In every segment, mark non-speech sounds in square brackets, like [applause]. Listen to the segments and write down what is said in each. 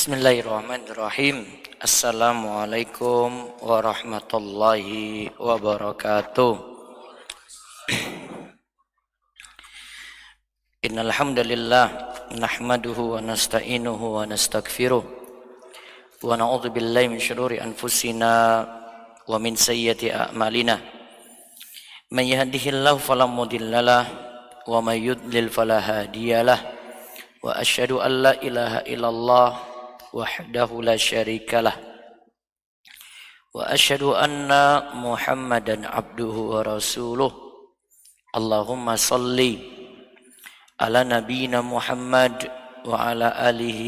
Bismillahirrahmanirrahim. Assalamualaikum warahmatullahi wabarakatuh. Innal hamdalillah nahmaduhu wa nasta'inuhu wa nastaghfiruh wa na'udzu billahi min shururi anfusina wa min sayyiati a'malina. Man yahdihillahu fala mudhillalah wa may yudlil fala hadiyalah. Wa asyhadu an la ilaha illallah وحده لا شريك له واشهد ان محمدا عبده ورسوله اللهم صل على نبينا محمد وعلى اله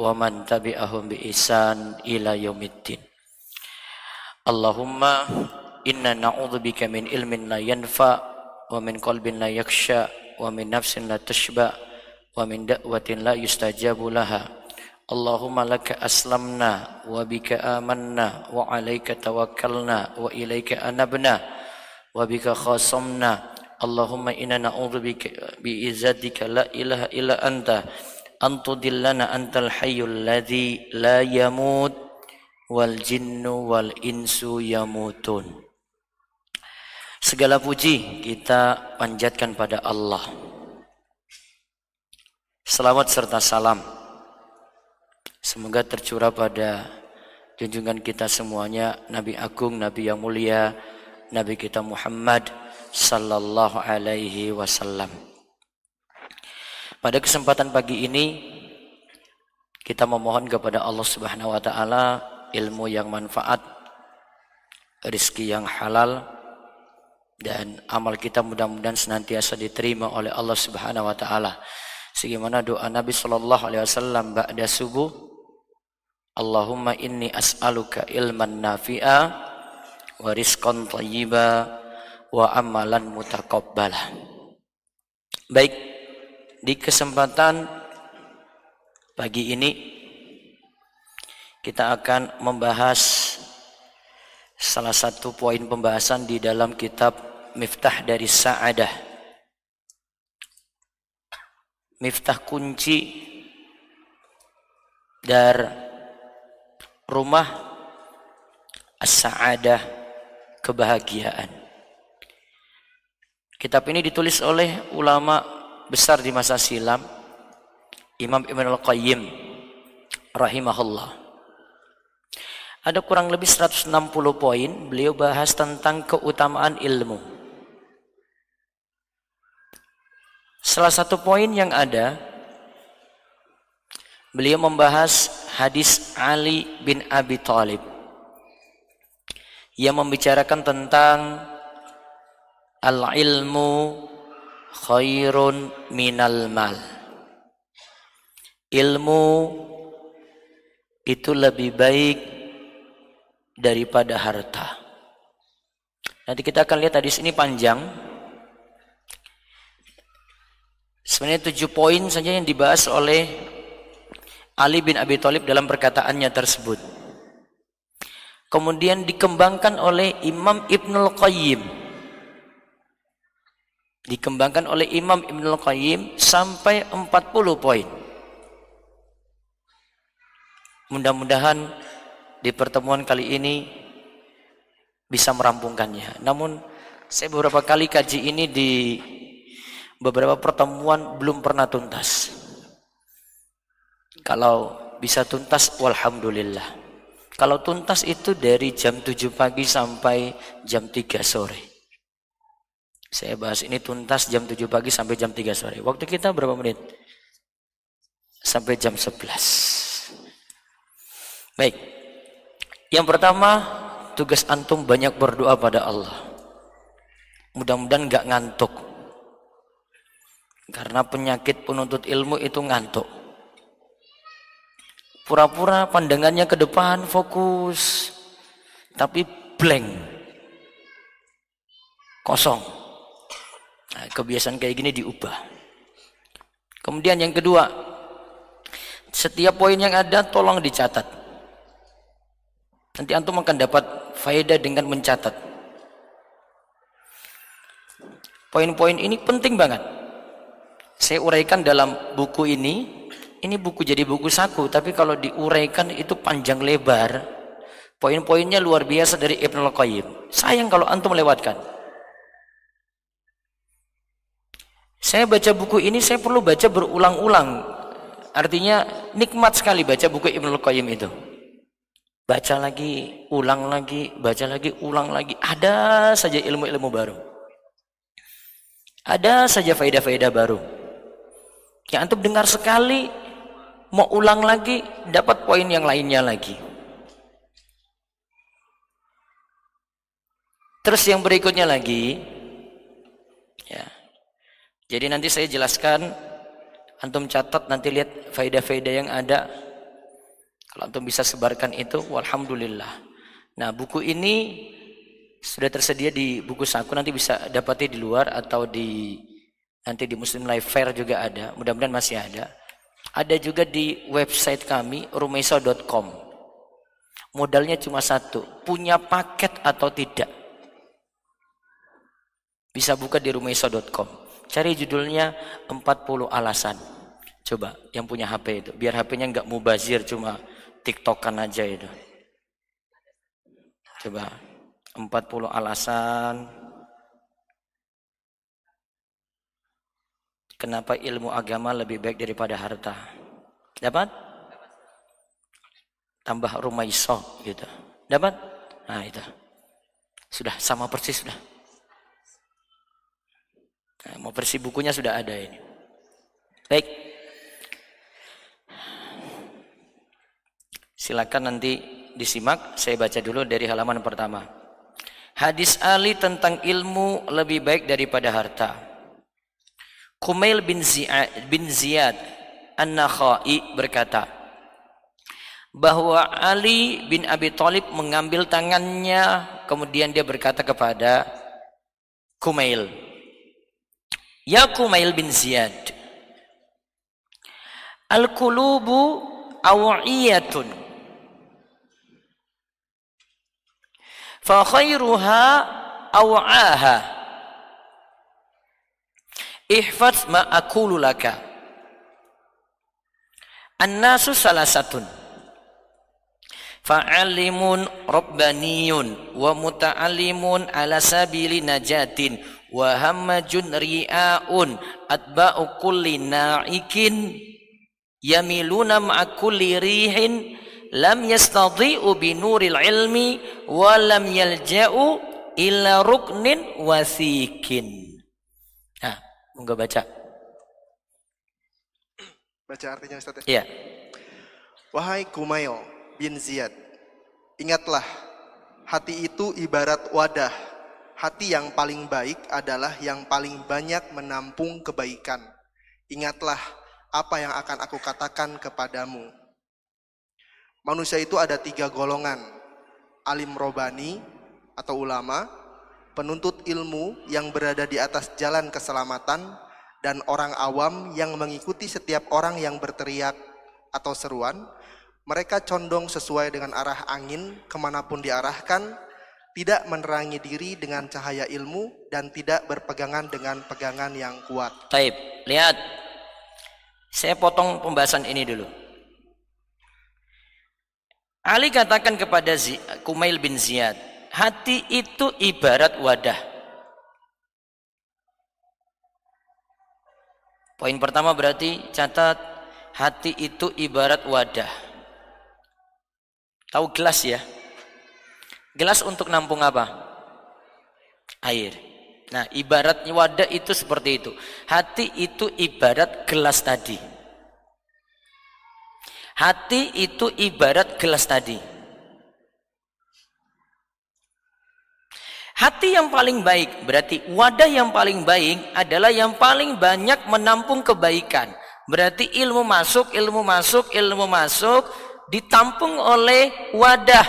ومن تبعهم باحسان الى يوم الدين اللهم انا نعوذ بك من علم لا ينفع ومن قلب لا يخشى ومن نفس لا تشبع ومن دعوه لا يستجاب لها Allahumma laka aslamna wa bika amanna wa alaika tawakkalna wa ilaika anabna wa bika khasamna. Allahumma inna na'udhu bi izzatika la ilaha illa anta antudillana antal hayyul ladzi la yamut wal jinnu wal insu yamutun. Segala puji kita panjatkan pada Allah. Selamat serta salam. Semoga tercurah pada junjungan kita semuanya Nabi Agung, Nabi yang mulia, Nabi kita Muhammad sallallahu alaihi wasallam. Pada kesempatan pagi ini kita memohon kepada Allah Subhanahu wa taala ilmu yang manfaat, rizki yang halal dan amal kita mudah-mudahan senantiasa diterima oleh Allah Subhanahu wa taala. Sebagaimana doa Nabi sallallahu alaihi wasallam ba'da subuh Allahumma inni as'aluka ilman nafi'a wa rizqan thayyiba wa amalan mutaqabbala. Baik, di kesempatan pagi ini kita akan membahas salah satu poin pembahasan di dalam kitab Miftah dari Sa'adah. Miftah kunci dari rumah as-sa'adah kebahagiaan. Kitab ini ditulis oleh ulama besar di masa silam Imam Ibn Al-Qayyim rahimahullah. Ada kurang lebih 160 poin beliau bahas tentang keutamaan ilmu. Salah satu poin yang ada beliau membahas hadis Ali bin Abi Thalib yang membicarakan tentang al-ilmu khairun minal mal. Ilmu itu lebih baik daripada harta. Nanti kita akan lihat hadis ini panjang. Sebenarnya tujuh poin saja yang dibahas oleh Ali bin Abi Thalib dalam perkataannya tersebut. Kemudian dikembangkan oleh Imam Ibnul Qayyim. Dikembangkan oleh Imam Ibnul Qayyim sampai 40 poin. Mudah-mudahan di pertemuan kali ini bisa merampungkannya. Namun saya beberapa kali kaji ini di beberapa pertemuan belum pernah tuntas. Kalau bisa tuntas, walhamdulillah. Kalau tuntas itu dari jam 7 pagi sampai jam 3 sore. Saya bahas ini tuntas jam 7 pagi sampai jam 3 sore. Waktu kita berapa menit? Sampai jam 11. Baik. Yang pertama, tugas antum banyak berdoa pada Allah. Mudah-mudahan nggak ngantuk. Karena penyakit penuntut ilmu itu ngantuk. Pura-pura pandangannya ke depan fokus. Tapi blank. Kosong. Nah, kebiasaan kayak gini diubah. Kemudian yang kedua, setiap poin yang ada tolong dicatat. Nanti antum akan dapat faedah dengan mencatat. Poin-poin ini penting banget. Saya uraikan dalam buku ini Ini buku jadi buku saku, tapi kalau diuraikan itu panjang lebar. Poin-poinnya luar biasa dari Ibnu Qayyim. Sayang kalau antum melewatkan. Saya baca buku ini saya perlu baca berulang-ulang. Artinya nikmat sekali baca buku Ibnu Qayyim itu. Baca lagi, ulang lagi, baca lagi, ulang lagi. Ada saja ilmu-ilmu baru. Ada saja faedah-faedah baru. Yang antum dengar sekali, mau ulang lagi dapat poin yang lainnya lagi. Terus yang berikutnya lagi. Ya. Jadi nanti saya jelaskan antum catat nanti lihat faedah-faedah yang ada. Kalau antum bisa sebarkan itu walhamdulillah. Nah buku ini sudah tersedia di buku saku nanti bisa dapati di luar atau di nanti di Muslim Life Fair juga ada. Mudah-mudahan masih ada ada juga di website kami rumesa.com. Modalnya cuma satu, punya paket atau tidak. Bisa buka di rumesa.com. Cari judulnya 40 alasan. Coba yang punya HP itu, biar HP-nya nggak mubazir cuma tiktokan aja itu. Coba 40 alasan Kenapa ilmu agama lebih baik daripada harta? Dapat? Tambah rumah iso gitu. Dapat? Nah itu. Sudah sama persis sudah. Nah, mau versi bukunya sudah ada ini. Baik. Silakan nanti disimak. Saya baca dulu dari halaman pertama. Hadis Ali tentang ilmu lebih baik daripada harta. Kumail bin Ziyad, bin Ziyad An-Nakhai berkata bahwa Ali bin Abi Thalib mengambil tangannya kemudian dia berkata kepada Kumail Ya Kumail bin Ziyad Al-qulubu aw'iyatun fa khairuha Ihfaz ma aqulu laka. An-nasu salasatun. Fa'alimun rabbaniyun wa muta'allimun ala sabili najatin wa hammajun ri'aun atba'u kulli na'ikin yamiluna ma'a kulli rihin lam yastadhi'u bi nuril ilmi wa lam yalja'u illa ruknin wasikin Monggo baca. Baca artinya Ustaz ya? Iya. Wahai Kumail bin Ziyad, ingatlah hati itu ibarat wadah. Hati yang paling baik adalah yang paling banyak menampung kebaikan. Ingatlah apa yang akan aku katakan kepadamu. Manusia itu ada tiga golongan. Alim robani atau ulama, penuntut ilmu yang berada di atas jalan keselamatan, dan orang awam yang mengikuti setiap orang yang berteriak atau seruan, mereka condong sesuai dengan arah angin ke mana pun diarahkan, tidak menerangi diri dengan cahaya ilmu, dan tidak berpegangan dengan pegangan yang kuat. Taib, lihat. Saya potong pembahasan ini dulu. Ali katakan kepada Kumail bin Ziyad, hati itu ibarat wadah. Poin pertama berarti catat hati itu ibarat wadah. Tahu gelas ya? Gelas untuk nampung apa? Air. Nah, ibaratnya wadah itu seperti itu. Hati itu ibarat gelas tadi. Hati itu ibarat gelas tadi. Hati yang paling baik, berarti wadah yang paling baik adalah yang paling banyak menampung kebaikan. Berarti ilmu masuk, ilmu masuk, ilmu masuk, ditampung oleh wadah,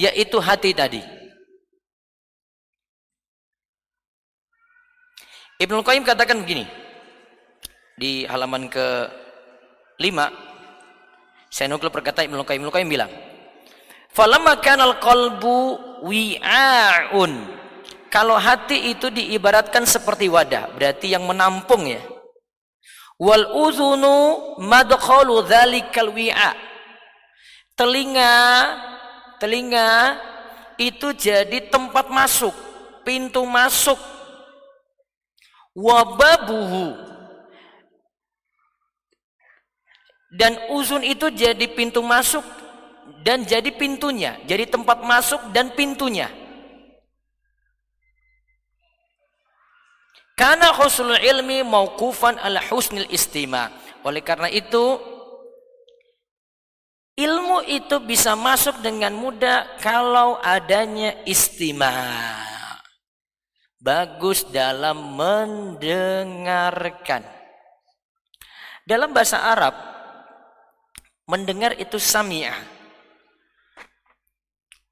yaitu hati tadi. Ibnu Qayyim katakan begini, di halaman ke 5, saya nukil perkataan Ibnu Qayyim, Ibnu Qayyim bilang, Falamma kanal qalbu wi'aun. Kalau hati itu diibaratkan seperti wadah, berarti yang menampung ya. Wal uzunu madkhalu dzalikal wi'a. Telinga, telinga itu jadi tempat masuk, pintu masuk. Wababuhu dan uzun itu jadi pintu masuk dan jadi pintunya, jadi tempat masuk dan pintunya. Karena husnul ilmi mauqufan ala husnil istima. Oleh karena itu ilmu itu bisa masuk dengan mudah kalau adanya istima. Bagus dalam mendengarkan. Dalam bahasa Arab mendengar itu sami'ah.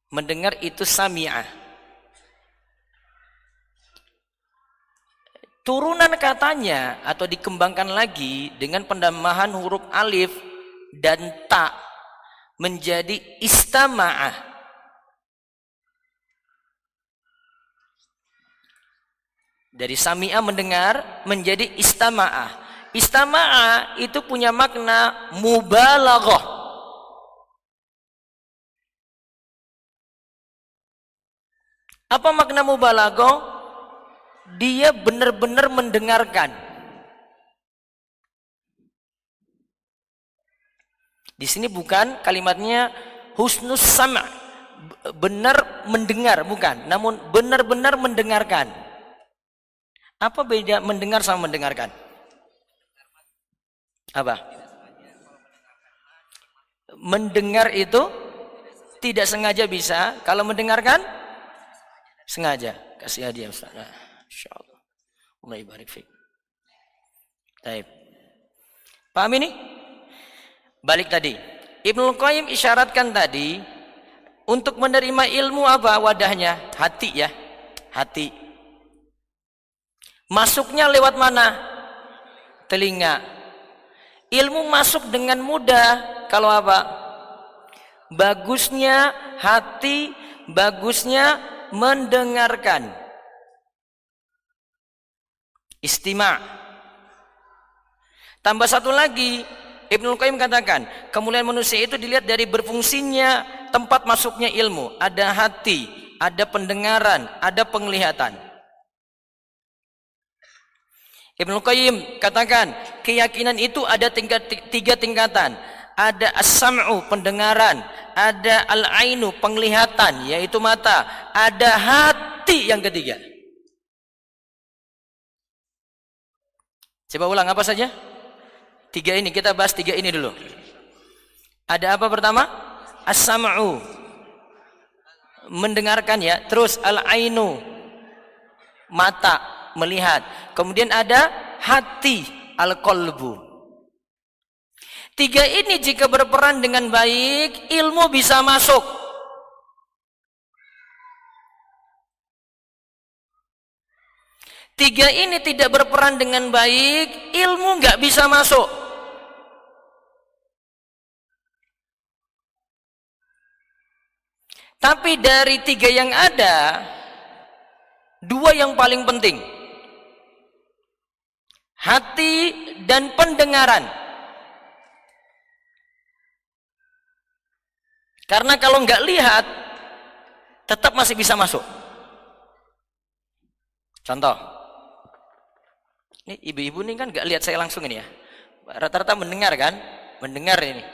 Mendengar itu sami'ah. Turunan katanya atau dikembangkan lagi dengan pendambahan huruf alif dan ta menjadi istama'ah. Dari sami'ah mendengar menjadi istama'ah. Istama'ah itu punya makna mubalaghah. Apa makna mubalaghah? dia benar-benar mendengarkan. Di sini bukan kalimatnya husnus sama, benar mendengar bukan, namun benar-benar mendengarkan. Apa beda mendengar sama mendengarkan? Apa? Mendengar itu tidak sengaja bisa, kalau mendengarkan sengaja. Kasih hadiah Ustaz. Nah. Insyaallah. Allah barik fiik. Baik. Paham ini? Balik tadi. Ibnu Qayyim isyaratkan tadi untuk menerima ilmu apa wadahnya? Hati ya. Hati. Masuknya lewat mana? Telinga. Ilmu masuk dengan mudah kalau apa? Bagusnya hati, bagusnya mendengarkan. Istima. Tambah satu lagi, Ibnu Qayyim katakan, kemuliaan manusia itu dilihat dari berfungsinya tempat masuknya ilmu. Ada hati, ada pendengaran, ada penglihatan. Ibnu Qayyim katakan, keyakinan itu ada tingkat, tiga tingkatan. Ada as-sam'u, pendengaran. Ada al-ainu, penglihatan, yaitu mata. Ada hati yang ketiga. Coba ulang apa saja? Tiga ini kita bahas tiga ini dulu. Ada apa pertama? As-sam'u. Mendengarkan ya. Terus al-ainu. Mata melihat. Kemudian ada hati al-qalbu. Tiga ini jika berperan dengan baik, ilmu bisa masuk. Tiga ini tidak berperan dengan baik, ilmu nggak bisa masuk. Tapi dari tiga yang ada, dua yang paling penting. Hati dan pendengaran. Karena kalau nggak lihat, tetap masih bisa masuk. Contoh, ini ibu-ibu ini kan gak lihat saya langsung ini ya. Rata-rata mendengar kan? Mendengar ini.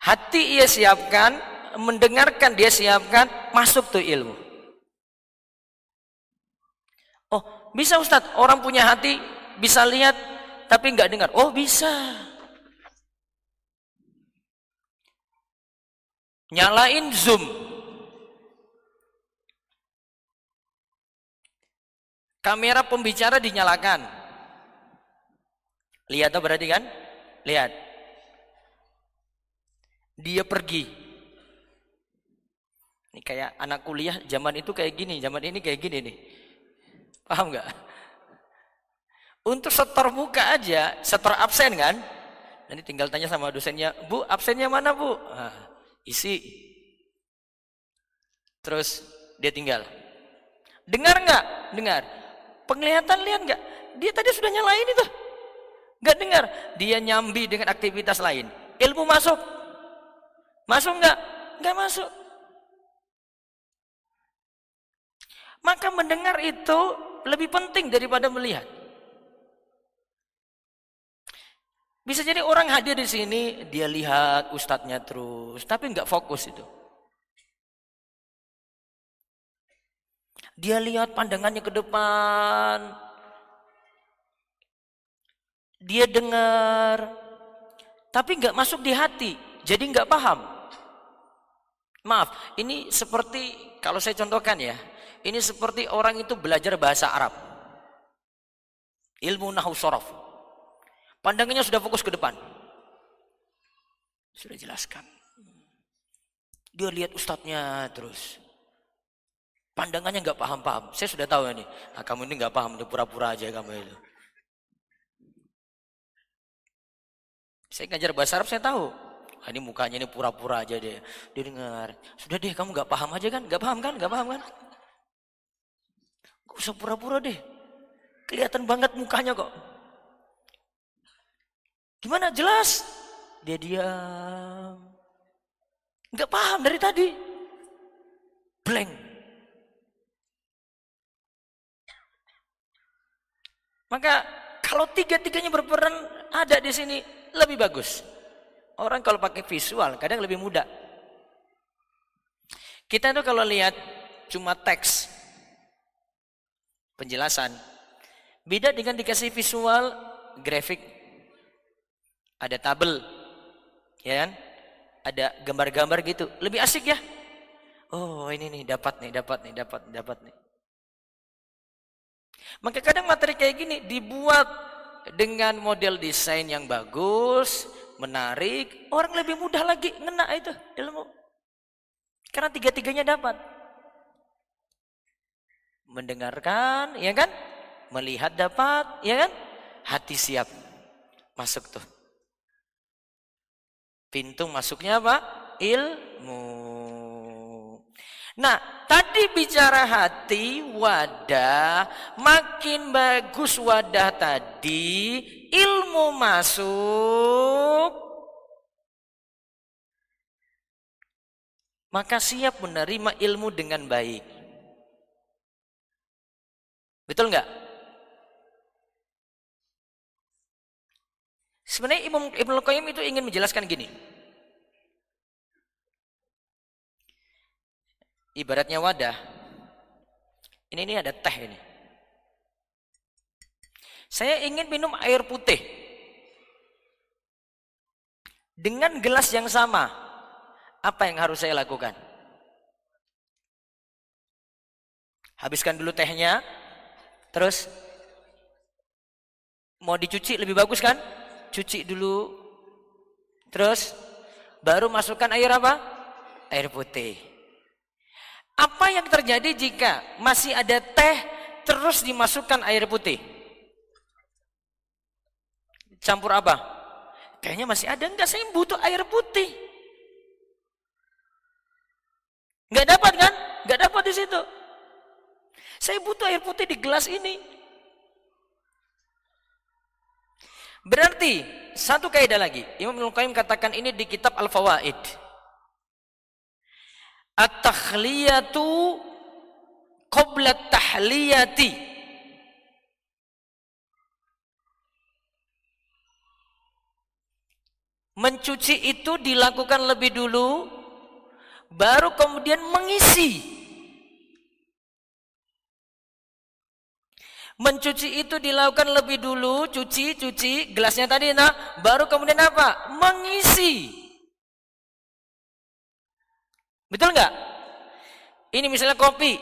Hati ia siapkan, mendengarkan dia siapkan, masuk tuh ilmu. Oh, bisa Ustadz, orang punya hati bisa lihat tapi nggak dengar. Oh, bisa. Nyalain zoom. Kamera pembicara dinyalakan. Lihat tuh berarti kan? Lihat. Dia pergi. Ini kayak anak kuliah zaman itu kayak gini, zaman ini kayak gini nih. Paham nggak? Untuk setor buka aja, setor absen kan? Nanti tinggal tanya sama dosennya, Bu, absennya mana Bu? Nah, isi. Terus dia tinggal. Dengar nggak? Dengar. Penglihatan lihat nggak? Dia tadi sudah nyalain itu. Nggak dengar. Dia nyambi dengan aktivitas lain. Ilmu masuk. Masuk nggak? Nggak masuk. Maka mendengar itu lebih penting daripada melihat. Bisa jadi orang hadir di sini, dia lihat ustadznya terus, tapi nggak fokus itu. Dia lihat pandangannya ke depan, dia dengar, tapi nggak masuk di hati, jadi nggak paham. Maaf, ini seperti kalau saya contohkan ya, ini seperti orang itu belajar bahasa Arab, ilmu nahu sorof. Pandangannya sudah fokus ke depan. Sudah jelaskan. Dia lihat ustadznya terus. Pandangannya nggak paham-paham. Saya sudah tahu ini. Nah, kamu ini nggak paham, pura-pura aja kamu itu. Saya ngajar bahasa Arab, saya tahu. Nah, ini mukanya ini pura-pura aja deh. Dia dengar. Sudah deh, kamu nggak paham aja kan? Nggak paham kan? Nggak paham kan? Gak usah pura-pura deh. Kelihatan banget mukanya kok. Gimana jelas? Dia diam. Enggak paham dari tadi. Blank. Maka kalau tiga-tiganya berperan ada di sini lebih bagus. Orang kalau pakai visual kadang lebih mudah. Kita itu kalau lihat cuma teks penjelasan beda dengan dikasih visual grafik ada tabel, ya kan? Ada gambar-gambar gitu, lebih asik ya. Oh ini nih dapat nih, dapat nih, dapat, dapat nih. Maka kadang materi kayak gini dibuat dengan model desain yang bagus, menarik, orang lebih mudah lagi ngena itu ilmu. Karena tiga-tiganya dapat. Mendengarkan, ya kan? Melihat dapat, ya kan? Hati siap. Masuk tuh. Pintu masuknya apa? Ilmu. Nah, tadi bicara hati, wadah, makin bagus wadah tadi, ilmu masuk, maka siap menerima ilmu dengan baik. Betul nggak? Sebenarnya Imam Ibnu Qayyim itu ingin menjelaskan gini. Ibaratnya wadah. Ini ini ada teh ini. Saya ingin minum air putih. Dengan gelas yang sama. Apa yang harus saya lakukan? Habiskan dulu tehnya. Terus mau dicuci lebih bagus kan? Cuci dulu. Terus baru masukkan air apa? Air putih. Apa yang terjadi jika masih ada teh terus dimasukkan air putih? Campur apa? Kayaknya masih ada enggak saya butuh air putih. Enggak dapat kan? Enggak dapat di situ. Saya butuh air putih di gelas ini. Berarti satu kaidah lagi. Imam Ibnu Qayyim katakan ini di kitab Al-Fawaid. At-takhliyatu qabla tahliyati. Mencuci itu dilakukan lebih dulu baru kemudian mengisi Mencuci itu dilakukan lebih dulu, cuci, cuci, gelasnya tadi nah, baru kemudian apa? Mengisi. Betul nggak? Ini misalnya kopi,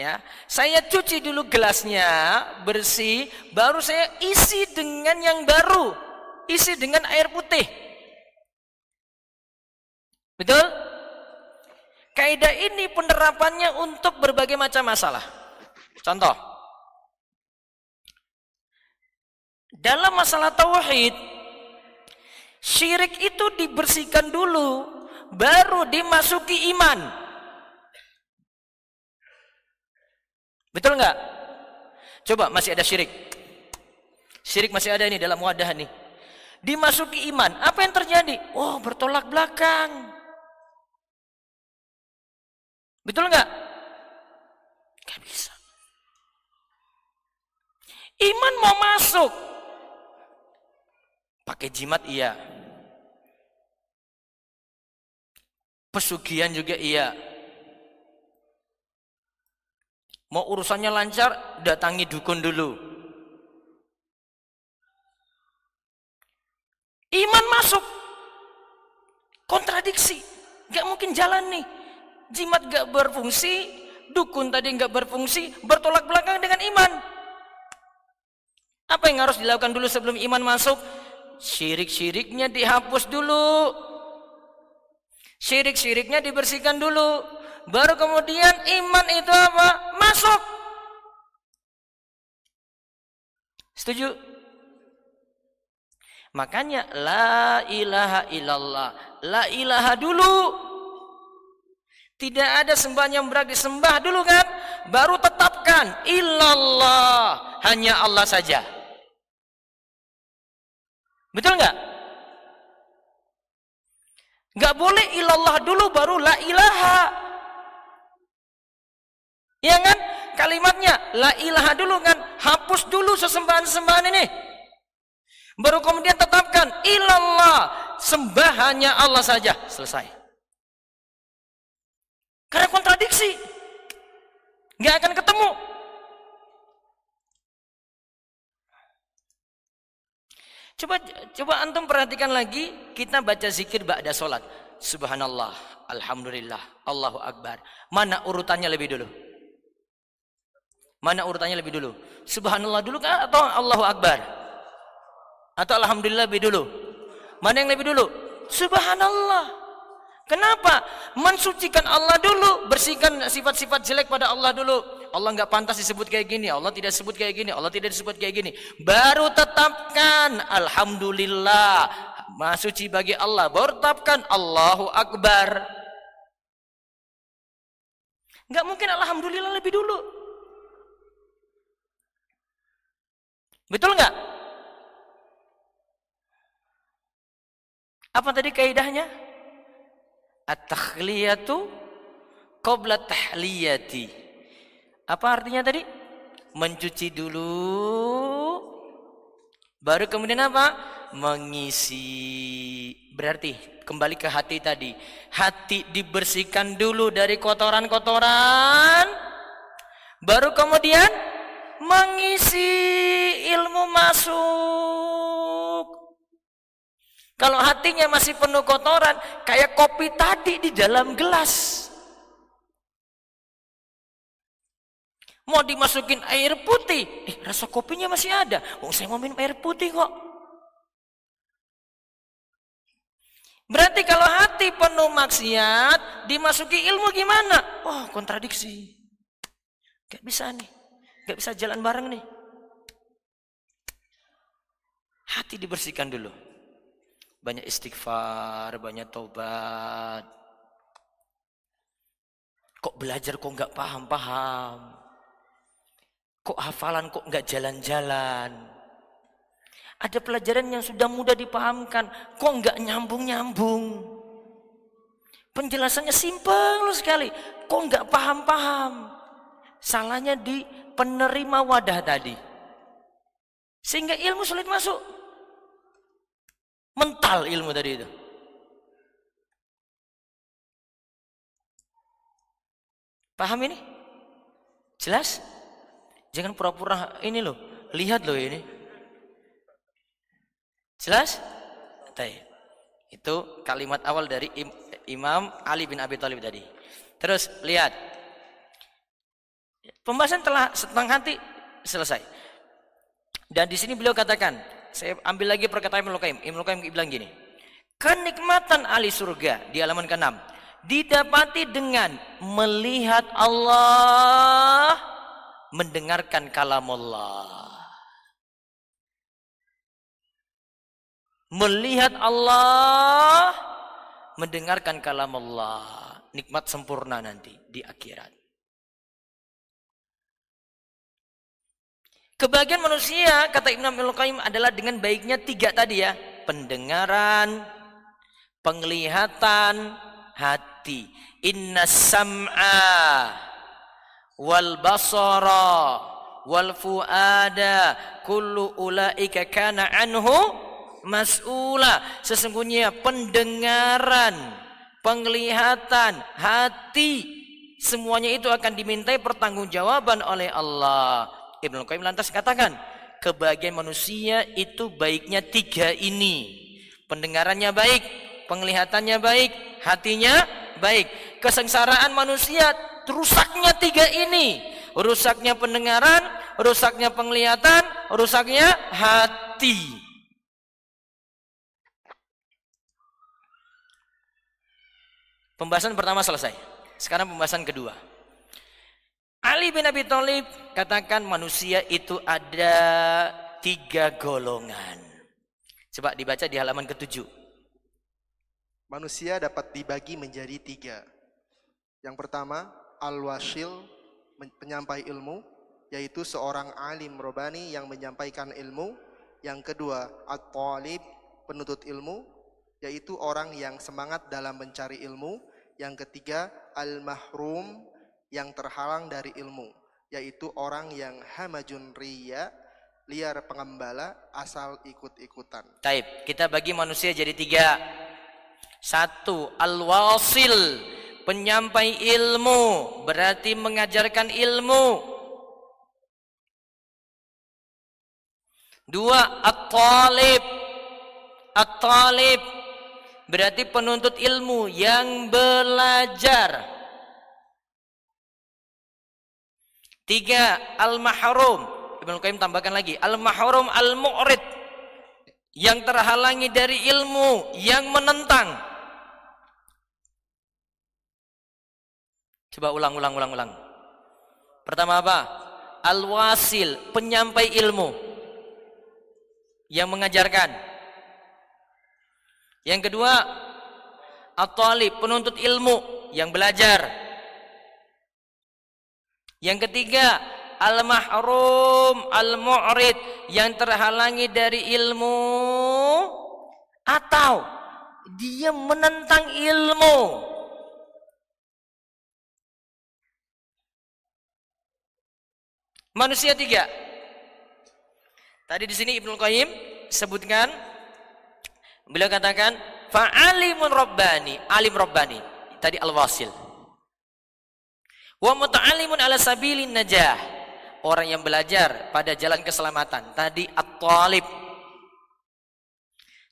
ya. Saya cuci dulu gelasnya bersih, baru saya isi dengan yang baru, isi dengan air putih. Betul? Kaidah ini penerapannya untuk berbagai macam masalah. Contoh, Dalam masalah tauhid, syirik itu dibersihkan dulu, baru dimasuki iman. Betul nggak? Coba masih ada syirik. Syirik masih ada ini dalam wadah nih. Dimasuki iman, apa yang terjadi? Oh, bertolak belakang. Betul nggak? Gak bisa. Iman mau masuk. Pakai jimat iya. Pesugihan juga iya. Mau urusannya lancar, datangi dukun dulu. Iman masuk. Kontradiksi. Gak mungkin jalan nih. Jimat gak berfungsi, dukun tadi gak berfungsi, bertolak belakang dengan iman. Apa yang harus dilakukan dulu sebelum iman masuk? Syirik-syiriknya dihapus dulu. Syirik-syiriknya dibersihkan dulu. Baru kemudian iman itu apa? Masuk. Setuju? Makanya la ilaha illallah. La ilaha dulu. Tidak ada sembahan yang berhak disembah dulu kan? Baru tetapkan illallah. Hanya Allah saja. Betul nggak? Nggak boleh ilallah dulu baru la ilaha. Ya kan? Kalimatnya la ilaha dulu kan? Hapus dulu sesembahan-sembahan ini. Baru kemudian tetapkan ilallah, sembah hanya Allah saja. Selesai. Karena kontradiksi. Nggak akan ketemu. Coba coba antum perhatikan lagi, kita baca zikir ba'da salat. Subhanallah, alhamdulillah, Allahu akbar. Mana urutannya lebih dulu? Mana urutannya lebih dulu? Subhanallah dulu kah atau Allahu akbar? Atau alhamdulillah lebih dulu? Mana yang lebih dulu? Subhanallah. Kenapa? Mensucikan Allah dulu, bersihkan sifat-sifat jelek pada Allah dulu. Allah nggak pantas disebut kayak gini, Allah tidak disebut kayak gini, Allah tidak disebut kayak gini. Baru tetapkan alhamdulillah, Maha bagi Allah. Baru tetapkan Allahu Akbar. Nggak mungkin alhamdulillah lebih dulu. Betul nggak? Apa tadi kaidahnya? At-takhliyatu qabla tahliyati. Apa artinya tadi? Mencuci dulu baru kemudian apa? Mengisi. Berarti kembali ke hati tadi. Hati dibersihkan dulu dari kotoran-kotoran baru kemudian mengisi ilmu masuk. Kalau hatinya masih penuh kotoran, kayak kopi tadi di dalam gelas. Mau dimasukin air putih, eh rasa kopinya masih ada. Oh saya mau minum air putih kok. Berarti kalau hati penuh maksiat, dimasuki ilmu gimana? Oh kontradiksi. Gak bisa nih, gak bisa jalan bareng nih. Hati dibersihkan dulu banyak istighfar, banyak taubat. Kok belajar kok nggak paham-paham? Kok hafalan kok nggak jalan-jalan? Ada pelajaran yang sudah mudah dipahamkan, kok nggak nyambung-nyambung? Penjelasannya simpel sekali, kok nggak paham-paham? Salahnya di penerima wadah tadi. Sehingga ilmu sulit masuk. Mental ilmu tadi itu. Paham ini? Jelas? Jangan pura-pura ini loh. Lihat loh ini. Jelas? Itu kalimat awal dari Imam Ali bin Abi Thalib tadi. Terus lihat. Pembahasan telah setengah hati selesai. Dan di sini beliau katakan, saya ambil lagi perkataan Ibnu Qayyim. Ibnu Qayyim bilang gini. Kenikmatan ahli surga di halaman ke-6 didapati dengan melihat Allah, mendengarkan kalam Allah. Melihat Allah, mendengarkan kalam Allah. Nikmat sempurna nanti di akhirat. Kebahagiaan manusia kata Ibnu Abdul Qayyim adalah dengan baiknya tiga tadi ya, pendengaran, penglihatan, hati. Inna sam'a wal basara wal fuada kullu ulaika kana anhu mas'ula. Sesungguhnya pendengaran, penglihatan, hati semuanya itu akan dimintai pertanggungjawaban oleh Allah. Ibnu Qayyim lantas katakan, kebahagiaan manusia itu baiknya tiga ini. Pendengarannya baik, penglihatannya baik, hatinya baik. Kesengsaraan manusia rusaknya tiga ini. Rusaknya pendengaran, rusaknya penglihatan, rusaknya hati. Pembahasan pertama selesai. Sekarang pembahasan kedua. Ali bin Abi Thalib katakan manusia itu ada tiga golongan. Coba dibaca di halaman ketujuh. Manusia dapat dibagi menjadi tiga. Yang pertama, al-wasil, penyampai ilmu, yaitu seorang alim robani yang menyampaikan ilmu. Yang kedua, at-talib, penuntut ilmu, yaitu orang yang semangat dalam mencari ilmu. Yang ketiga, al-mahrum, yang terhalang dari ilmu, yaitu orang yang hamajun riya, liar pengembala, asal ikut-ikutan. Taib, kita bagi manusia jadi tiga. Satu, al-wasil, penyampai ilmu, berarti mengajarkan ilmu. Dua, at-talib. At-talib berarti penuntut ilmu yang belajar. Tiga, al-mahrum. Ibnu Qayyim tambahkan lagi, al-mahrum al-mu'rid. Yang terhalangi dari ilmu, yang menentang. Coba ulang, ulang, ulang, ulang. Pertama apa? Al-wasil, penyampai ilmu. Yang mengajarkan. Yang kedua, at-talib, penuntut ilmu, yang belajar. Yang ketiga, al-mahrum, al-mu'rid yang terhalangi dari ilmu atau dia menentang ilmu. Manusia tiga. Tadi di sini Ibnu Qayyim sebutkan beliau katakan fa'alimun rabbani, alim rabbani. Tadi al-wasil. Wa muta'allimun ala sabilin najah. Orang yang belajar pada jalan keselamatan. Tadi at-talib.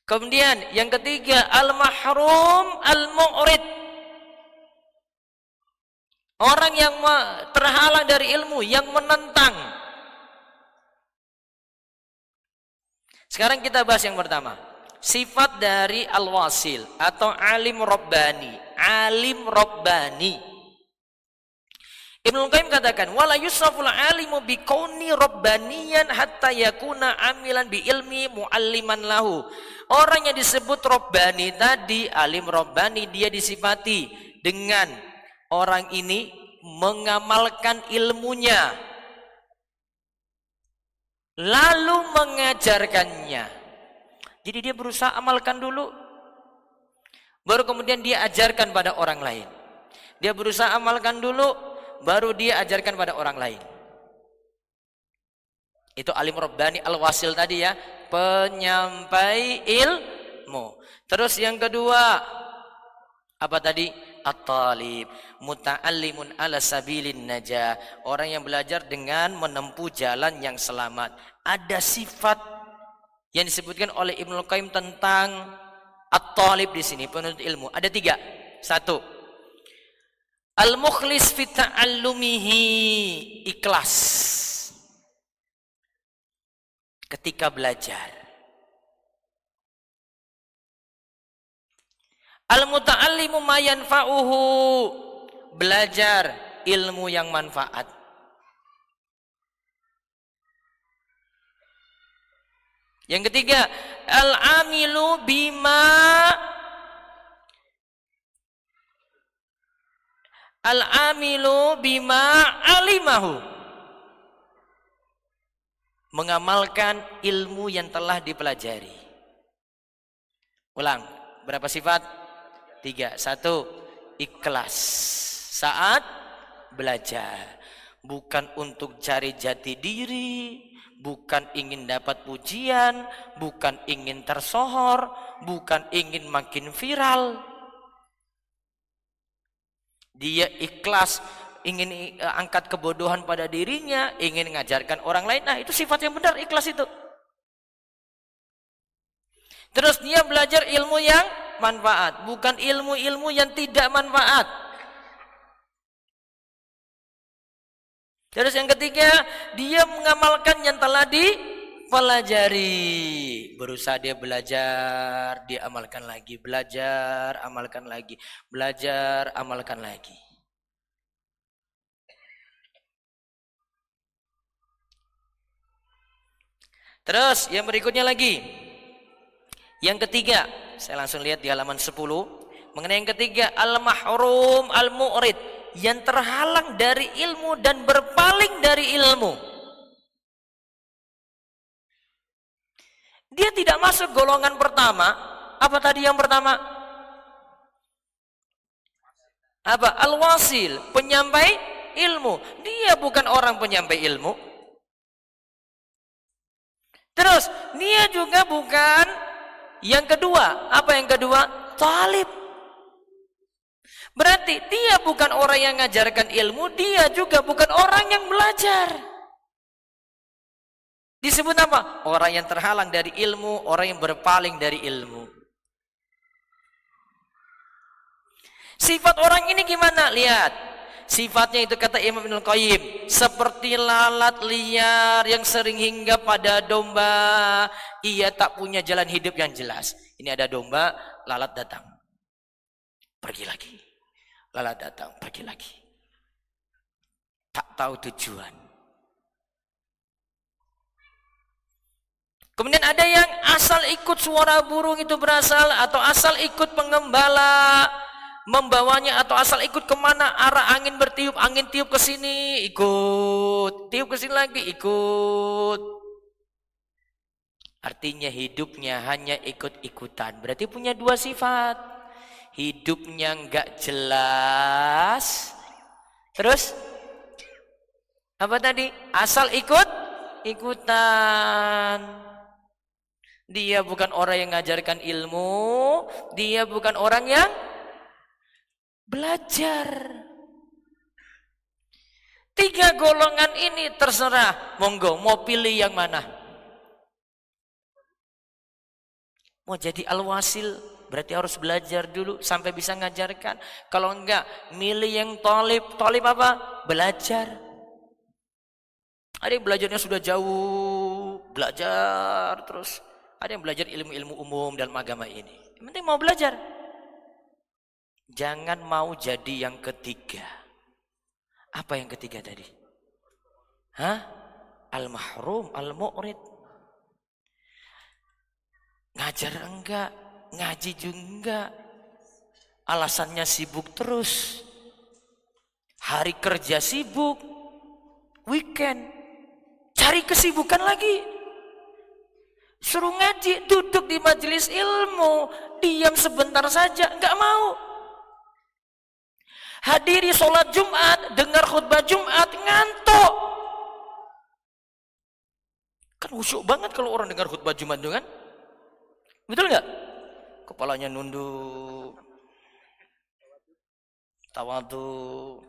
Kemudian yang ketiga al-mahrum al-mu'rid. Orang yang terhalang dari ilmu, yang menentang. Sekarang kita bahas yang pertama. Sifat dari al-wasil atau alim robbani. Alim robbani. Ibnu Qayyim katakan, "Wala yusraful alimu bi kauni rabbaniyan hatta yakuna amilan bi ilmi mualliman lahu." Orang yang disebut rabbani tadi, alim rabbani, dia disifati dengan orang ini mengamalkan ilmunya lalu mengajarkannya. Jadi dia berusaha amalkan dulu baru kemudian dia ajarkan pada orang lain. Dia berusaha amalkan dulu baru dia ajarkan pada orang lain. Itu alim rabbani al-wasil tadi ya, penyampai ilmu. Terus yang kedua apa tadi? At-talib, muta'allimun ala sabilin najah. Orang yang belajar dengan menempuh jalan yang selamat. Ada sifat yang disebutkan oleh Ibnu Qayyim tentang at-talib di sini, penuntut ilmu. Ada tiga. Satu, Al-mukhlis fi ta'allumihi ikhlas ketika belajar. Al-muta'allimu ma yanfa'uhu belajar ilmu yang manfaat. Yang ketiga, al-amilu bima Al-amilu bima alimahu. mengamalkan ilmu yang telah dipelajari. Ulang, berapa sifat? Tiga. Satu, ikhlas saat belajar. Bukan untuk cari jati diri, bukan ingin dapat pujian, bukan ingin tersohor, bukan ingin makin viral. Dia ikhlas ingin eh, angkat kebodohan pada dirinya, ingin mengajarkan orang lain. Nah, itu sifat yang benar ikhlas itu. Terus dia belajar ilmu yang manfaat, bukan ilmu-ilmu yang tidak manfaat. Terus yang ketiga, dia mengamalkan yang telah dipelajari. Berusaha dia belajar, dia amalkan lagi, belajar, amalkan lagi, belajar, amalkan lagi. Terus yang berikutnya lagi. Yang ketiga, saya langsung lihat di halaman 10. Mengenai yang ketiga, al-mahrum al-mu'rid. Yang terhalang dari ilmu dan berpaling dari ilmu. Dia tidak masuk golongan pertama. Apa tadi yang pertama? Apa? Al-wasil, penyampai ilmu. Dia bukan orang penyampai ilmu. Terus dia juga bukan yang kedua. Apa yang kedua? Talib. Berarti dia bukan orang yang mengajarkan ilmu, dia juga bukan orang yang belajar. Disebut apa? Orang yang terhalang dari ilmu, orang yang berpaling dari ilmu. Sifat orang ini gimana? Lihat. Sifatnya itu kata Imam Ibn Qayyim seperti lalat liar yang sering hingga pada domba. Ia tak punya jalan hidup yang jelas. Ini ada domba, lalat datang. Pergi lagi. Lalat datang, pergi lagi. Tak tahu tujuan. Kemudian ada yang asal ikut suara burung itu berasal atau asal ikut pengembala membawanya atau asal ikut ke mana? Arah angin bertiup angin tiup ke sini ikut. Tiup ke sini lagi ikut. Artinya hidupnya hanya ikut-ikutan. Berarti punya dua sifat. Hidupnya enggak jelas. Terus? Apa tadi? Asal ikut ikutan dia bukan orang yang mengajarkan ilmu dia bukan orang yang Belajar. Tiga golongan ini terserah. Monggo, mau pilih yang mana? Mau jadi alwasil, berarti harus belajar dulu sampai bisa ngajarkan. Kalau enggak, milih yang tolip. Tolip apa? Belajar. Ada belajarnya sudah jauh, belajar terus. Ada yang belajar ilmu-ilmu umum dalam agama ini. Yang penting mau belajar. Jangan mau jadi yang ketiga. Apa yang ketiga tadi? Hah? Al-mahrum, al-mu'rid. Ngajar enggak, ngaji juga enggak. Alasannya sibuk terus. Hari kerja sibuk, weekend cari kesibukan lagi. Suruh ngaji, duduk di majelis ilmu, diam sebentar saja, enggak mau. Hadiri sholat Jumat, dengar khutbah Jumat, ngantuk. Kan khusyuk banget kalau orang dengar khutbah Jumat itu kan? Betul nggak? Kepalanya nunduk. Tawadu.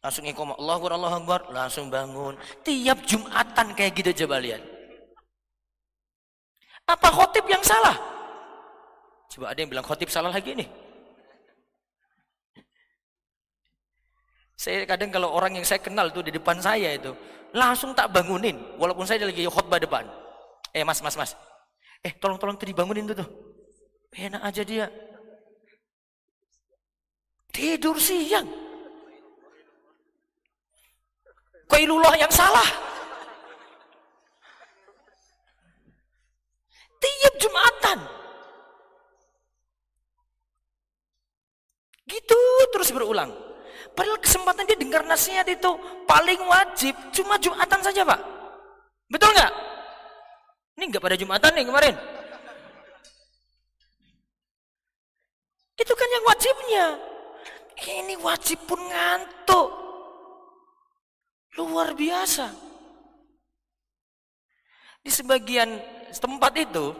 Langsung ikhoma Allah Akbar, Allah Akbar, langsung bangun. Tiap Jumatan kayak gitu coba lihat. Apa khotib yang salah? Coba ada yang bilang khotib salah lagi nih. Saya kadang kalau orang yang saya kenal tuh di depan saya itu langsung tak bangunin walaupun saya lagi khotbah depan. Eh mas mas mas, eh tolong tolong tuh dibangunin tuh tuh. Enak aja dia. Tidur siang. Kailullah yang salah. Tiap Jumatan. Gitu terus berulang. Padahal kesempatan dia dengar nasihat itu paling wajib cuma Jumatan saja Pak. Betul nggak? Ini nggak pada Jumatan nih kemarin. Itu kan yang wajibnya. Ini wajib pun ngantuk. Luar biasa. Di sebagian tempat itu,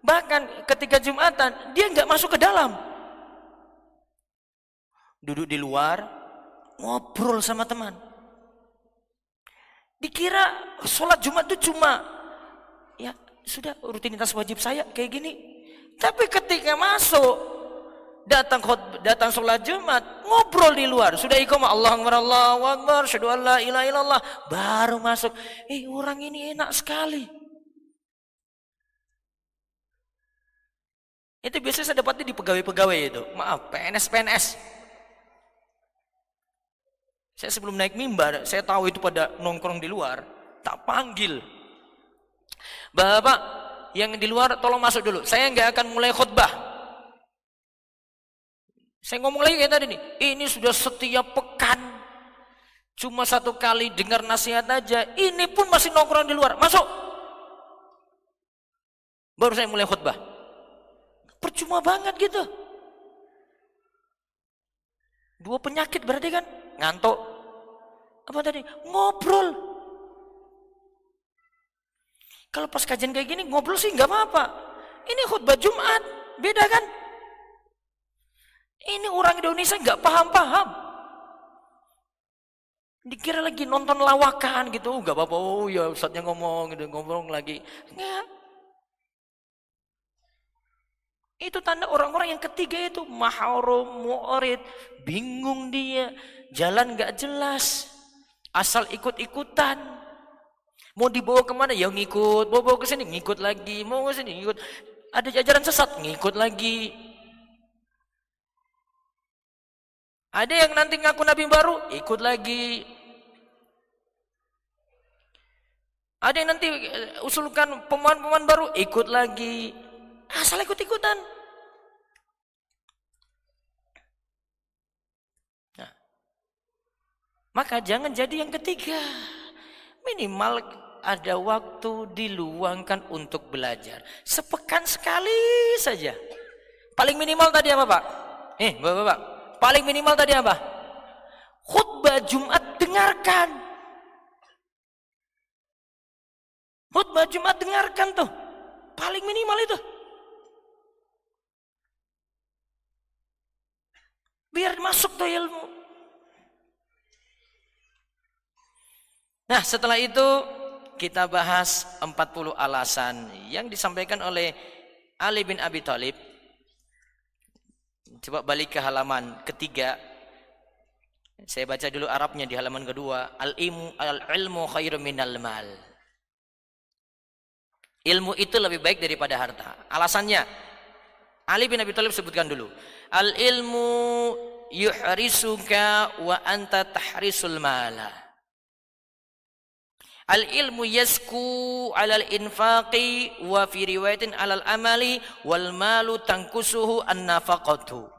bahkan ketika Jumatan, dia nggak masuk ke dalam. Duduk di luar, ngobrol sama teman. Dikira sholat Jumat itu cuma, ya sudah rutinitas wajib saya kayak gini. Tapi ketika masuk, datang datang sholat Jumat, ngobrol di luar. Sudah iqamah Allah Akbar Allahu Akbar, syahadu ilaha illallah, baru masuk. Eh, orang ini enak sekali. Itu biasanya saya dapatnya di pegawai-pegawai itu. Maaf, PNS PNS. Saya sebelum naik mimbar, saya tahu itu pada nongkrong di luar, tak panggil. Bapak yang di luar tolong masuk dulu. Saya nggak akan mulai khutbah. Saya ngomong lagi kayak tadi nih, ini sudah setiap pekan. Cuma satu kali dengar nasihat aja, ini pun masih nongkrong di luar. Masuk. Baru saya mulai khutbah. Percuma banget gitu. Dua penyakit berarti kan? Ngantuk. Apa tadi? Ngobrol. Kalau pas kajian kayak gini ngobrol sih nggak apa-apa. Ini khutbah Jumat, beda kan? Ini orang Indonesia nggak paham-paham. Dikira lagi nonton lawakan gitu, oh, nggak apa-apa. Oh ya Ustadznya ngomong gitu, ngomong lagi. Enggak. Itu tanda orang-orang yang ketiga itu mahrum, mu'rid, bingung dia, jalan nggak jelas, asal ikut-ikutan. Mau dibawa ke mana? Ya ngikut, bawa, bawa ke sini ngikut lagi, mau ke sini ngikut. Ada ajaran sesat, ngikut lagi. Ada yang nanti ngaku nabi baru, ikut lagi. Ada yang nanti eh, usulkan pemahaman-pemahaman baru, ikut lagi. Asal ikut-ikutan. Nah, maka jangan jadi yang ketiga. Minimal ada waktu diluangkan untuk belajar. Sepekan sekali saja. Paling minimal tadi apa Pak? Eh, Bapak-Bapak. Paling minimal tadi apa? Khutbah Jumat dengarkan. Khutbah Jumat dengarkan tuh. Paling minimal itu. Biar masuk tuh ilmu. Nah setelah itu kita bahas 40 alasan yang disampaikan oleh Ali bin Abi Thalib Coba balik ke halaman ketiga. Saya baca dulu Arabnya di halaman kedua. Al-ilmu al-ilmu khairu minal mal. Ilmu itu lebih baik daripada harta. Alasannya Ali bin Abi Thalib sebutkan dulu. Al-ilmu yuhrisuka wa anta tahrisul mala. Al ilmu yasku alal infaqi wa fi riwayatin alal amali wal malu tangkusuhu an nafaqatu.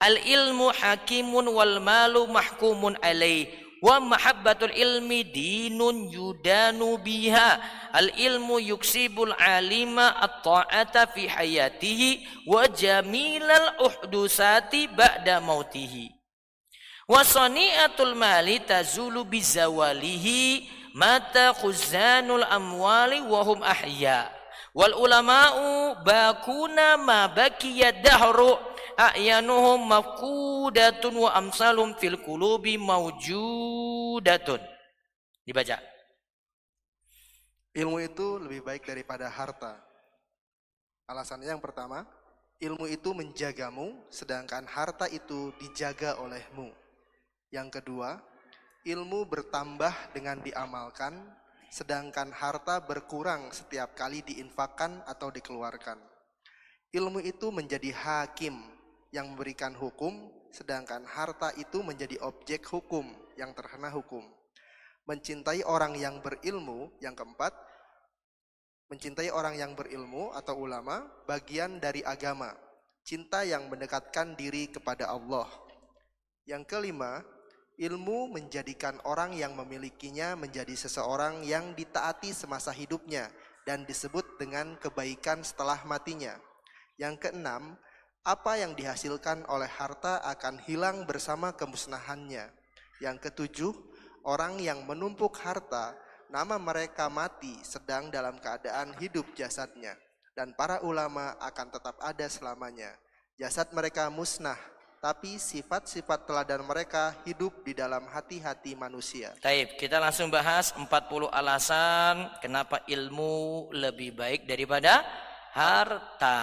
Al ilmu hakimun wal malu mahkumun alaih wa mahabbatul ilmi dinun yudanu biha al ilmu yuksibul alima at-ta'ata fi hayatihi wa jamilal uhdusati ba'da mautihi Wasani'atul mali tazulu bizawalihi mata khuzanul amwali wahum ahya. Wal ulama'u bakuna ma bakiya dahru a'yanuhum mafkudatun wa amsalum fil kulubi mawjudatun. Dibaca. Ilmu itu lebih baik daripada harta. Alasannya yang pertama, ilmu itu menjagamu sedangkan harta itu dijaga olehmu. Yang kedua, ilmu bertambah dengan diamalkan, sedangkan harta berkurang setiap kali diinfakkan atau dikeluarkan. Ilmu itu menjadi hakim yang memberikan hukum, sedangkan harta itu menjadi objek hukum yang terkena hukum. Mencintai orang yang berilmu, yang keempat, mencintai orang yang berilmu atau ulama bagian dari agama. Cinta yang mendekatkan diri kepada Allah Yang kelima, ilmu menjadikan orang yang memilikinya menjadi seseorang yang ditaati semasa hidupnya dan disebut dengan kebaikan setelah matinya. Yang keenam, apa yang dihasilkan oleh harta akan hilang bersama kemusnahannya. Yang ketujuh, orang yang menumpuk harta, nama mereka mati sedang dalam keadaan hidup jasadnya. Dan para ulama akan tetap ada selamanya. Jasad mereka musnah, tapi sifat-sifat teladan mereka hidup di dalam hati-hati manusia. Taib, kita langsung bahas 40 alasan kenapa ilmu lebih baik daripada harta.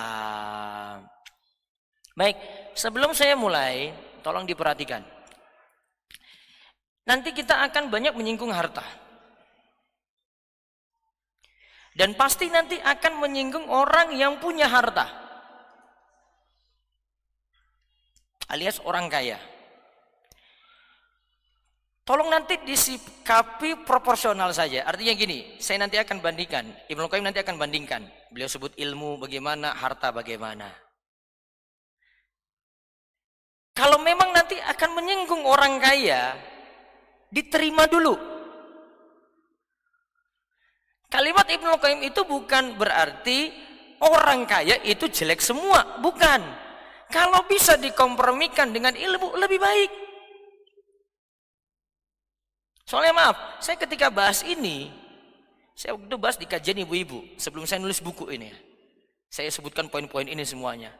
Baik, sebelum saya mulai, tolong diperhatikan. Nanti kita akan banyak menyinggung harta. Dan pasti nanti akan menyinggung orang yang punya harta. alias orang kaya. Tolong nanti disikapi proporsional saja. Artinya gini, saya nanti akan bandingkan. Ibnu Qayyim nanti akan bandingkan. Beliau sebut ilmu bagaimana, harta bagaimana. Kalau memang nanti akan menyinggung orang kaya, diterima dulu. Kalimat Ibnu Qayyim itu bukan berarti orang kaya itu jelek semua, bukan. Kalau bisa dikompromikan dengan ilmu lebih baik. Soalnya maaf, saya ketika bahas ini, saya waktu bahas di kajian ibu-ibu sebelum saya nulis buku ini. Saya sebutkan poin-poin ini semuanya.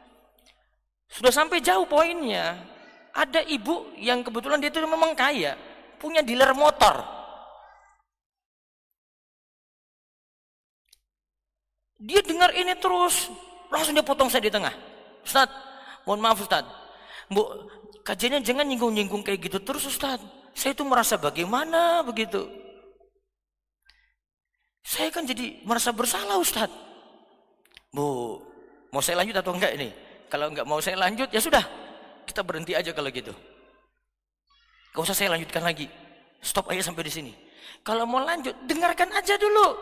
Sudah sampai jauh poinnya. Ada ibu yang kebetulan dia itu memang kaya, punya dealer motor. Dia dengar ini terus, langsung dia potong saya di tengah. Ustaz, Mohon maaf Ustaz. Bu, kajiannya jangan nyinggung-nyinggung kayak gitu terus Ustaz. Saya itu merasa bagaimana begitu. Saya kan jadi merasa bersalah Ustaz. Bu, mau saya lanjut atau enggak ini? Kalau enggak mau saya lanjut, ya sudah. Kita berhenti aja kalau gitu. Gak usah saya lanjutkan lagi. Stop aja sampai di sini. Kalau mau lanjut, dengarkan aja dulu.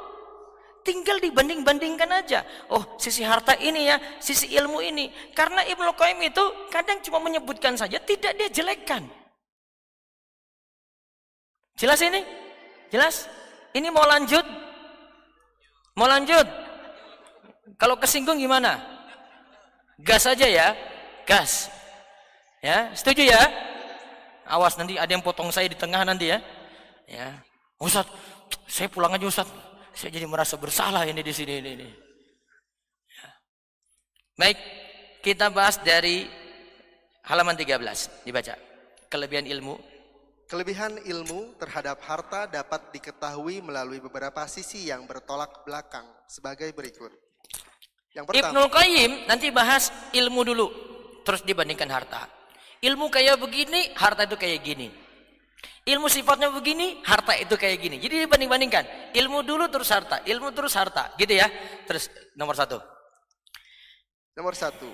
Tinggal dibanding-bandingkan aja. Oh, sisi harta ini ya, sisi ilmu ini. Karena Ibnu Qayyim itu kadang cuma menyebutkan saja, tidak dia jelekkan. Jelas ini? Jelas? Ini mau lanjut? Mau lanjut? Kalau kesinggung gimana? Gas aja ya. Gas. Ya, setuju ya? Awas nanti ada yang potong saya di tengah nanti ya. Ya. Ustaz, saya pulang aja Ustaz. Saya jadi merasa bersalah ini di sini ini. Ya. Baik, kita bahas dari halaman 13 dibaca. Kelebihan ilmu. Kelebihan ilmu terhadap harta dapat diketahui melalui beberapa sisi yang bertolak belakang sebagai berikut. Yang pertama, Ibnu Qayyim nanti bahas ilmu dulu, terus dibandingkan harta. Ilmu kayak begini, harta itu kayak gini. Ilmu sifatnya begini, harta itu kayak gini. Jadi dibanding-bandingkan. Ilmu dulu terus harta, ilmu terus harta. Gitu ya. Terus nomor satu. Nomor satu.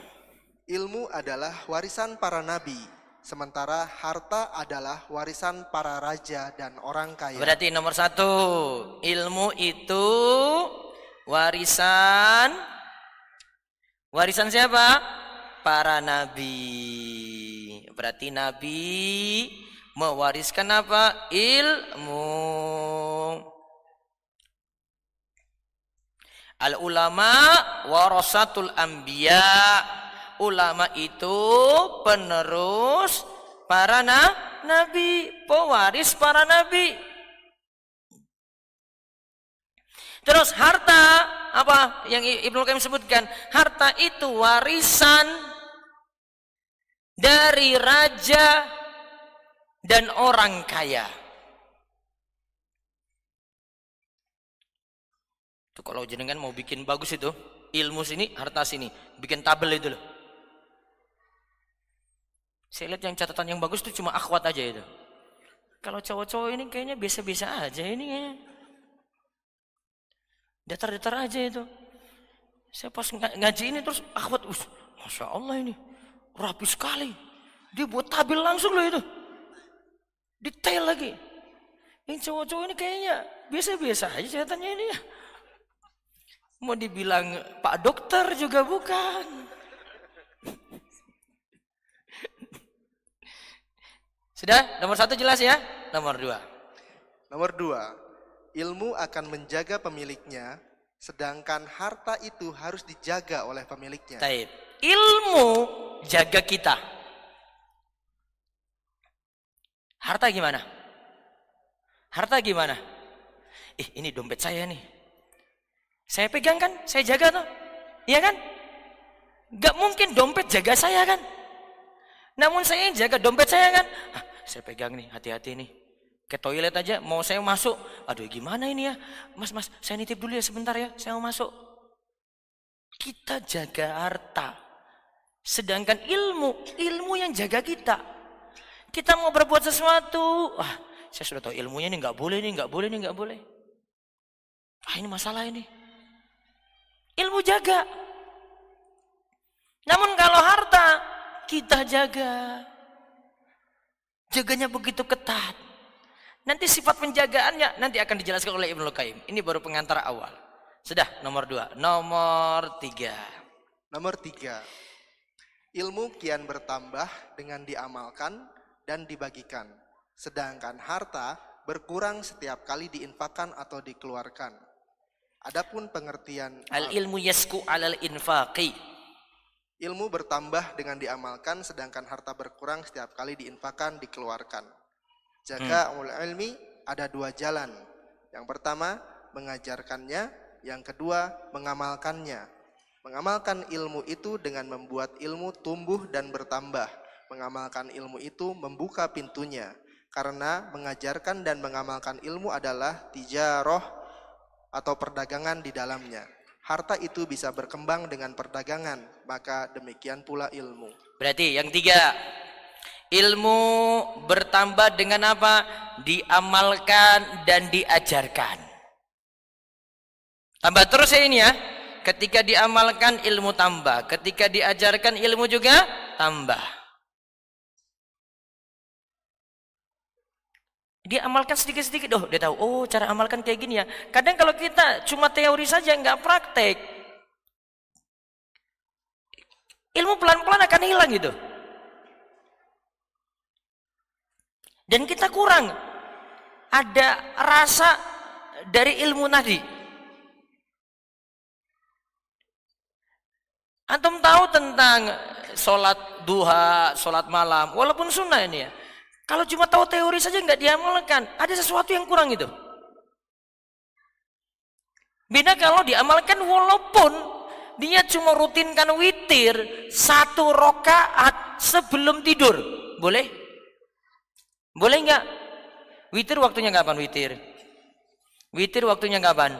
Ilmu adalah warisan para nabi. Sementara harta adalah warisan para raja dan orang kaya. Berarti nomor satu. Ilmu itu warisan. Warisan siapa? Para nabi. Berarti nabi mewariskan apa? Ilmu. Al ulama warasatul anbiya. Ulama itu penerus para na nabi, pewaris para nabi. Terus harta apa yang Ibnu Qayyim sebutkan? Harta itu warisan dari raja dan orang kaya. Itu kalau jenengan mau bikin bagus itu, ilmu sini, harta sini, bikin tabel itu loh. Saya lihat yang catatan yang bagus itu cuma akhwat aja itu. Kalau cowok-cowok ini kayaknya biasa-biasa aja ini kayaknya. Datar-datar aja itu. Saya pas ngaji ini terus akhwat, Masya Allah ini, rapi sekali. Dia buat tabel langsung loh itu. Detail lagi. Yang cowok-cowok ini kayaknya biasa-biasa aja ceritanya ini ya. Mau dibilang Pak Dokter juga bukan. [laughs] Sudah? Nomor satu jelas ya? Nomor dua. Nomor dua, ilmu akan menjaga pemiliknya, sedangkan harta itu harus dijaga oleh pemiliknya. Taib. Ilmu jaga kita. Harta gimana? Harta gimana? Ih, ini dompet saya nih. Saya pegang kan? Saya jaga tuh. Iya kan? Gak mungkin dompet jaga saya kan? Namun saya yang jaga dompet saya kan? Ah, saya pegang nih, hati-hati nih. Ke toilet aja, mau saya masuk. Aduh gimana ini ya? Mas, mas, saya nitip dulu ya sebentar ya, saya mau masuk. Kita jaga harta. Sedangkan ilmu, ilmu yang jaga kita. Kita mau berbuat sesuatu, ah, saya sudah tahu ilmunya ini nggak boleh nih, nggak boleh nih, nggak boleh. Ah ini masalah ini. Ilmu jaga. Namun kalau harta kita jaga. Jaganya begitu ketat. Nanti sifat penjagaannya nanti akan dijelaskan oleh Ibnu Qayyim. Ini baru pengantar awal. Sudah, nomor dua. Nomor tiga. Nomor tiga, ilmu kian bertambah dengan diamalkan dan dibagikan. Sedangkan harta berkurang setiap kali diinfakkan atau dikeluarkan. Adapun pengertian Al ilmu yasku alal infaqi. ilmu bertambah dengan diamalkan, sedangkan harta berkurang setiap kali diinfakkan, dikeluarkan. Jaga ulul ilmi ada dua jalan. Yang pertama mengajarkannya, yang kedua mengamalkannya. Mengamalkan ilmu itu dengan membuat ilmu tumbuh dan bertambah. Mengamalkan ilmu itu membuka pintunya. Karena mengajarkan dan mengamalkan ilmu adalah tijaroh atau perdagangan di dalamnya. Harta itu bisa berkembang dengan perdagangan, maka demikian pula ilmu. Berarti yang tiga. Ilmu bertambah dengan apa? Diamalkan dan diajarkan. Tambah terus ya ini ya. Ketika diamalkan ilmu tambah. Ketika diajarkan ilmu juga tambah. Dia amalkan sedikit-sedikit. Oh, dia tahu. Oh, cara amalkan kayak gini ya. Kadang kalau kita cuma teori saja, nggak praktek. Ilmu pelan-pelan akan hilang gitu. Dan kita kurang. Ada rasa dari ilmu tadi. Antum tahu tentang sholat duha, sholat malam, walaupun sunnah ini ya. Kalau cuma tahu teori saja nggak diamalkan, ada sesuatu yang kurang itu. Beda kalau diamalkan walaupun dia cuma rutinkan witir satu rokaat sebelum tidur, boleh? Boleh nggak? Witir waktunya kapan witir? Witir waktunya kapan?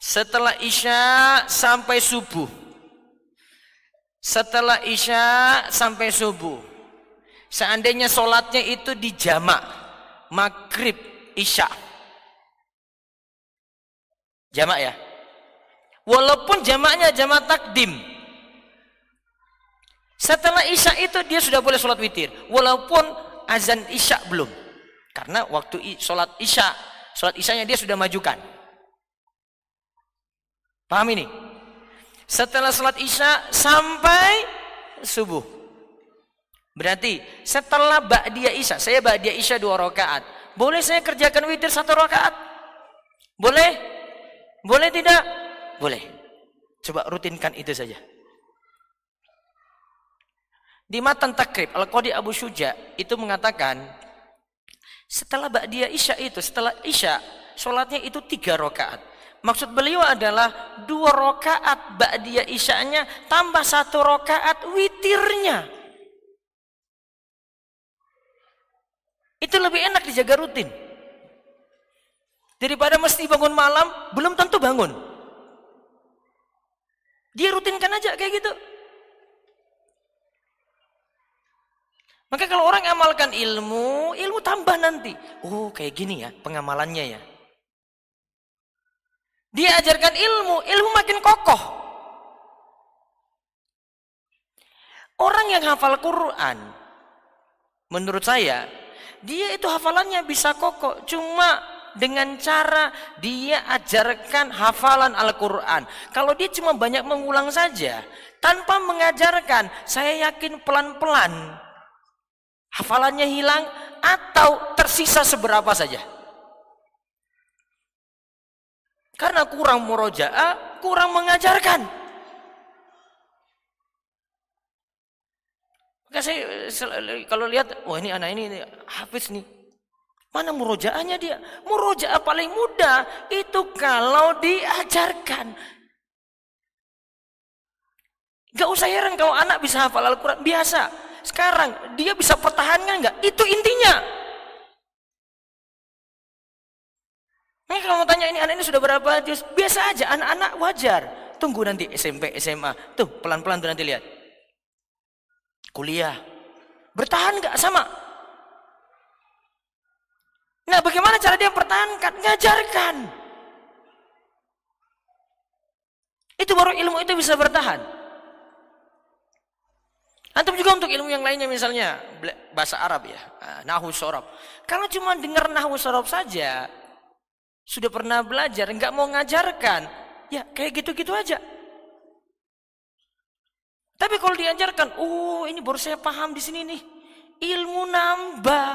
Setelah isya sampai subuh. Setelah isya sampai subuh. Seandainya sholatnya itu di jamak, maghrib, isya. Jamak ya. Walaupun jamaknya jamak takdim. Setelah isya itu dia sudah boleh sholat witir. Walaupun azan isya belum. Karena waktu sholat isya, sholat isyanya dia sudah majukan. Paham ini? Setelah sholat isya sampai subuh. Berarti setelah ba'diyah isya, saya ba'diyah isya dua rakaat. Boleh saya kerjakan witir satu rakaat? Boleh? Boleh tidak? Boleh. Coba rutinkan itu saja. Di matan takrib Al-Qadi Abu Syuja itu mengatakan setelah ba'diyah isya itu, setelah isya, sholatnya itu tiga rakaat. Maksud beliau adalah dua rakaat ba'diyah isyanya tambah satu rakaat witirnya. Itu lebih enak dijaga rutin. Daripada mesti bangun malam, belum tentu bangun. Dia rutinkan aja kayak gitu. Maka kalau orang amalkan ilmu, ilmu tambah nanti. Oh kayak gini ya pengamalannya ya. Dia ajarkan ilmu, ilmu makin kokoh. Orang yang hafal Quran, menurut saya, dia itu hafalannya bisa kokoh. Cuma dengan cara dia ajarkan hafalan Al-Quran. Kalau dia cuma banyak mengulang saja, tanpa mengajarkan, saya yakin pelan-pelan Hafalannya hilang atau tersisa seberapa saja. Karena kurang murojaah, kurang mengajarkan. Maka saya kalau lihat, wah ini anak ini, ini hafiz nih. Mana murojaahnya dia? Murojaah paling mudah itu kalau diajarkan. Gak usah heran kalau anak bisa hafal Al-Quran, biasa. Sekarang dia bisa pertahankan nggak? Itu intinya. Ini kalau mau tanya ini anak ini sudah berapa juz? Biasa aja, anak-anak wajar. Tunggu nanti SMP, SMA. Tuh, pelan-pelan tuh nanti lihat. Kuliah. Bertahan nggak sama? Nah, bagaimana cara dia pertahankan? Ngajarkan. Itu baru ilmu itu bisa bertahan. Antum juga untuk ilmu yang lainnya misalnya bahasa Arab ya, ah, nahu sorob. Kalau cuma dengar nahu sorob saja, sudah pernah belajar, nggak mau ngajarkan, ya kayak gitu-gitu aja. Tapi kalau diajarkan, oh ini baru saya paham di sini nih, ilmu nambah.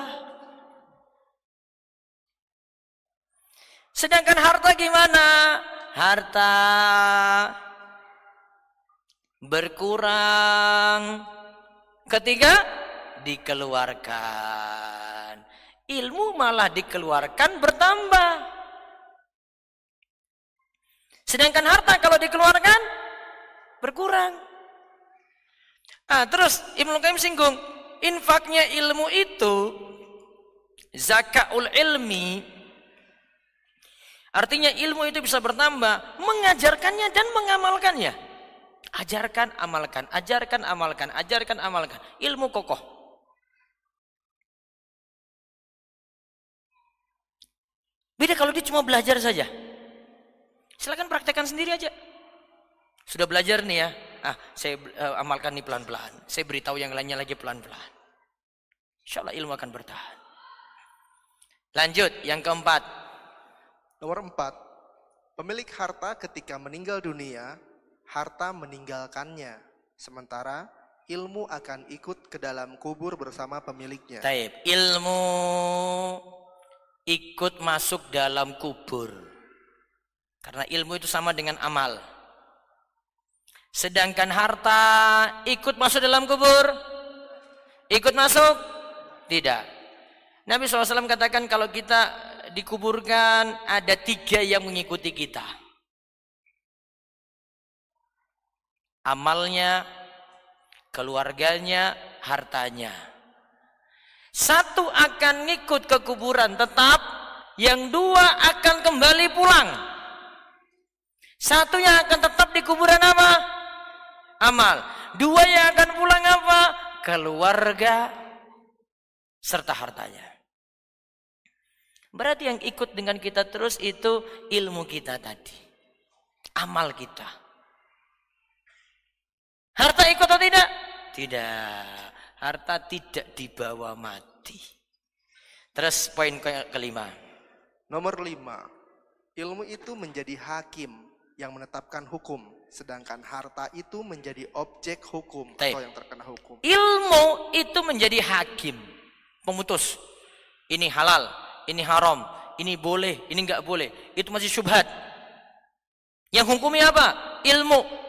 Sedangkan harta gimana? Harta berkurang ketika dikeluarkan. Ilmu malah dikeluarkan bertambah. Sedangkan harta kalau dikeluarkan berkurang. Ah, terus Ibnu Qayyim singgung, infaknya ilmu itu zakaul ilmi artinya ilmu itu bisa bertambah mengajarkannya dan mengamalkannya. Ajarkan, amalkan, ajarkan, amalkan, ajarkan, amalkan. Ilmu kokoh. Beda kalau dia cuma belajar saja. Silahkan praktekkan sendiri aja. Sudah belajar nih ya. Ah, saya uh, amalkan nih pelan-pelan. Saya beritahu yang lainnya lagi pelan-pelan. Insya Allah ilmu akan bertahan. Lanjut, yang keempat. Nomor empat. Pemilik harta ketika meninggal dunia, harta meninggalkannya. Sementara ilmu akan ikut ke dalam kubur bersama pemiliknya. Taib. Ilmu ikut masuk dalam kubur. Karena ilmu itu sama dengan amal. Sedangkan harta ikut masuk dalam kubur? Ikut masuk? Tidak. Nabi SAW katakan kalau kita dikuburkan ada tiga yang mengikuti kita. Amalnya, keluarganya, hartanya. Satu akan ngikut ke kuburan tetap, yang dua akan kembali pulang. Satu yang akan tetap di kuburan apa? Amal. Dua yang akan pulang apa? Keluarga serta hartanya. Berarti yang ikut dengan kita terus itu ilmu kita tadi. Amal kita. Harta ikut atau tidak? Tidak. Harta tidak dibawa mati. Terus poin kelima. Nomor lima. Ilmu itu menjadi hakim yang menetapkan hukum, sedangkan harta itu menjadi objek hukum Taib. atau yang terkena hukum. Ilmu itu menjadi hakim, pemutus. Ini halal, ini haram, ini boleh, ini enggak boleh. Itu masih syubhat. Yang hukumnya apa? Ilmu.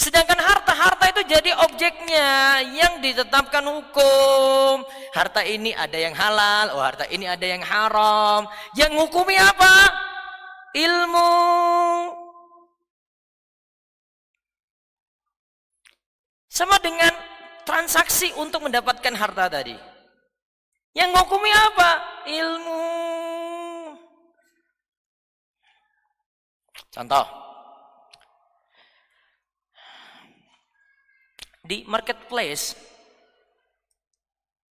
Sedangkan harta-harta itu jadi objeknya yang ditetapkan hukum. Harta ini ada yang halal, oh harta ini ada yang haram. Yang hukumi apa? Ilmu. Sama dengan transaksi untuk mendapatkan harta tadi. Yang hukumi apa? Ilmu. Contoh. Di marketplace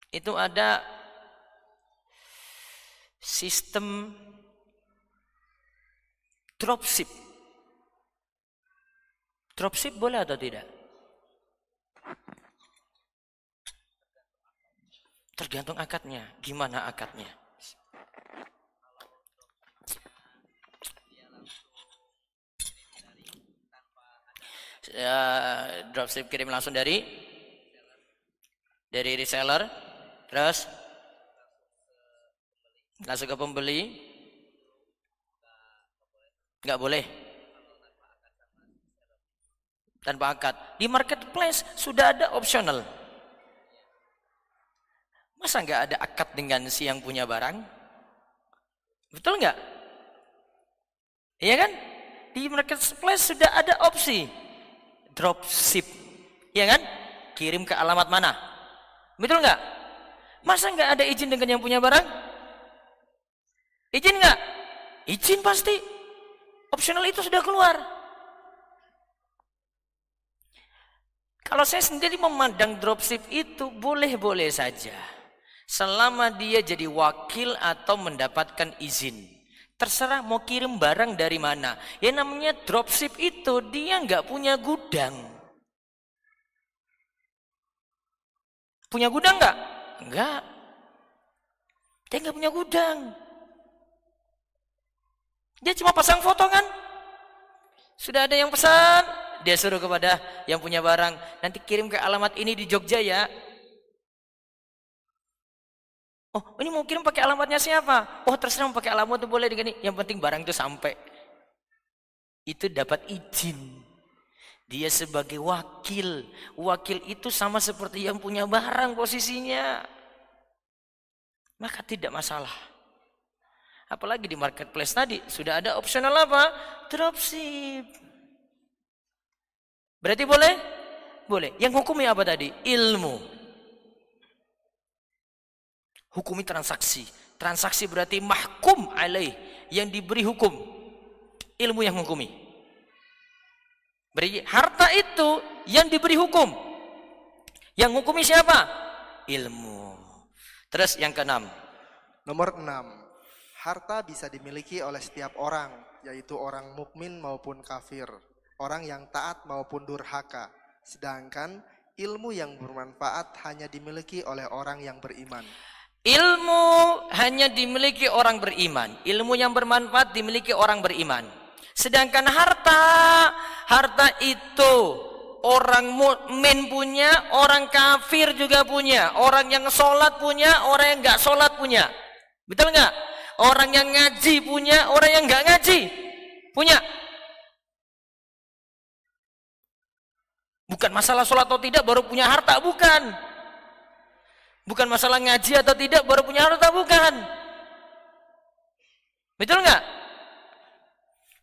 itu ada sistem dropship. Dropship boleh atau tidak? Tergantung akadnya. Gimana akadnya? Ya, dropship kirim langsung dari Dari reseller, terus langsung ke pembeli, nggak boleh tanpa akad. Di marketplace sudah ada optional. Masa nggak ada akad dengan si yang punya barang? Betul nggak? Iya kan? Di marketplace sudah ada opsi dropship. Iya kan? Kirim ke alamat mana? Betul nggak? Masa nggak ada izin dengan yang punya barang? Izin nggak? Izin pasti. Optional itu sudah keluar. Kalau saya sendiri memandang dropship itu boleh-boleh saja. Selama dia jadi wakil atau mendapatkan izin. Terserah mau kirim barang dari mana. Ya namanya dropship itu dia nggak punya gudang. Punya gudang nggak? Enggak. Dia nggak punya gudang. Dia cuma pasang foto kan? Sudah ada yang pesan, dia suruh kepada yang punya barang, nanti kirim ke alamat ini di Jogja ya. Oh, ini mau kirim pakai alamatnya siapa? Oh, terserah mau pakai alamat itu boleh digini. Yang penting barang itu sampai. Itu dapat izin. Dia sebagai wakil. Wakil itu sama seperti yang punya barang posisinya. Maka tidak masalah. Apalagi di marketplace tadi sudah ada opsional apa? Dropship. Berarti boleh? Boleh. Yang hukumnya apa tadi? Ilmu hukumi transaksi. Transaksi berarti mahkum alaih, yang diberi hukum. Ilmu yang hukumi. Beri harta itu yang diberi hukum. Yang hukumi siapa? Ilmu. Terus yang keenam. Nomor enam. Harta bisa dimiliki oleh setiap orang, yaitu orang mukmin maupun kafir, orang yang taat maupun durhaka. Sedangkan ilmu yang bermanfaat hanya dimiliki oleh orang yang beriman. Ilmu hanya dimiliki orang beriman. Ilmu yang bermanfaat dimiliki orang beriman. Sedangkan harta, harta itu orang mukmin punya, orang kafir juga punya, orang yang sholat punya, orang yang nggak sholat punya. Betul nggak? Orang yang ngaji punya, orang yang nggak ngaji punya. Bukan masalah sholat atau tidak baru punya harta, bukan. Bukan masalah ngaji atau tidak baru punya harta, bukan. Betul nggak?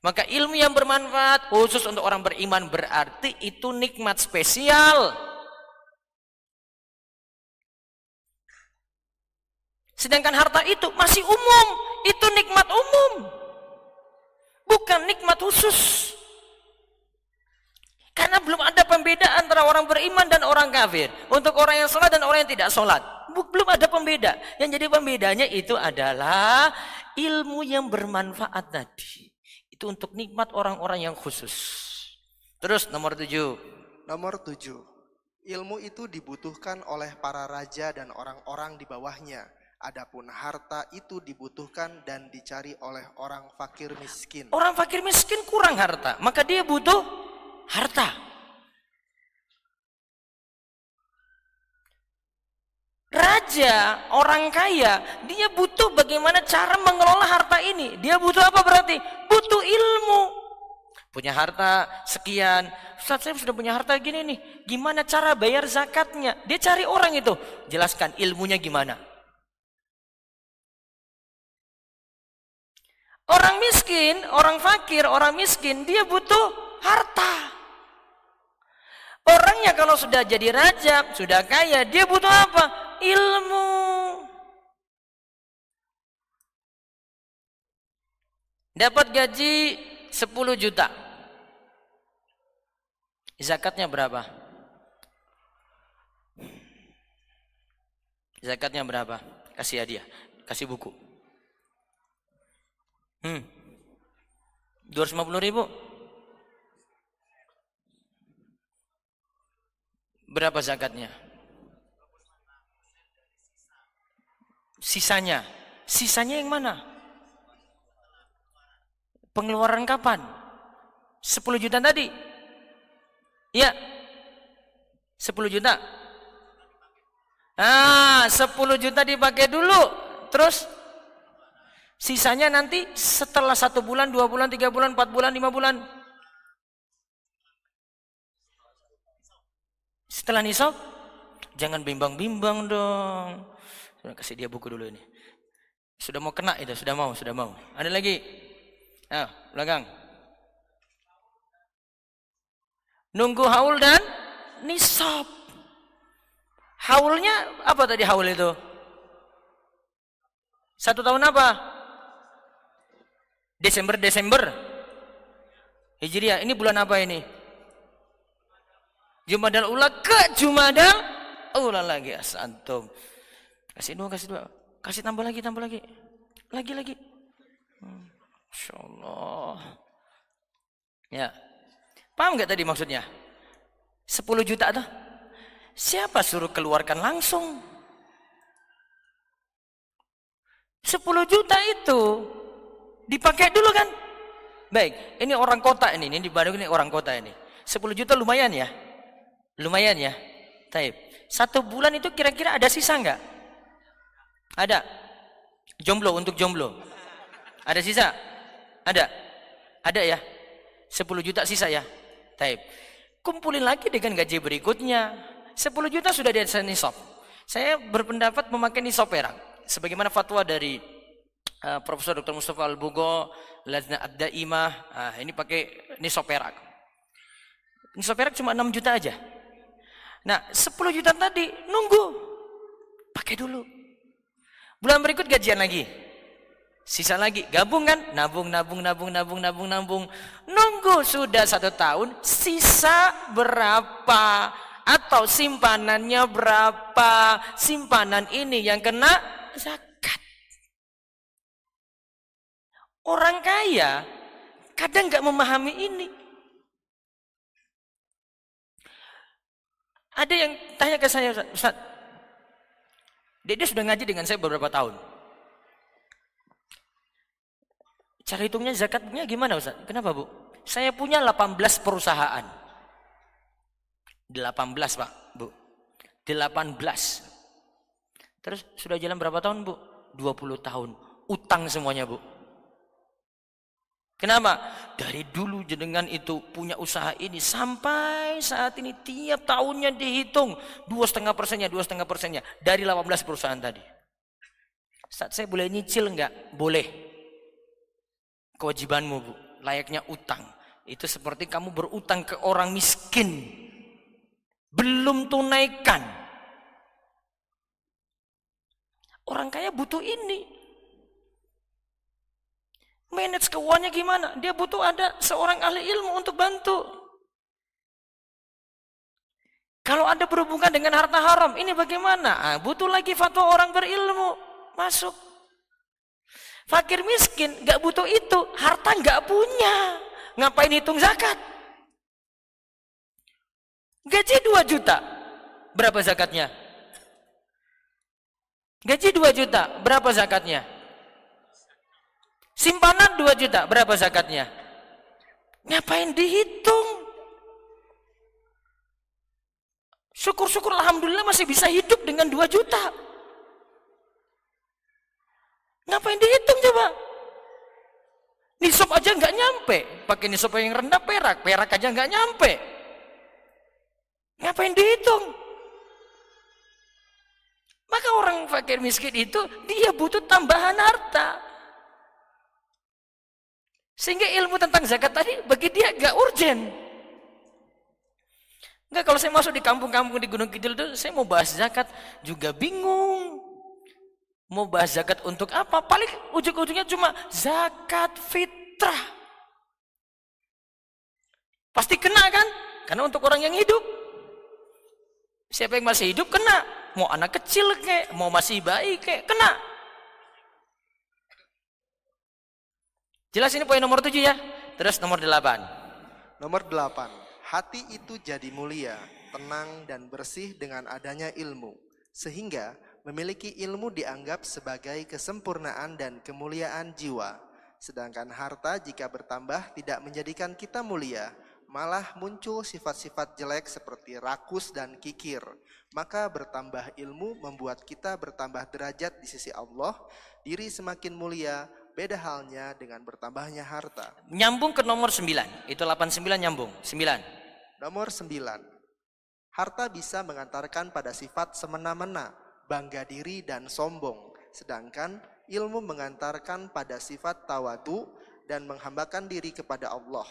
Maka ilmu yang bermanfaat khusus untuk orang beriman berarti itu nikmat spesial. Sedangkan harta itu masih umum, itu nikmat umum. Bukan nikmat khusus. Karena belum ada pembedaan antara orang beriman dan orang kafir. Untuk orang yang sholat dan orang yang tidak sholat. Belum ada pembeda. Yang jadi pembedanya itu adalah ilmu yang bermanfaat tadi. Itu untuk nikmat orang-orang yang khusus. Terus nomor tujuh. Nomor tujuh. Ilmu itu dibutuhkan oleh para raja dan orang-orang di bawahnya. Adapun harta itu dibutuhkan dan dicari oleh orang fakir miskin. Orang fakir miskin kurang harta, maka dia butuh harta. Raja, orang kaya, dia butuh bagaimana cara mengelola harta ini. Dia butuh apa berarti? Butuh ilmu. Punya harta sekian. Ustaz saya sudah punya harta gini nih. Gimana cara bayar zakatnya? Dia cari orang itu. Jelaskan ilmunya gimana. Orang miskin, orang fakir, orang miskin, dia butuh harta. Orangnya kalau sudah jadi raja, sudah kaya, dia butuh apa? Ilmu. Dapat gaji 10 juta. Zakatnya berapa? Zakatnya berapa? Kasih hadiah, kasih buku. Hmm. 250 ribu. Berapa zakatnya? Sisanya. Sisanya yang mana? Pengeluaran kapan? 10 juta tadi? Iya. 10 juta. Nah, 10 juta dipakai dulu. Terus sisanya nanti setelah satu bulan, dua bulan, tiga bulan, empat bulan, lima bulan. Setelah nisab, jangan bimbang-bimbang dong. Sudah kasih dia buku dulu ini. Sudah mau kena itu, sudah mau, sudah mau. Ada lagi? Ah, belakang. Nunggu haul dan nisab. Haulnya apa tadi haul itu? Satu tahun apa? Desember Desember. Hijriah. Ini bulan apa ini? Jumadal Ula ke Jumadal Ula lagi asantum. Kasih dua, kasih dua. Kasih tambah lagi, tambah lagi. Lagi, lagi. Hmm, Masya Allah. Ya. Paham nggak tadi maksudnya? 10 juta tuh. Siapa suruh keluarkan langsung? 10 juta itu dipakai dulu kan? Baik, ini orang kota ini, ini di Bandung ini orang kota ini. 10 juta lumayan ya? Lumayan ya? Taib. Satu bulan itu kira-kira ada sisa nggak? Ada. Jomblo untuk jomblo. Ada sisa? Ada. Ada ya? 10 juta sisa ya? Taib. Kumpulin lagi dengan gaji berikutnya. 10 juta sudah di nisab. Saya berpendapat memakai nisab perak. Sebagaimana fatwa dari uh, Profesor Dr. Mustafa Al-Bugo, Lazna Ad-Daimah, uh, ini pakai nisab perak. Nisab perak cuma 6 juta aja. Nah, 10 juta tadi nunggu. Pakai dulu. Bulan berikut gajian lagi. Sisa lagi, gabung kan? Nabung, nabung, nabung, nabung, nabung, nabung. Nunggu sudah satu tahun, sisa berapa? atau simpanannya berapa? Simpanan ini yang kena zakat. Orang kaya kadang nggak memahami ini. Ada yang tanya ke saya, Ustaz, Dede sudah ngaji dengan saya beberapa tahun. Cara hitungnya zakatnya gimana Ustaz? Kenapa Bu? Saya punya 18 perusahaan. 18 Pak, Bu. 18. Terus sudah jalan berapa tahun Bu? 20 tahun. Utang semuanya Bu. Kenapa? Dari dulu jenengan itu punya usaha ini sampai saat ini tiap tahunnya dihitung dua setengah persennya, dua setengah persennya dari 18 perusahaan tadi. Saat saya boleh nyicil enggak? Boleh. Kewajibanmu bu, layaknya utang. Itu seperti kamu berutang ke orang miskin belum tunaikan. Orang kaya butuh ini. Manage keuangannya gimana? Dia butuh ada seorang ahli ilmu untuk bantu. Kalau ada berhubungan dengan harta haram, ini bagaimana? Ah, butuh lagi fatwa orang berilmu. Masuk. Fakir miskin, gak butuh itu. Harta gak punya. Ngapain hitung zakat? Gaji 2 juta. Berapa zakatnya? Gaji 2 juta. Berapa zakatnya? Simpanan 2 juta. Berapa zakatnya? Ngapain dihitung? Syukur-syukur Alhamdulillah masih bisa hidup dengan 2 juta. Ngapain dihitung coba? Nisab aja nggak nyampe. Pakai nisab yang rendah perak. Perak aja nggak nyampe. Ngapain dihitung? Maka orang fakir miskin itu dia butuh tambahan harta. Sehingga ilmu tentang zakat tadi bagi dia gak urgen. Enggak kalau saya masuk di kampung-kampung di Gunung Kidul itu saya mau bahas zakat juga bingung. Mau bahas zakat untuk apa? Paling ujung-ujungnya cuma zakat fitrah. Pasti kena kan? Karena untuk orang yang hidup. Siapa yang masih hidup kena. Mau anak kecil kek, mau masih bayi kek, kena. Jelas ini poin nomor tujuh ya. Terus nomor delapan. Nomor delapan. Hati itu jadi mulia, tenang dan bersih dengan adanya ilmu. Sehingga memiliki ilmu dianggap sebagai kesempurnaan dan kemuliaan jiwa. Sedangkan harta jika bertambah tidak menjadikan kita mulia, malah muncul sifat-sifat jelek seperti rakus dan kikir. Maka bertambah ilmu membuat kita bertambah derajat di sisi Allah, diri semakin mulia, beda halnya dengan bertambahnya harta. Nyambung ke nomor 9. Itu 89 nyambung. 9. Nomor 9. Harta bisa mengantarkan pada sifat semena-mena, bangga diri dan sombong. Sedangkan ilmu mengantarkan pada sifat tawadu dan menghambakan diri kepada Allah.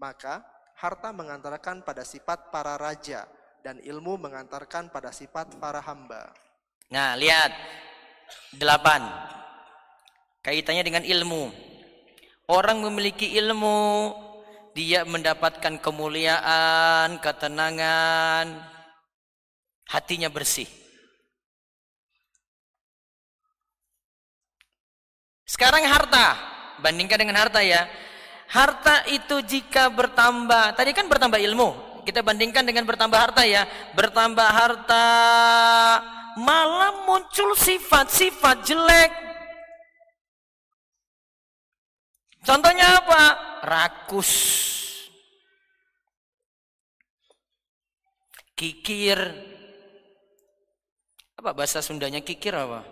Maka harta mengantarkan pada sifat para raja dan ilmu mengantarkan pada sifat para hamba. Nah, lihat. Delapan. Kaitannya dengan ilmu. Orang memiliki ilmu, dia mendapatkan kemuliaan, ketenangan, hatinya bersih. Sekarang harta, bandingkan dengan harta ya. Harta itu jika bertambah, tadi kan bertambah ilmu. Kita bandingkan dengan bertambah harta ya. Bertambah harta, malah muncul sifat-sifat jelek. Contohnya apa? Rakus. Kikir. Apa bahasa Sundanya kikir apa?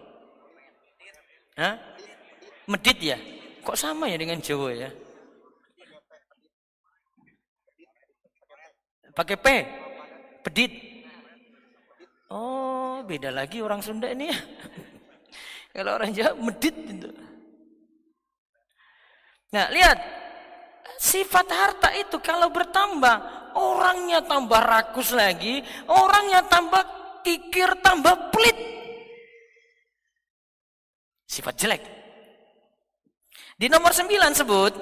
Hah? Medit ya? Kok sama ya dengan Jawa ya? Pakai P. Pedit. Oh, beda lagi orang Sunda ini ya. [laughs] Kalau orang Jawa medit itu. Nah, lihat. Sifat harta itu kalau bertambah, orangnya tambah rakus lagi, orangnya tambah kikir, tambah pelit. Sifat jelek. Di nomor 9 sebut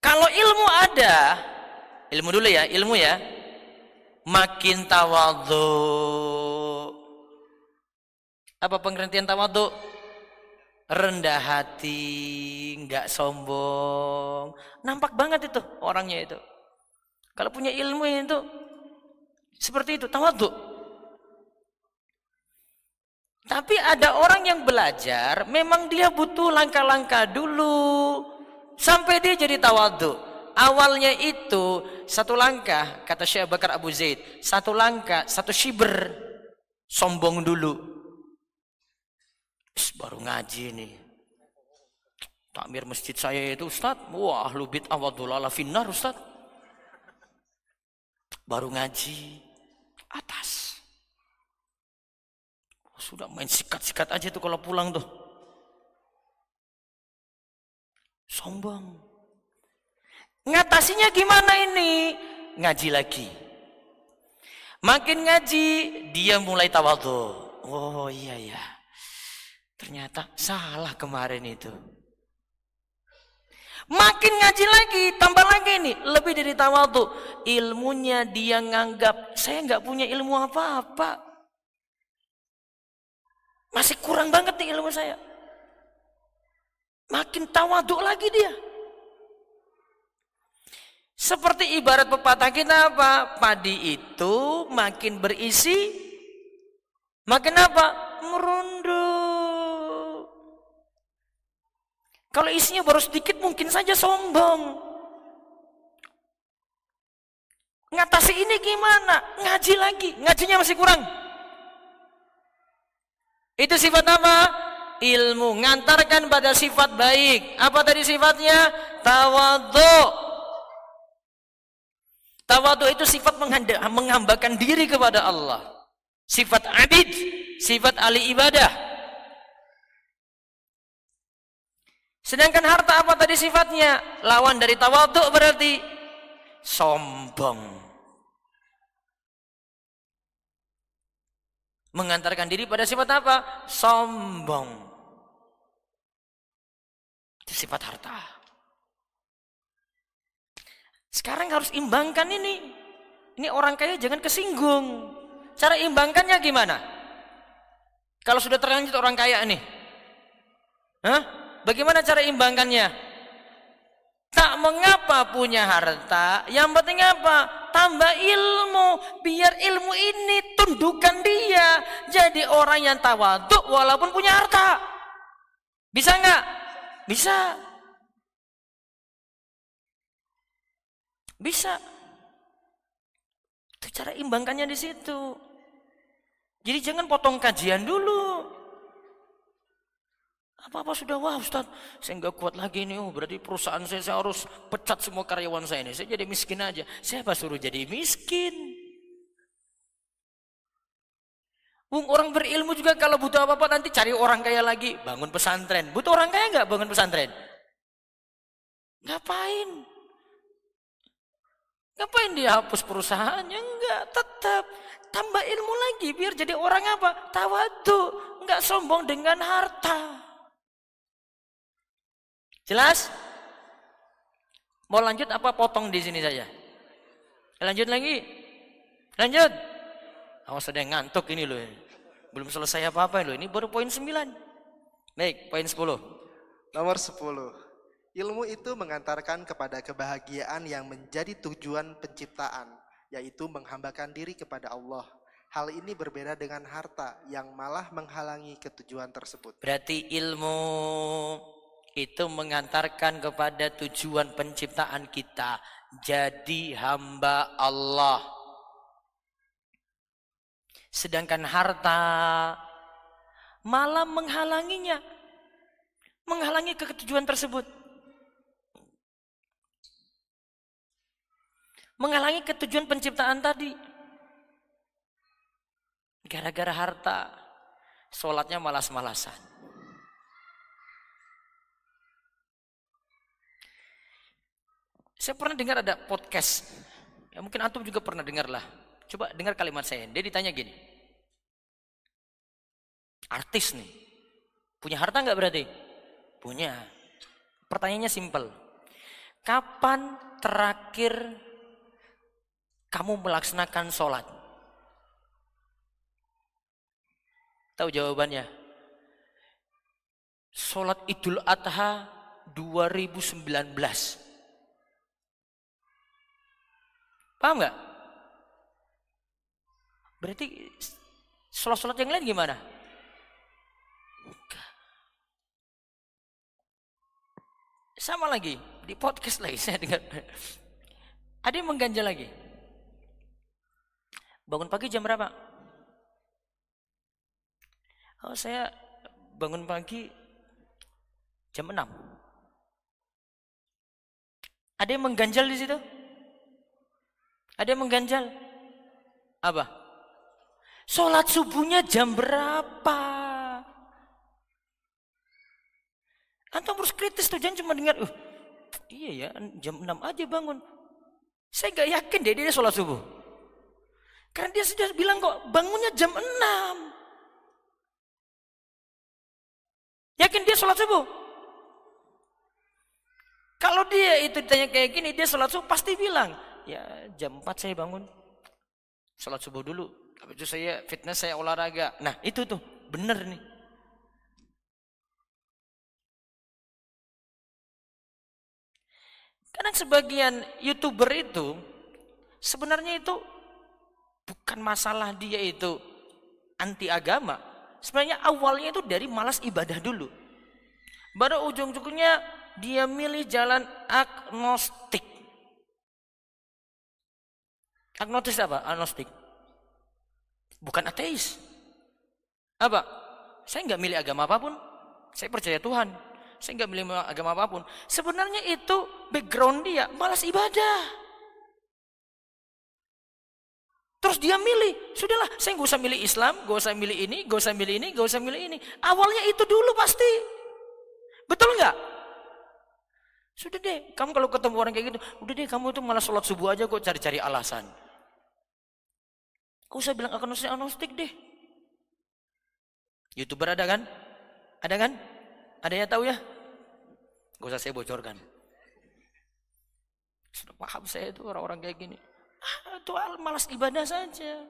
Kalau ilmu ada, ilmu dulu ya, ilmu ya. Makin tawadhu. Apa pengertian tawadhu? Rendah hati, nggak sombong. Nampak banget itu orangnya itu. Kalau punya ilmu itu seperti itu, tawadhu. Tapi ada orang yang belajar, memang dia butuh langkah-langkah dulu Sampai dia jadi tawadu. Awalnya itu satu langkah, kata Syekh Bakar Abu Zaid. Satu langkah, satu shiber. Sombong dulu. Baru ngaji nih. Takmir masjid saya itu Ustaz. Wah, lu bid'ah wa dhalala finnar Ustaz. Baru ngaji. Atas. Sudah main sikat-sikat aja tuh kalau pulang tuh. Sombong. Ngatasinya gimana ini? Ngaji lagi. Makin ngaji, dia mulai tawadhu. Oh iya ya. Ternyata salah kemarin itu. Makin ngaji lagi, tambah lagi nih, lebih dari tawadhu. Ilmunya dia nganggap saya nggak punya ilmu apa-apa. Masih kurang banget nih ilmu saya. Makin tawaduk lagi dia. Seperti ibarat pepatah kita apa? Padi itu makin berisi, makin apa? Merunduk. Kalau isinya baru sedikit mungkin saja sombong. Ngatasi ini gimana? Ngaji lagi. Ngajinya masih kurang. Itu sifat apa? ilmu ngantarkan pada sifat baik apa tadi sifatnya tawadhu tawadhu itu sifat menghambakan diri kepada Allah sifat abid sifat ahli ibadah sedangkan harta apa tadi sifatnya lawan dari tawadhu berarti sombong mengantarkan diri pada sifat apa? Sombong. Itu sifat harta. Sekarang harus imbangkan ini. Ini orang kaya jangan kesinggung. Cara imbangkannya gimana? Kalau sudah terlanjur orang kaya nih. Hah? Bagaimana cara imbangkannya? Tak mengapa punya harta, yang penting apa? Tambah ilmu, biar ilmu ini tundukkan dia. Jadi orang yang tawaduk walaupun punya harta. Bisa nggak? Bisa. Bisa. Itu cara imbangkannya di situ. Jadi jangan potong kajian dulu. Apa-apa sudah, wah Ustaz, saya nggak kuat lagi nih. Oh, berarti perusahaan saya, saya harus pecat semua karyawan saya ini. Saya jadi miskin aja. Siapa suruh jadi miskin? Wong orang berilmu juga kalau butuh apa-apa nanti cari orang kaya lagi, bangun pesantren. Butuh orang kaya nggak bangun pesantren? Ngapain? Ngapain dia hapus perusahaannya? Enggak, tetap tambah ilmu lagi biar jadi orang apa? Tawadu, enggak sombong dengan harta. Jelas? Mau lanjut apa potong di sini saja? Lanjut lagi. Lanjut. Awas ada yang ngantuk ini loh. Belum selesai apa-apa loh. Ini baru poin 9. Baik, poin 10. Nomor 10. Ilmu itu mengantarkan kepada kebahagiaan yang menjadi tujuan penciptaan, yaitu menghambakan diri kepada Allah. Hal ini berbeda dengan harta yang malah menghalangi ketujuan tersebut. Berarti ilmu itu mengantarkan kepada tujuan penciptaan kita. Jadi hamba Allah. Sedangkan harta malah menghalanginya. Menghalangi ketujuan tersebut. Menghalangi ketujuan penciptaan tadi. Gara-gara harta sholatnya malas-malasan Saya pernah dengar ada podcast. Ya mungkin antum juga pernah dengar lah. Coba dengar kalimat saya. Dia ditanya gini. Artis nih. Punya harta nggak berarti? Punya. Pertanyaannya simpel. Kapan terakhir kamu melaksanakan sholat? Tahu jawabannya? Sholat Idul Adha 2019. Paham nggak? Berarti sholat-sholat yang lain gimana? Sama lagi, di podcast lagi [laughs] saya dengar. Ada yang mengganjal lagi. Bangun pagi jam berapa? Oh, saya bangun pagi jam 6. Ada yang mengganjal di situ? Ada yang mengganjal? Apa? Sholat subuhnya jam berapa? Antum harus kritis tuh, jangan cuma dengar, uh, iya ya, jam 6 aja bangun. Saya gak yakin deh dia sholat subuh. Karena dia sudah bilang kok bangunnya jam 6. Yakin dia sholat subuh? Kalau dia itu ditanya kayak gini, dia sholat subuh pasti bilang, ya jam 4 saya bangun. Sholat subuh dulu. Habis itu saya fitness, saya olahraga. Nah itu tuh, bener nih. Karena sebagian youtuber itu sebenarnya itu bukan masalah dia itu anti agama. Sebenarnya awalnya itu dari malas ibadah dulu. Baru ujung-ujungnya dia milih jalan agnostik. Agnostik apa? Agnostik. Bukan ateis. Apa? Saya nggak milih agama apa pun. Saya percaya Tuhan. Saya nggak milih agama apa pun. Sebenarnya itu background dia malas ibadah. Terus dia milih, sudahlah, saya nggak usah milih Islam, nggak usah milih ini, nggak usah milih ini, nggak usah milih ini. Awalnya itu dulu pasti, betul nggak? Sudah deh, kamu kalau ketemu orang kayak gitu, udah deh kamu itu malah sholat subuh aja kok cari-cari alasan. Kau usah bilang agnostik agnostik deh. Youtuber ada kan? Ada kan? Ada yang tahu ya? Gak usah saya bocorkan. Sudah paham saya itu orang-orang kayak gini. Ah, itu malas ibadah saja.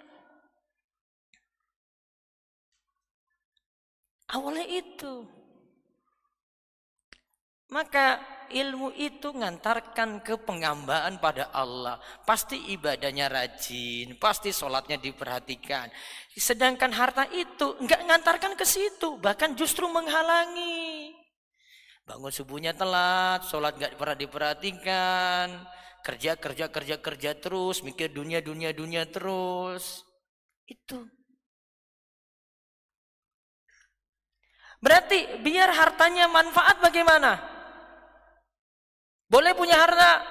Awalnya itu. Maka ilmu itu ngantarkan ke pengambaan pada Allah. Pasti ibadahnya rajin, pasti sholatnya diperhatikan. Sedangkan harta itu nggak ngantarkan ke situ, bahkan justru menghalangi. Bangun subuhnya telat, sholat gak pernah diperhatikan, kerja kerja kerja kerja terus, mikir dunia dunia dunia terus. Itu. Berarti biar hartanya manfaat bagaimana? Boleh punya harta?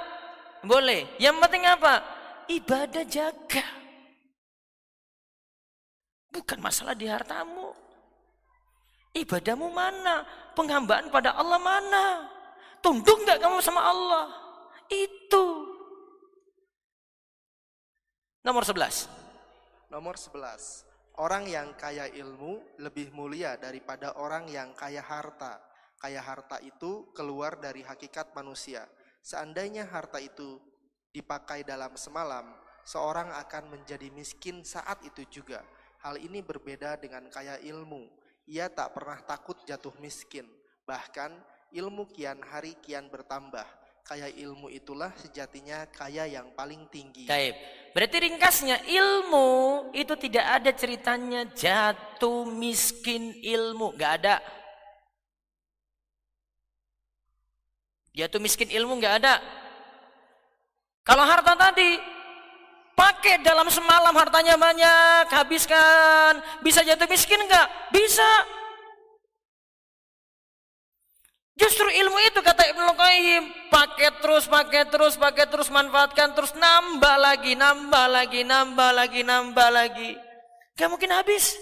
Boleh. Yang penting apa? Ibadah jaga. Bukan masalah di hartamu. Ibadahmu mana? Penghambaan pada Allah mana? Tunduk nggak kamu sama Allah? Itu. Nomor 11. Nomor 11. Orang yang kaya ilmu lebih mulia daripada orang yang kaya harta. Kaya harta itu keluar dari hakikat manusia. Seandainya harta itu dipakai dalam semalam, seorang akan menjadi miskin saat itu juga. Hal ini berbeda dengan kaya ilmu ia tak pernah takut jatuh miskin. Bahkan ilmu kian hari kian bertambah. Kaya ilmu itulah sejatinya kaya yang paling tinggi. Taib. Berarti ringkasnya ilmu itu tidak ada ceritanya jatuh miskin ilmu. Gak ada. Jatuh miskin ilmu gak ada. Kalau harta tadi Pakai dalam semalam hartanya banyak, habiskan. Bisa jatuh miskin enggak? Bisa. Justru ilmu itu kata Ibnu Qayyim, pakai terus, pakai terus, pakai terus, manfaatkan terus, nambah lagi, nambah lagi, nambah lagi, nambah lagi. Gak mungkin habis.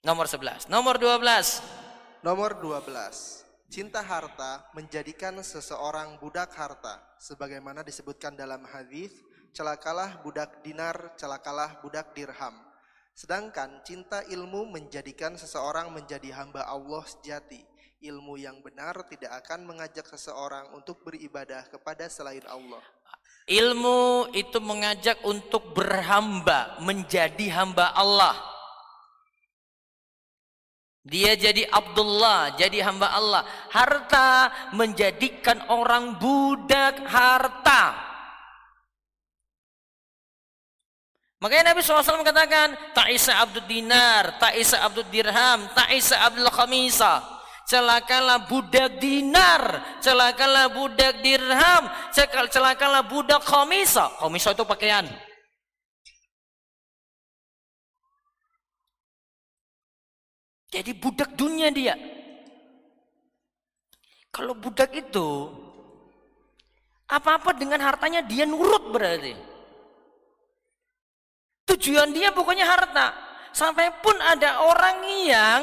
Nomor 11. Nomor 12. Nomor 12. Cinta harta menjadikan seseorang budak harta, sebagaimana disebutkan dalam hadis, celakalah budak dinar, celakalah budak dirham. Sedangkan cinta ilmu menjadikan seseorang menjadi hamba Allah sejati. Ilmu yang benar tidak akan mengajak seseorang untuk beribadah kepada selain Allah. Ilmu itu mengajak untuk berhamba, menjadi hamba Allah. Dia jadi Abdullah, jadi hamba Allah. Harta menjadikan orang budak harta. Makanya Nabi SAW katakan, Ta'isa abdul dinar, Ta'isa abdul dirham, Ta'isa abdul khamisa. Celakalah budak dinar, celakalah budak dirham, celakalah budak khamisa. Khamisa itu pakaian. Jadi budak dunia dia. Kalau budak itu apa-apa dengan hartanya dia nurut berarti. Tujuan dia pokoknya harta. Sampai pun ada orang yang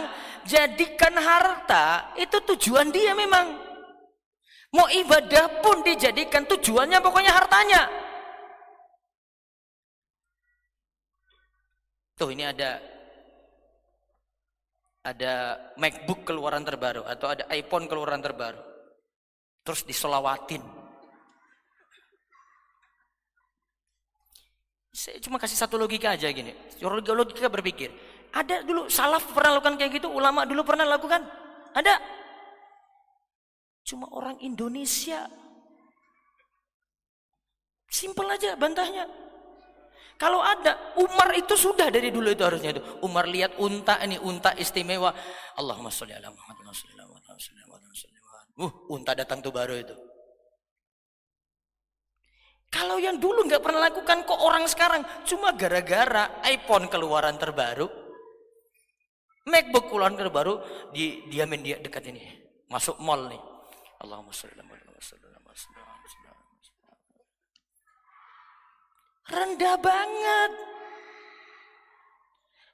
jadikan harta itu tujuan dia memang. Mau ibadah pun dijadikan tujuannya pokoknya hartanya. Tuh ini ada ada MacBook keluaran terbaru atau ada iPhone keluaran terbaru. Terus disolawatin. Saya cuma kasih satu logika aja gini. Logika, logika berpikir. Ada dulu salaf pernah lakukan kayak gitu, ulama dulu pernah lakukan. Ada. Cuma orang Indonesia. Simpel aja bantahnya. Kalau ada, Umar itu sudah dari dulu itu harusnya itu. Umar lihat unta ini, unta istimewa. Allahumma sholli ala Muhammad wa salli ala Muhammad Uh, unta datang tuh baru itu. Kalau yang dulu nggak pernah lakukan kok orang sekarang cuma gara-gara iPhone keluaran terbaru, MacBook keluaran terbaru, di diamin dia dekat ini, masuk mall nih. Allahumma sholli ala Muhammad wa salli Rendah banget.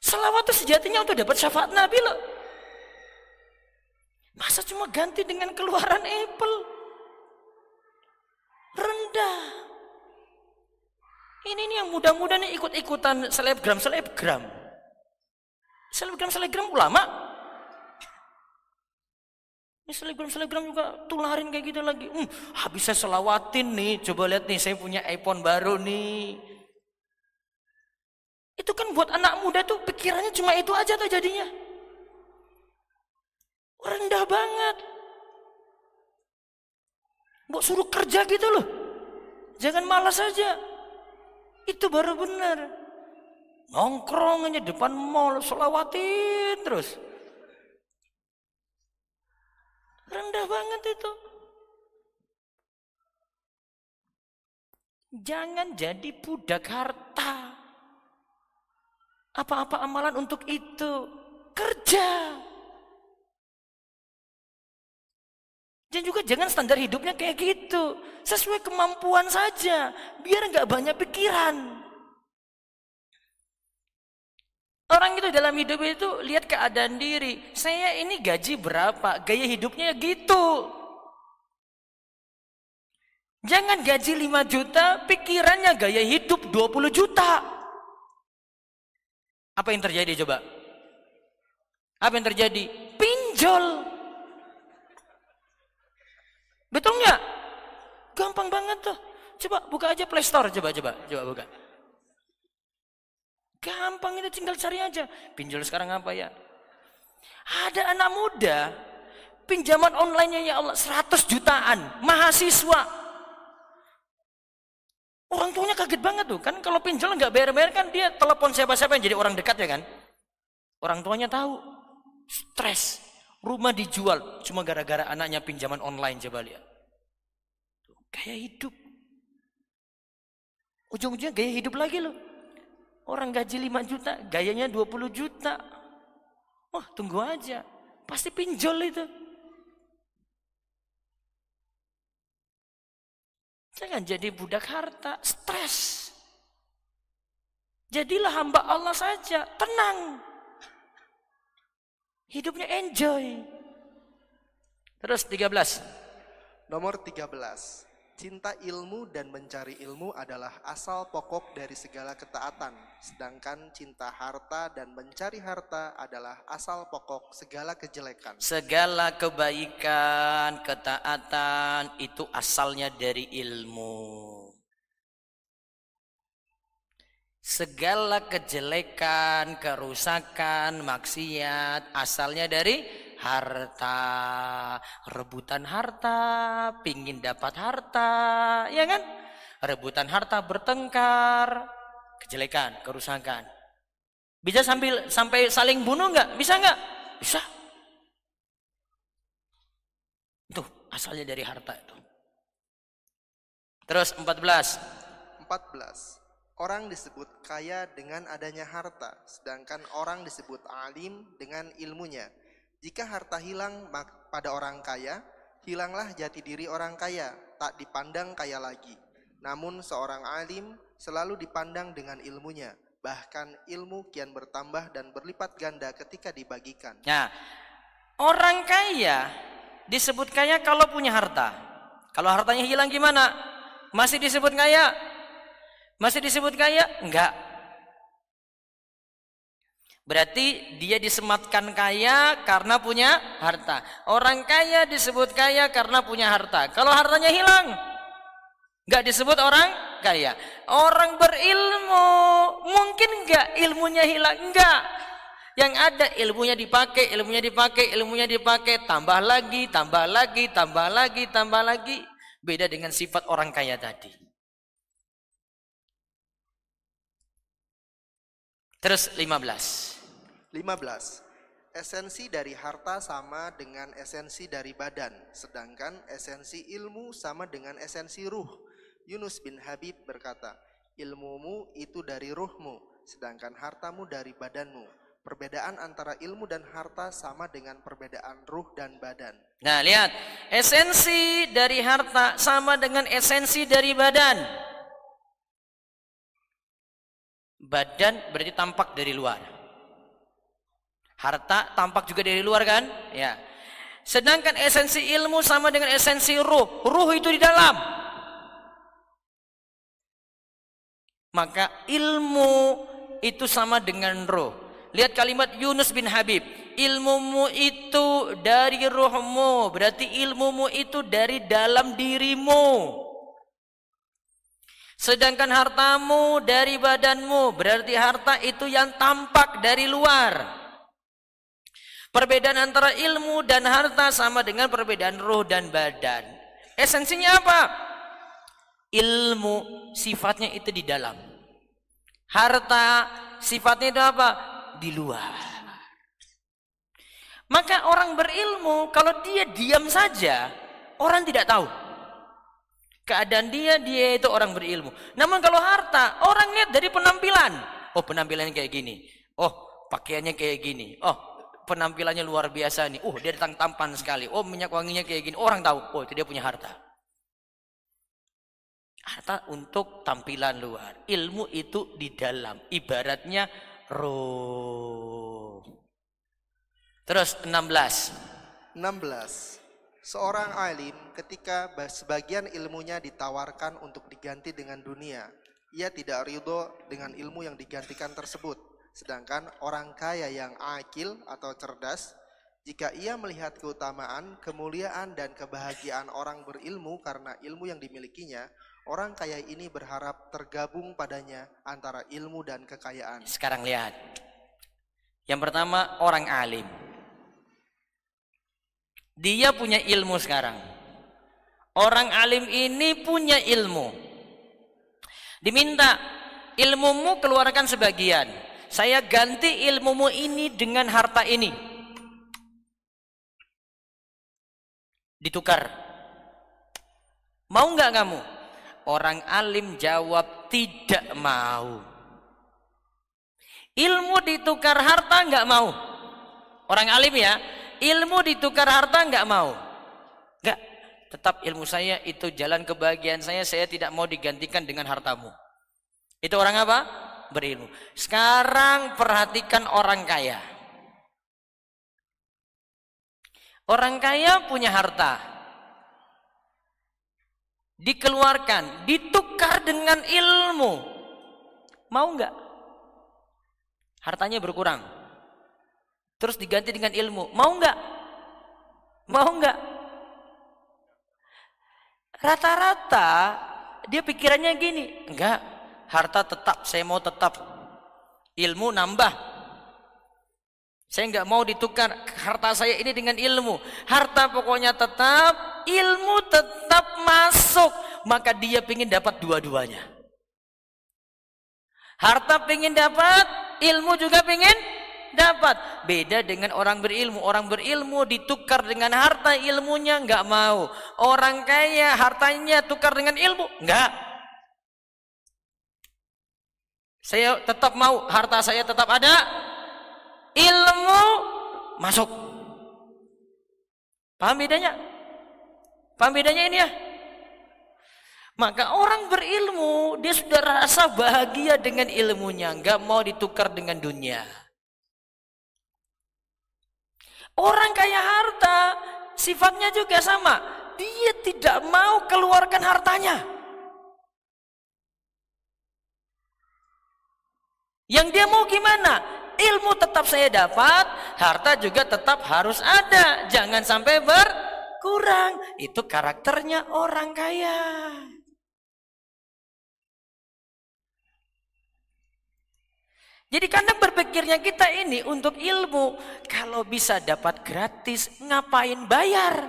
Selawat itu sejatinya untuk dapat syafaat Nabi loh. Masa cuma ganti dengan keluaran Apple? Rendah. Ini nih yang muda-muda nih ikut-ikutan selebgram, selebgram. Selebgram, selebgram ulama. Ini selebgram-selebgram juga tularin kayak gitu lagi. Hmm, habis saya selawatin nih. Coba lihat nih, saya punya iPhone baru nih. Itu kan buat anak muda tuh pikirannya cuma itu aja tuh jadinya. Rendah banget. Mau suruh kerja gitu loh. Jangan malas aja. Itu baru benar. Nongkrong aja depan mall, selawatin terus. Rendah banget itu. Jangan jadi budak harta. Apa-apa amalan untuk itu. Kerja. Dan juga jangan standar hidupnya kayak gitu. Sesuai kemampuan saja. Biar nggak banyak pikiran. Orang itu dalam hidup itu lihat keadaan diri. Saya ini gaji berapa? Gaya hidupnya gitu. Jangan gaji 5 juta, pikirannya gaya hidup 20 juta. Apa yang terjadi coba? Apa yang terjadi? Pinjol. Betul nggak? Gampang banget tuh. Coba buka aja Play Store, coba coba, coba buka. Gampang itu tinggal cari aja. Pinjol sekarang apa ya? Ada anak muda pinjaman online-nya ya Allah 100 jutaan, mahasiswa Orang tuanya kaget banget tuh kan kalau pinjol nggak bayar-bayar kan dia telepon siapa-siapa yang jadi orang dekat ya kan. Orang tuanya tahu stres, rumah dijual cuma gara-gara anaknya pinjaman online coba lihat. Gaya hidup. Ujung-ujungnya gaya hidup lagi loh. Orang gaji 5 juta, gayanya 20 juta. Wah, tunggu aja. Pasti pinjol itu. Jangan jadi budak harta, stres. Jadilah hamba Allah saja, tenang. Hidupnya enjoy. Terus 13. Nomor 13. Cinta ilmu dan mencari ilmu adalah asal pokok dari segala ketaatan, sedangkan cinta harta dan mencari harta adalah asal pokok segala kejelekan. Segala kebaikan, ketaatan itu asalnya dari ilmu. Segala kejelekan, kerusakan, maksiat asalnya dari harta, rebutan harta, pingin dapat harta, ya kan? Rebutan harta bertengkar, kejelekan, kerusakan. Bisa sambil sampai saling bunuh nggak? Bisa nggak? Bisa. Itu asalnya dari harta itu. Terus 14. 14. Orang disebut kaya dengan adanya harta, sedangkan orang disebut alim dengan ilmunya. Jika harta hilang pada orang kaya, hilanglah jati diri orang kaya, tak dipandang kaya lagi. Namun seorang alim selalu dipandang dengan ilmunya, bahkan ilmu kian bertambah dan berlipat ganda ketika dibagikan. Nah, orang kaya disebut kaya kalau punya harta. Kalau hartanya hilang gimana? Masih disebut kaya? Masih disebut kaya? Enggak. Berarti dia disematkan kaya karena punya harta. Orang kaya disebut kaya karena punya harta. Kalau hartanya hilang, nggak disebut orang kaya. Orang berilmu mungkin nggak ilmunya hilang, nggak. Yang ada ilmunya dipakai, ilmunya dipakai, ilmunya dipakai, tambah lagi, tambah lagi, tambah lagi, tambah lagi. Beda dengan sifat orang kaya tadi. Terus 15. 15. Esensi dari harta sama dengan esensi dari badan, sedangkan esensi ilmu sama dengan esensi ruh. Yunus bin Habib berkata, ilmumu itu dari ruhmu, sedangkan hartamu dari badanmu. Perbedaan antara ilmu dan harta sama dengan perbedaan ruh dan badan. Nah, lihat. Esensi dari harta sama dengan esensi dari badan. Badan berarti tampak dari luar. Harta tampak juga dari luar kan? Ya. Sedangkan esensi ilmu sama dengan esensi ruh. Ruh itu di dalam. Maka ilmu itu sama dengan ruh. Lihat kalimat Yunus bin Habib. Ilmumu itu dari ruhmu. Berarti ilmumu itu dari dalam dirimu. Sedangkan hartamu dari badanmu. Berarti harta itu yang tampak dari luar. Perbedaan antara ilmu dan harta sama dengan perbedaan roh dan badan. Esensinya apa? Ilmu sifatnya itu di dalam. Harta sifatnya itu apa? Di luar. Maka orang berilmu kalau dia diam saja, orang tidak tahu. Keadaan dia, dia itu orang berilmu. Namun kalau harta, orang lihat dari penampilan. Oh penampilannya kayak gini. Oh pakaiannya kayak gini. Oh penampilannya luar biasa nih. Oh dia datang tampan sekali. Oh minyak wanginya kayak gini. Orang tahu. Oh itu dia punya harta. Harta untuk tampilan luar. Ilmu itu di dalam. Ibaratnya roh. Terus 16. 16. Seorang alim ketika sebagian ilmunya ditawarkan untuk diganti dengan dunia, ia tidak ridho dengan ilmu yang digantikan tersebut. Sedangkan orang kaya yang akil atau cerdas, jika ia melihat keutamaan, kemuliaan, dan kebahagiaan orang berilmu karena ilmu yang dimilikinya, orang kaya ini berharap tergabung padanya antara ilmu dan kekayaan. Sekarang lihat. Yang pertama orang alim. Dia punya ilmu sekarang. Orang alim ini punya ilmu. Diminta ilmumu keluarkan sebagian. Saya ganti ilmumu ini dengan harta ini. Ditukar. Mau nggak kamu? Orang alim jawab tidak mau. Ilmu ditukar harta nggak mau. Orang alim ya, ilmu ditukar harta nggak mau? Nggak. Tetap ilmu saya itu jalan kebahagiaan saya saya tidak mau digantikan dengan hartamu. Itu orang apa? Berilmu. Sekarang perhatikan orang kaya. Orang kaya punya harta. Dikeluarkan ditukar dengan ilmu. Mau nggak? Hartanya berkurang terus diganti dengan ilmu. Mau nggak? Mau nggak? Rata-rata dia pikirannya gini, enggak, harta tetap, saya mau tetap. Ilmu nambah. Saya nggak mau ditukar harta saya ini dengan ilmu. Harta pokoknya tetap, ilmu tetap masuk. Maka dia ingin dapat dua-duanya. Harta ingin dapat, ilmu juga ingin dapat. Beda dengan orang berilmu. Orang berilmu ditukar dengan harta ilmunya nggak mau. Orang kaya hartanya tukar dengan ilmu nggak. Saya tetap mau harta saya tetap ada. Ilmu masuk. Paham bedanya? Paham bedanya ini ya? Maka orang berilmu dia sudah rasa bahagia dengan ilmunya, nggak mau ditukar dengan dunia. Orang kaya harta sifatnya juga sama. Dia tidak mau keluarkan hartanya. Yang dia mau gimana? Ilmu tetap saya dapat, harta juga tetap harus ada. Jangan sampai berkurang. Itu karakternya orang kaya. Jadi kadang berpikirnya kita ini untuk ilmu, kalau bisa dapat gratis, ngapain bayar?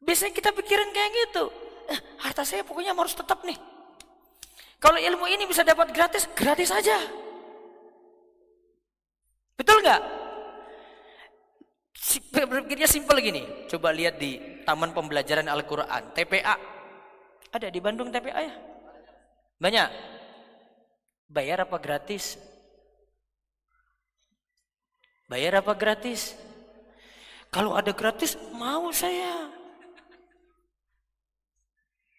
Biasanya kita pikirin kayak gitu. Eh, harta saya pokoknya harus tetap nih. Kalau ilmu ini bisa dapat gratis, gratis aja. Betul nggak? Berpikirnya simpel gini. Coba lihat di Taman Pembelajaran Al-Quran, TPA. Ada di Bandung TPA ya? Banyak. Bayar apa gratis? Bayar apa gratis? Kalau ada gratis, mau saya.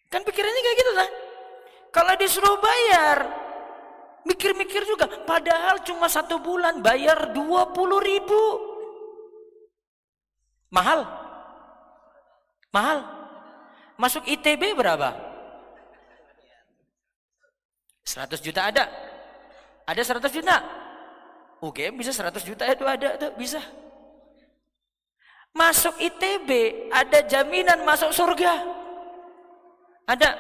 Kan pikirannya kayak gitu kan? Kalau disuruh bayar, mikir-mikir juga. Padahal cuma satu bulan bayar 20 ribu. Mahal? Mahal? Masuk ITB berapa? 100 juta ada. Ada 100 juta. UGM bisa 100 juta itu ada tuh bisa. Masuk ITB ada jaminan masuk surga. Ada.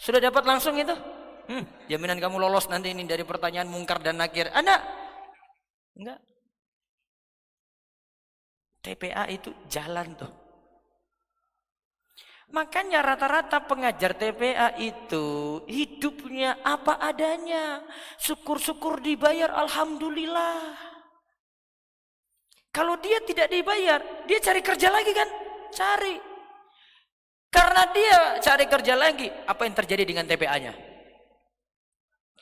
Sudah dapat langsung itu? Hmm, jaminan kamu lolos nanti ini dari pertanyaan mungkar dan nakir. Ada? Enggak. TPA itu jalan tuh. Makanya rata-rata pengajar TPA itu hidupnya apa adanya. Syukur-syukur dibayar, alhamdulillah. Kalau dia tidak dibayar, dia cari kerja lagi kan? Cari. Karena dia cari kerja lagi, apa yang terjadi dengan TPA-nya?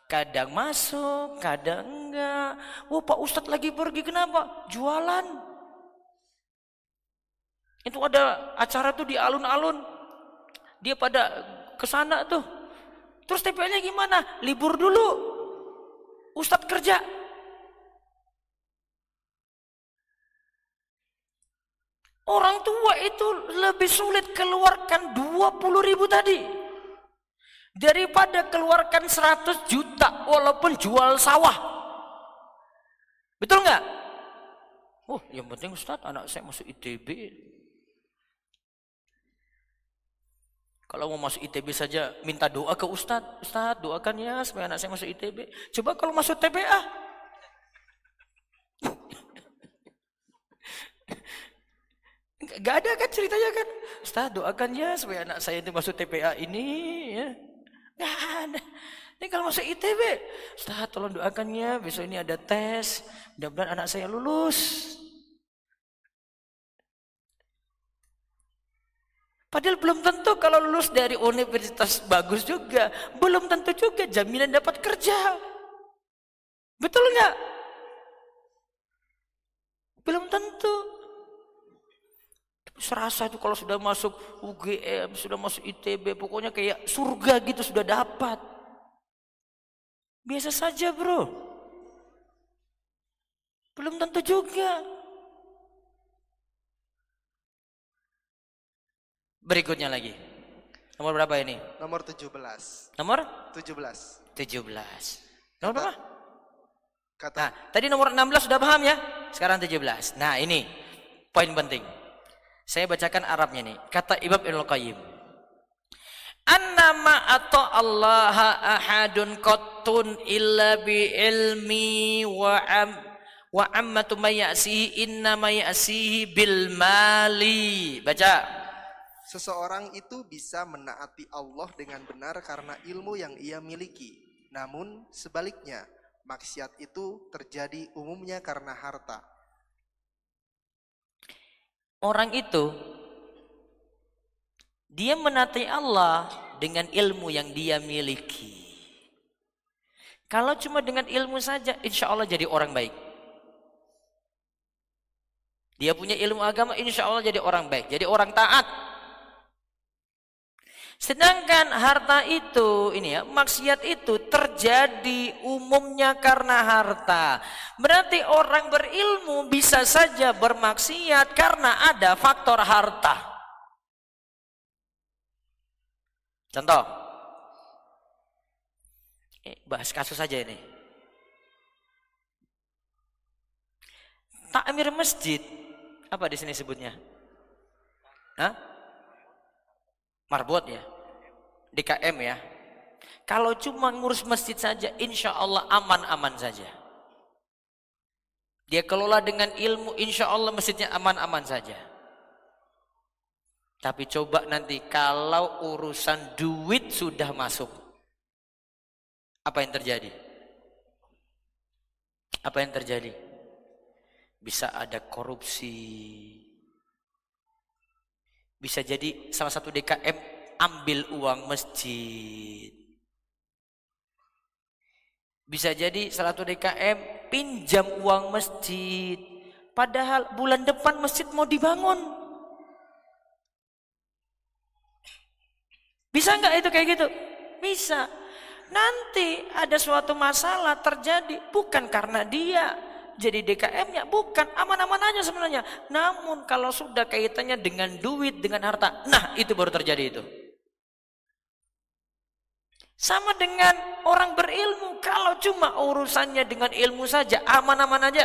Kadang masuk, kadang enggak. Oh Pak Ustadz lagi pergi, kenapa? Jualan. Itu ada acara tuh di alun-alun dia pada ke sana tuh. Terus TPA-nya gimana? Libur dulu. Ustadz kerja. Orang tua itu lebih sulit keluarkan 20 ribu tadi. Daripada keluarkan 100 juta walaupun jual sawah. Betul nggak? Oh, yang penting Ustadz anak saya masuk ITB. Kalau mau masuk ITB saja minta doa ke Ustadz. Ustadz doakan ya supaya anak saya masuk ITB. Coba kalau masuk TPA. [laughs] Gak ada kan ceritanya kan. Ustadz doakan ya supaya anak saya itu masuk TPA ini. Ya. Gak ada. Ini kalau masuk ITB. Ustadz tolong doakan ya besok ini ada tes. Mudah-mudahan anak saya lulus. Padahal belum tentu kalau lulus dari universitas bagus juga. Belum tentu juga jaminan dapat kerja. Betul nggak? Belum tentu. Serasa itu kalau sudah masuk UGM, sudah masuk ITB, pokoknya kayak surga gitu sudah dapat. Biasa saja bro. Belum tentu juga. Berikutnya lagi. Nomor berapa ini? Nomor 17. Nomor? 17. 17. Nomor berapa? Kata. Nah, tadi nomor 16 sudah paham ya? Sekarang 17. Nah, ini poin penting. Saya bacakan Arabnya nih. Kata Imam Ibnu Qayyim. Annama atau Allah ahadun qattun illa bi ilmi wa am wa ammatu mayasihi inna mayasihi bil mali. Baca. Seseorang itu bisa menaati Allah dengan benar karena ilmu yang ia miliki. Namun sebaliknya, maksiat itu terjadi umumnya karena harta. Orang itu dia menaati Allah dengan ilmu yang dia miliki. Kalau cuma dengan ilmu saja, insya Allah jadi orang baik. Dia punya ilmu agama, insya Allah jadi orang baik, jadi orang taat. Sedangkan harta itu, ini ya, maksiat itu terjadi umumnya karena harta. Berarti orang berilmu bisa saja bermaksiat karena ada faktor harta. Contoh, eh, bahas kasus saja ini. Takmir masjid, apa di sini sebutnya? Hah? Marbot ya. DKM ya. Kalau cuma ngurus masjid saja, insya Allah aman-aman saja. Dia kelola dengan ilmu, insya Allah masjidnya aman-aman saja. Tapi coba nanti kalau urusan duit sudah masuk. Apa yang terjadi? Apa yang terjadi? Bisa ada korupsi, bisa jadi salah satu DKM ambil uang masjid. Bisa jadi salah satu DKM pinjam uang masjid. Padahal bulan depan masjid mau dibangun. Bisa nggak itu kayak gitu? Bisa. Nanti ada suatu masalah terjadi bukan karena dia, jadi DKM-nya bukan aman-aman aja sebenarnya. Namun kalau sudah kaitannya dengan duit, dengan harta, nah itu baru terjadi itu. Sama dengan orang berilmu, kalau cuma urusannya dengan ilmu saja, aman-aman aja.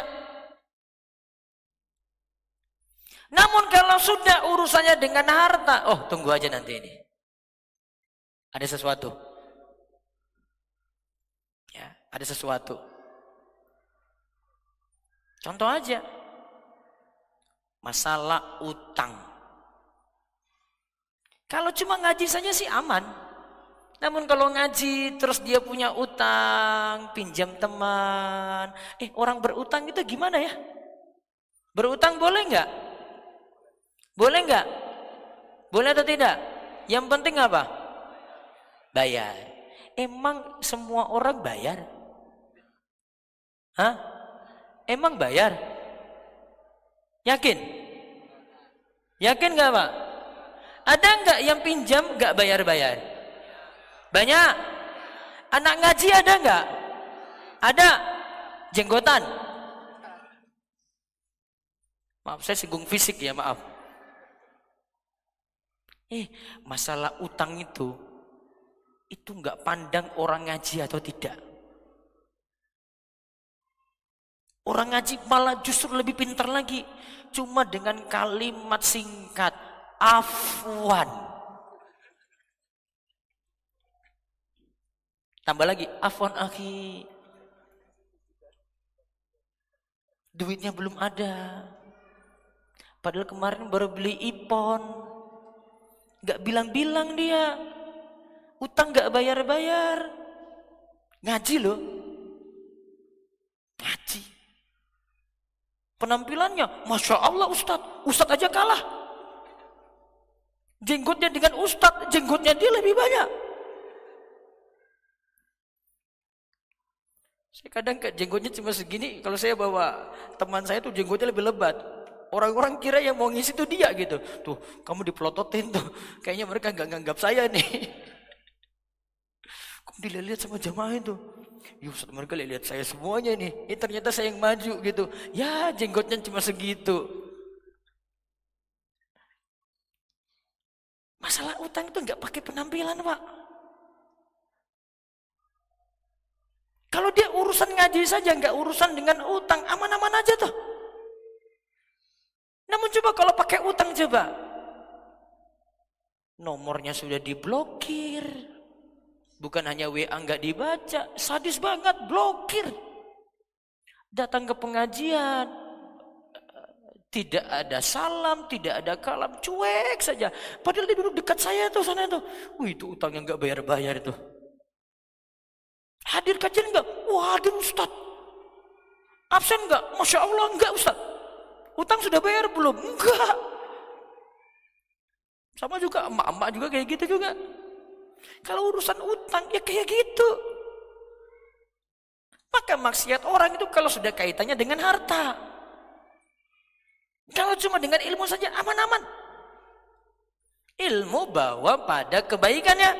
Namun kalau sudah urusannya dengan harta, oh tunggu aja nanti ini. Ada sesuatu. Ya, ada sesuatu. Contoh aja. Masalah utang. Kalau cuma ngaji saja sih aman. Namun kalau ngaji terus dia punya utang, pinjam teman. Eh orang berutang itu gimana ya? Berutang boleh nggak? Boleh nggak? Boleh atau tidak? Yang penting apa? Bayar. Emang semua orang bayar? Hah? Emang bayar? Yakin? Yakin nggak pak? Ada nggak yang pinjam nggak bayar-bayar? Banyak. Anak ngaji ada nggak? Ada. Jenggotan. Maaf saya singgung fisik ya maaf. Eh masalah utang itu itu nggak pandang orang ngaji atau tidak. Orang ngaji malah justru lebih pintar lagi. Cuma dengan kalimat singkat. Afwan. Tambah lagi. Afwan akhi. Duitnya belum ada. Padahal kemarin baru beli ipon. Gak bilang-bilang dia. Utang gak bayar-bayar. Ngaji loh. Ngaji. Penampilannya, Masya Allah Ustadz. Ustadz aja kalah. Jenggotnya dengan Ustadz, jenggotnya dia lebih banyak. Saya kadang jenggotnya cuma segini, kalau saya bawa teman saya tuh jenggotnya lebih lebat. Orang-orang kira yang mau ngisi tuh dia gitu. Tuh, kamu dipelototin tuh. [laughs] Kayaknya mereka nggak nganggap saya nih. [laughs] Kamu dilihat sama jamaah itu. Ya Ustaz mereka lihat saya semuanya nih. Ini ternyata saya yang maju gitu. Ya jenggotnya cuma segitu. Masalah utang itu nggak pakai penampilan pak. Kalau dia urusan ngaji saja nggak urusan dengan utang aman-aman aja tuh. Namun coba kalau pakai utang coba. Nomornya sudah diblokir. Bukan hanya WA nggak dibaca, sadis banget, blokir. Datang ke pengajian, tidak ada salam, tidak ada kalam, cuek saja. Padahal dia duduk dekat saya tuh sana tuh. Wih itu utang yang nggak bayar-bayar itu. Hadir kajian enggak? Wah hadir Ustaz. Absen enggak? Masya Allah enggak Ustaz. Utang sudah bayar belum? Enggak. Sama juga emak-emak juga kayak gitu juga. Kalau urusan utang ya kayak gitu. Maka maksiat orang itu kalau sudah kaitannya dengan harta. Kalau cuma dengan ilmu saja aman-aman. Ilmu bawa pada kebaikannya.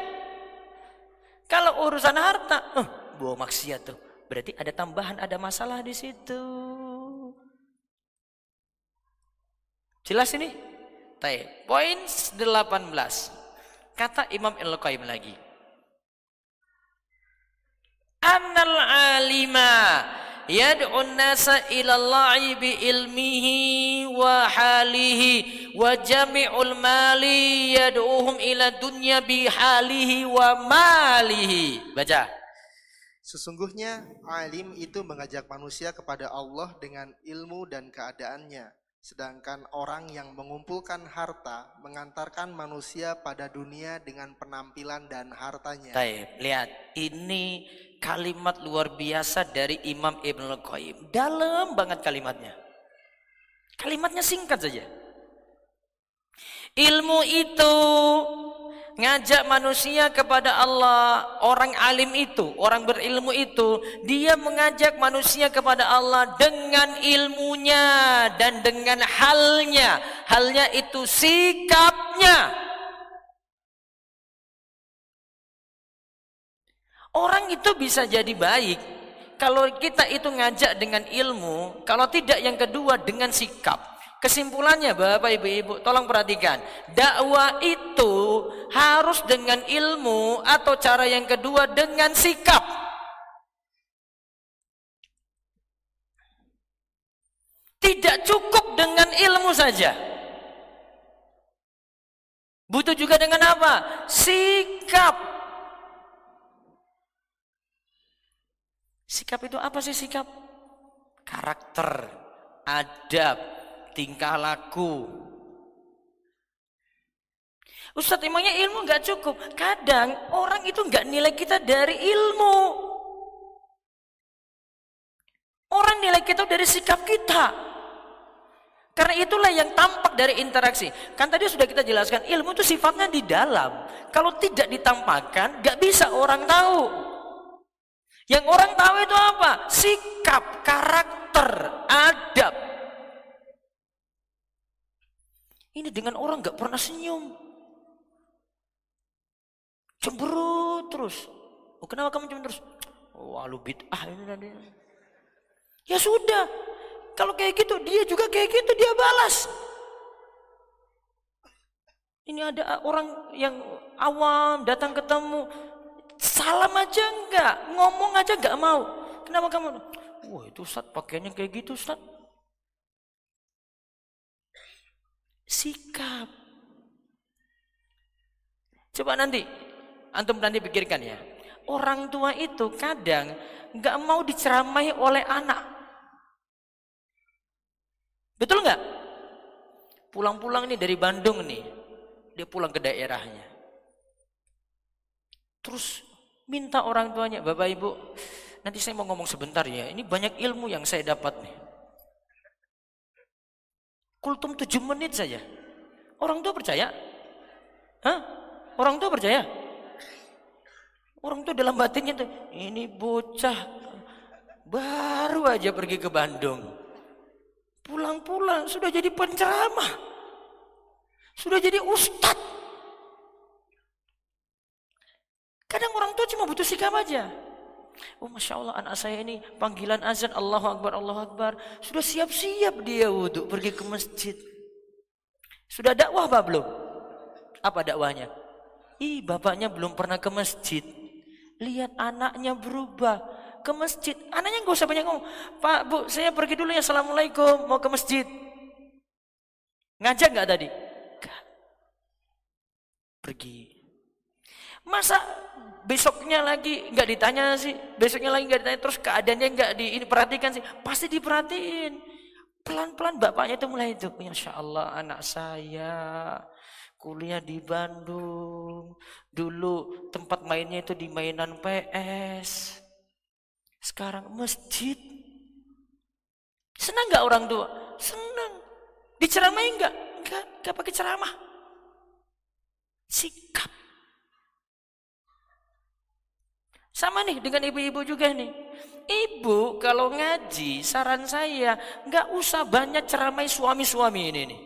Kalau urusan harta, uh, bawa maksiat tuh. Berarti ada tambahan, ada masalah di situ. Jelas ini? Taib. Poin 18. Kata Imam Al-Qayyim lagi. Annal alima yad'un nasa ila Allahi bi ilmihi wa halihi wa jami'ul mali yad'uhum ila dunya bi halihi wa malihi. Baca. Sesungguhnya alim itu mengajak manusia kepada Allah dengan ilmu dan keadaannya Sedangkan orang yang mengumpulkan harta mengantarkan manusia pada dunia dengan penampilan dan hartanya. Taib, lihat ini kalimat luar biasa dari Imam Ibn Al-Qayyim. Dalam banget kalimatnya. Kalimatnya singkat saja. Ilmu itu ngajak manusia kepada Allah. Orang alim itu, orang berilmu itu, dia mengajak manusia kepada Allah dengan ilmunya dan dengan halnya. Halnya itu sikapnya. Orang itu bisa jadi baik kalau kita itu ngajak dengan ilmu, kalau tidak yang kedua dengan sikap. Kesimpulannya Bapak Ibu Ibu tolong perhatikan. Dakwah itu harus dengan ilmu atau cara yang kedua dengan sikap. Tidak cukup dengan ilmu saja. Butuh juga dengan apa? Sikap. Sikap itu apa sih sikap? Karakter, adab, tingkah laku. Ustadz emangnya ilmu nggak cukup? Kadang orang itu nggak nilai kita dari ilmu. Orang nilai kita dari sikap kita. Karena itulah yang tampak dari interaksi. Kan tadi sudah kita jelaskan, ilmu itu sifatnya di dalam. Kalau tidak ditampakkan, nggak bisa orang tahu. Yang orang tahu itu apa? Sikap, karakter, adab. Ini dengan orang nggak pernah senyum. Cemberut terus. Oh, kenapa kamu cemberut terus? Oh, alu bid'ah ini tadi. Ya sudah. Kalau kayak gitu, dia juga kayak gitu, dia balas. Ini ada orang yang awam datang ketemu, salam aja enggak, ngomong aja enggak mau. Kenapa kamu? Wah itu Ustaz pakaiannya kayak gitu Ustaz. Sikap. Coba nanti Antum nanti pikirkan ya. Orang tua itu kadang nggak mau diceramai oleh anak. Betul nggak? Pulang-pulang nih dari Bandung nih, dia pulang ke daerahnya. Terus minta orang tuanya, Bapak Ibu, nanti saya mau ngomong sebentar ya. Ini banyak ilmu yang saya dapat nih. Kultum tujuh menit saja. Orang tua percaya? Hah? Orang tua percaya? Orang tuh dalam batinnya tuh, ini bocah baru aja pergi ke Bandung. Pulang-pulang sudah jadi penceramah. Sudah jadi ustad. Kadang orang tua cuma butuh sikap aja. Oh Masya Allah anak saya ini panggilan azan Allahu Akbar, Allahu Akbar. Sudah siap-siap dia wudhu pergi ke masjid. Sudah dakwah apa belum? Apa dakwahnya? Ih bapaknya belum pernah ke masjid. Lihat anaknya berubah ke masjid. Anaknya nggak usah banyak ngomong. Pak, Bu, saya pergi dulu ya. Assalamualaikum. Mau ke masjid. Ngajak nggak tadi? Gak. Pergi. Masa besoknya lagi nggak ditanya sih? Besoknya lagi nggak ditanya. Terus keadaannya nggak diperhatikan sih? Pasti diperhatiin. Pelan-pelan bapaknya itu mulai itu. Insya Allah anak saya kuliah di Bandung. Dulu tempat mainnya itu di mainan PS. Sekarang masjid. Senang nggak orang tua? Senang. Diceramai nggak? Enggak, enggak pakai ceramah. Sikap. Sama nih dengan ibu-ibu juga nih. Ibu kalau ngaji, saran saya nggak usah banyak ceramai suami-suami ini nih.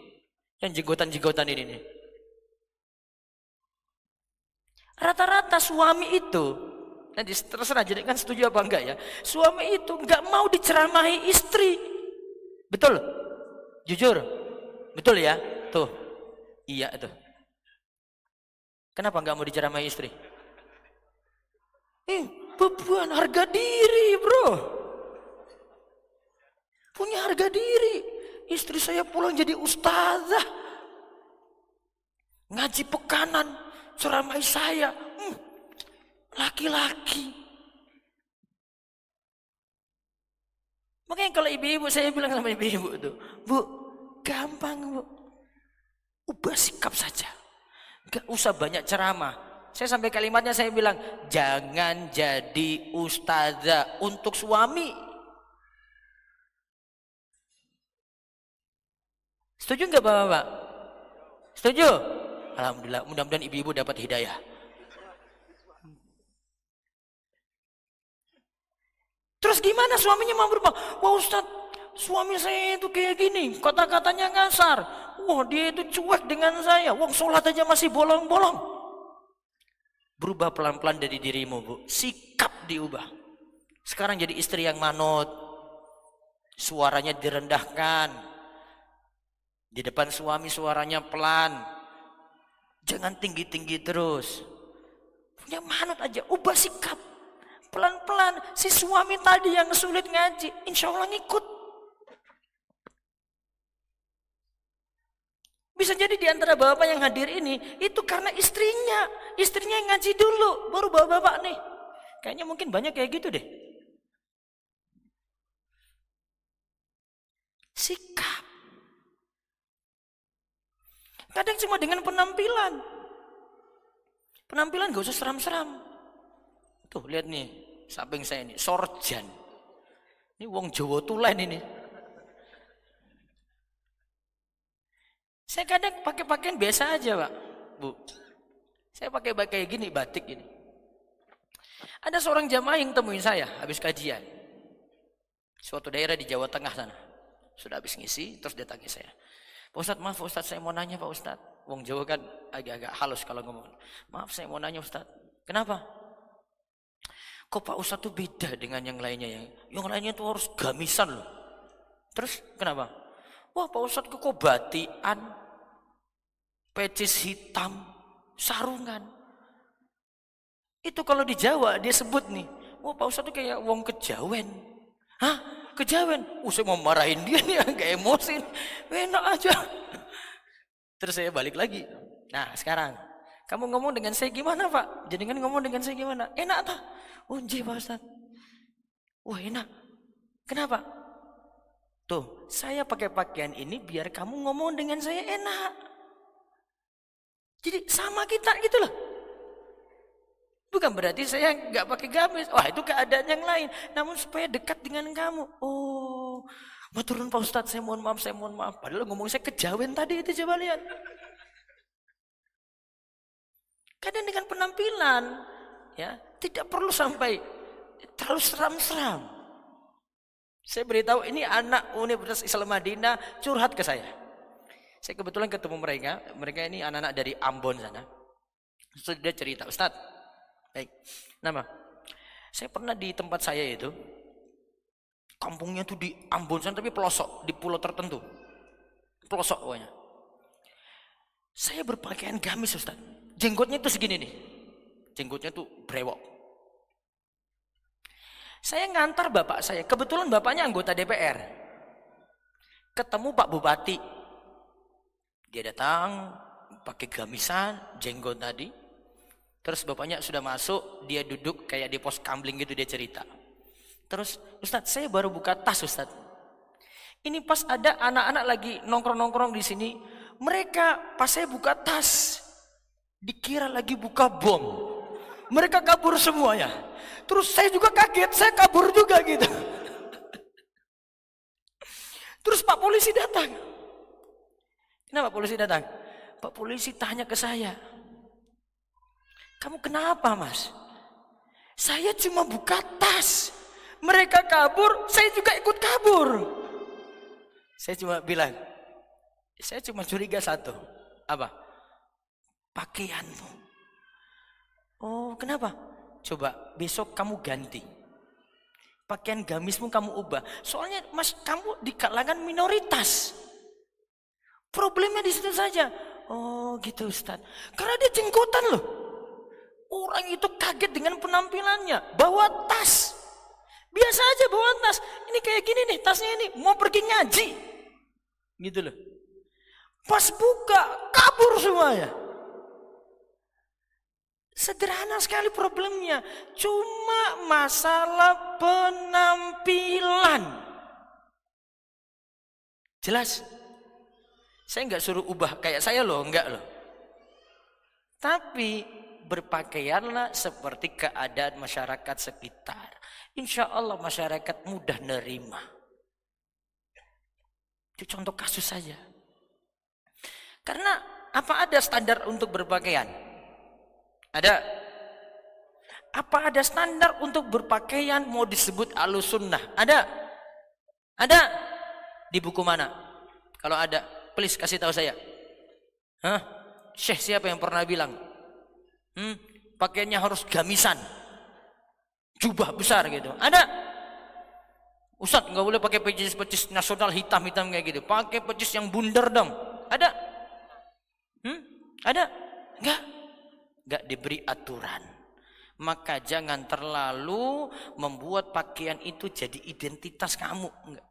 Yang jenggotan-jenggotan ini nih. Rata-rata suami itu, nanti terserah jadi kan setuju apa enggak ya. Suami itu enggak mau diceramahi istri. Betul? Jujur? Betul ya? Tuh. Iya itu. Kenapa enggak mau diceramahi istri? Eh, beban harga diri, bro. Punya harga diri. Istri saya pulang jadi ustazah. Ngaji pekanan ceramai saya. Hmm, laki-laki. Hmm, Makanya kalau ibu-ibu saya bilang sama ibu-ibu itu, Bu, gampang Bu. Ubah sikap saja. Gak usah banyak ceramah. Saya sampai kalimatnya saya bilang, jangan jadi ustazah untuk suami. Setuju nggak bapak-bapak? Setuju? Alhamdulillah, mudah-mudahan ibu-ibu dapat hidayah. Terus gimana suaminya mau berubah? Wah Ustaz, suami saya itu kayak gini, kata-katanya ngasar. Wah dia itu cuek dengan saya, wah sholat aja masih bolong-bolong. Berubah pelan-pelan dari dirimu bu, sikap diubah. Sekarang jadi istri yang manut, suaranya direndahkan. Di depan suami suaranya pelan, Jangan tinggi-tinggi terus. Punya manut aja, ubah sikap. Pelan-pelan, si suami tadi yang sulit ngaji, insya Allah ngikut. Bisa jadi di antara bapak yang hadir ini, itu karena istrinya. Istrinya yang ngaji dulu, baru bapak-bapak nih. Kayaknya mungkin banyak kayak gitu deh. Sikap. Kadang cuma dengan penampilan. Penampilan gak usah seram-seram. Tuh lihat nih, samping saya ini, sorjan. Ini wong Jawa tulen ini. Saya kadang pakai pakaian biasa aja, Pak. Bu. Saya pakai pakai gini batik ini. Ada seorang jamaah yang temuin saya habis kajian. Suatu daerah di Jawa Tengah sana. Sudah habis ngisi, terus dia tanya saya. Pak Ustadz, maaf Pak Ustadz, saya mau nanya Pak Ustadz. Wong Jawa kan agak-agak halus kalau ngomong. Maaf saya mau nanya Ustadz. Kenapa? Kok Pak Ustadz tuh beda dengan yang lainnya yang yang lainnya tuh harus gamisan loh. Terus kenapa? Wah Pak Ustadz kok batian, pecis hitam, sarungan. Itu kalau di Jawa dia sebut nih, wah Pak Ustadz tuh kayak wong kejawen. Hah? Kejawen? Uh, saya mau marahin dia nih, [laughs] agak emosi. Enak aja. Terus saya balik lagi. Nah sekarang, kamu ngomong dengan saya gimana Pak? Jadi kan ngomong dengan saya gimana? Enak tak? Oh Pak Ustaz. Wah enak. Kenapa? Tuh, saya pakai pakaian ini biar kamu ngomong dengan saya enak. Jadi sama kita gitu loh. Bukan berarti saya nggak pakai gamis. Wah itu keadaan yang lain. Namun supaya dekat dengan kamu. Oh, mau turun Pak Ustadz, saya mohon maaf, saya mohon maaf. Padahal ngomong saya kejawen tadi itu coba lihat. Kadang dengan penampilan, ya tidak perlu sampai terlalu seram-seram. Saya beritahu ini anak Universitas Islam Madinah curhat ke saya. Saya kebetulan ketemu mereka, mereka ini anak-anak dari Ambon sana. Sudah cerita, Ustadz, Baik. Nama. Saya pernah di tempat saya itu kampungnya tuh di Ambon sana tapi pelosok di pulau tertentu. Pelosok pokoknya. Saya berpakaian gamis Ustaz. Jenggotnya itu segini nih. Jenggotnya tuh brewok. Saya ngantar bapak saya. Kebetulan bapaknya anggota DPR. Ketemu Pak Bupati. Dia datang pakai gamisan, jenggot tadi. Terus bapaknya sudah masuk, dia duduk kayak di pos kambling gitu dia cerita. Terus, Ustadz saya baru buka tas Ustadz. Ini pas ada anak-anak lagi nongkrong-nongkrong di sini. Mereka pas saya buka tas, dikira lagi buka bom. Mereka kabur semuanya. Terus saya juga kaget, saya kabur juga gitu. Terus Pak polisi datang. Kenapa polisi datang? Pak polisi tanya ke saya, kamu kenapa mas? Saya cuma buka tas. Mereka kabur, saya juga ikut kabur. Saya cuma bilang, saya cuma curiga satu. Apa? Pakaianmu. Oh, kenapa? Coba besok kamu ganti. Pakaian gamismu kamu ubah. Soalnya mas, kamu di kalangan minoritas. Problemnya di situ saja. Oh gitu Ustaz. Karena dia jenggotan loh. Orang itu kaget dengan penampilannya. Bawa tas. Biasa aja bawa tas. Ini kayak gini nih tasnya ini. Mau pergi ngaji. Gitu loh. Pas buka kabur semuanya. Sederhana sekali problemnya. Cuma masalah penampilan. Jelas? Saya nggak suruh ubah kayak saya loh, enggak loh. Tapi berpakaianlah seperti keadaan masyarakat sekitar. Insya Allah masyarakat mudah nerima. Itu contoh kasus saja. Karena apa ada standar untuk berpakaian? Ada. Apa ada standar untuk berpakaian mau disebut alusunnah? Ada. Ada. Di buku mana? Kalau ada, please kasih tahu saya. Hah? Syekh siapa yang pernah bilang? Hmm, pakaiannya harus gamisan. Jubah besar gitu. Ada. Ustadz nggak boleh pakai pecis-pecis nasional hitam-hitam kayak gitu. Pakai pecis yang bundar dong. Ada? Hmm? Ada? Enggak. Enggak diberi aturan. Maka jangan terlalu membuat pakaian itu jadi identitas kamu. Enggak.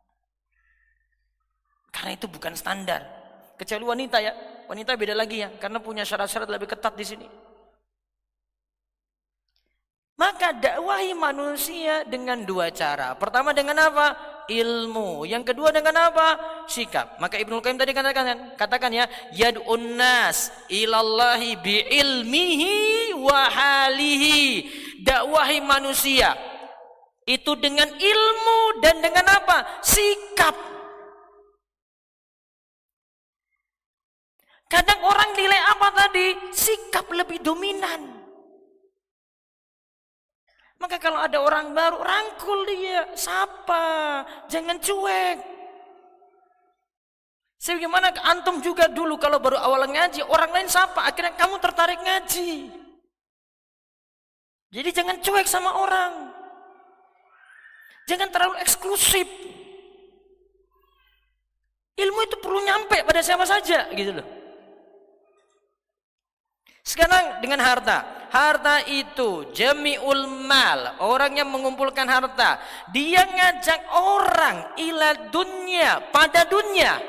Karena itu bukan standar. Kecuali wanita ya. Wanita beda lagi ya. Karena punya syarat-syarat lebih ketat di sini. Maka dakwahi manusia dengan dua cara. Pertama dengan apa? Ilmu. Yang kedua dengan apa? Sikap. Maka Ibnu Qayyim tadi katakan katakan ya, yad'un nas ilallahi bi ilmihi wa halihi. Dakwahi manusia itu dengan ilmu dan dengan apa? Sikap. Kadang orang nilai apa tadi? Sikap lebih dominan. Maka kalau ada orang baru, rangkul dia, sapa, jangan cuek. Sebagaimana antum juga dulu kalau baru awal ngaji, orang lain sapa, akhirnya kamu tertarik ngaji. Jadi jangan cuek sama orang. Jangan terlalu eksklusif. Ilmu itu perlu nyampe pada siapa saja gitu loh. Sekarang dengan harta. Harta itu jami'ul mal. Orang yang mengumpulkan harta. Dia ngajak orang ila dunia. Pada dunia.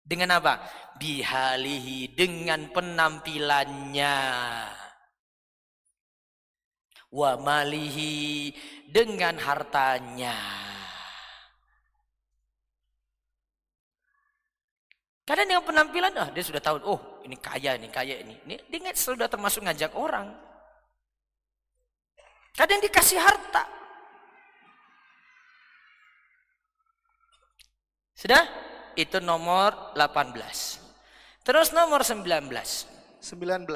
Dengan apa? Bihalihi. Dengan penampilannya. Wa malihi. Dengan hartanya. Kadang dengan penampilan, ah dia sudah tahu, oh ini kaya, ini kaya, ini. ini dia sudah termasuk ngajak orang. Kadang dikasih harta. Sudah? Itu nomor 18. Terus nomor 19. 19.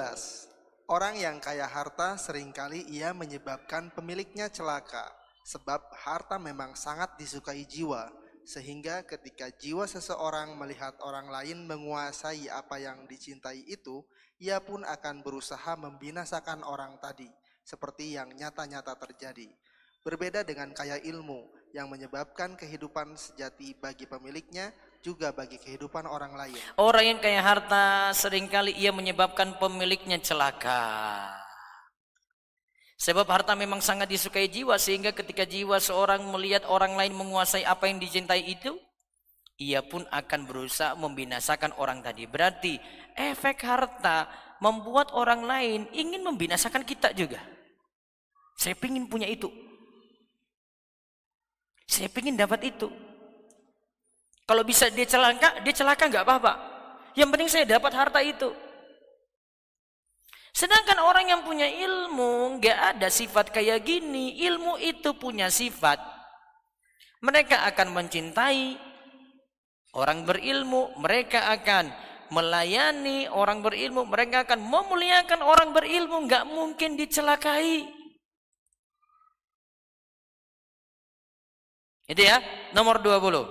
Orang yang kaya harta sering kali ia menyebabkan pemiliknya celaka. Sebab harta memang sangat disukai jiwa sehingga ketika jiwa seseorang melihat orang lain menguasai apa yang dicintai itu, ia pun akan berusaha membinasakan orang tadi, seperti yang nyata-nyata terjadi. Berbeda dengan kaya ilmu yang menyebabkan kehidupan sejati bagi pemiliknya, juga bagi kehidupan orang lain. Orang yang kaya harta sering kali ia menyebabkan pemiliknya celaka. Sebab harta memang sangat disukai jiwa sehingga ketika jiwa seorang melihat orang lain menguasai apa yang dicintai itu, ia pun akan berusaha membinasakan orang tadi. Berarti efek harta membuat orang lain ingin membinasakan kita juga. Saya ingin punya itu. Saya ingin dapat itu. Kalau bisa dia celaka, dia celaka nggak apa-apa. Yang penting saya dapat harta itu. Sedangkan orang yang punya ilmu nggak ada sifat kayak gini. Ilmu itu punya sifat. Mereka akan mencintai orang berilmu. Mereka akan melayani orang berilmu. Mereka akan memuliakan orang berilmu. Nggak mungkin dicelakai. Itu ya, nomor 20.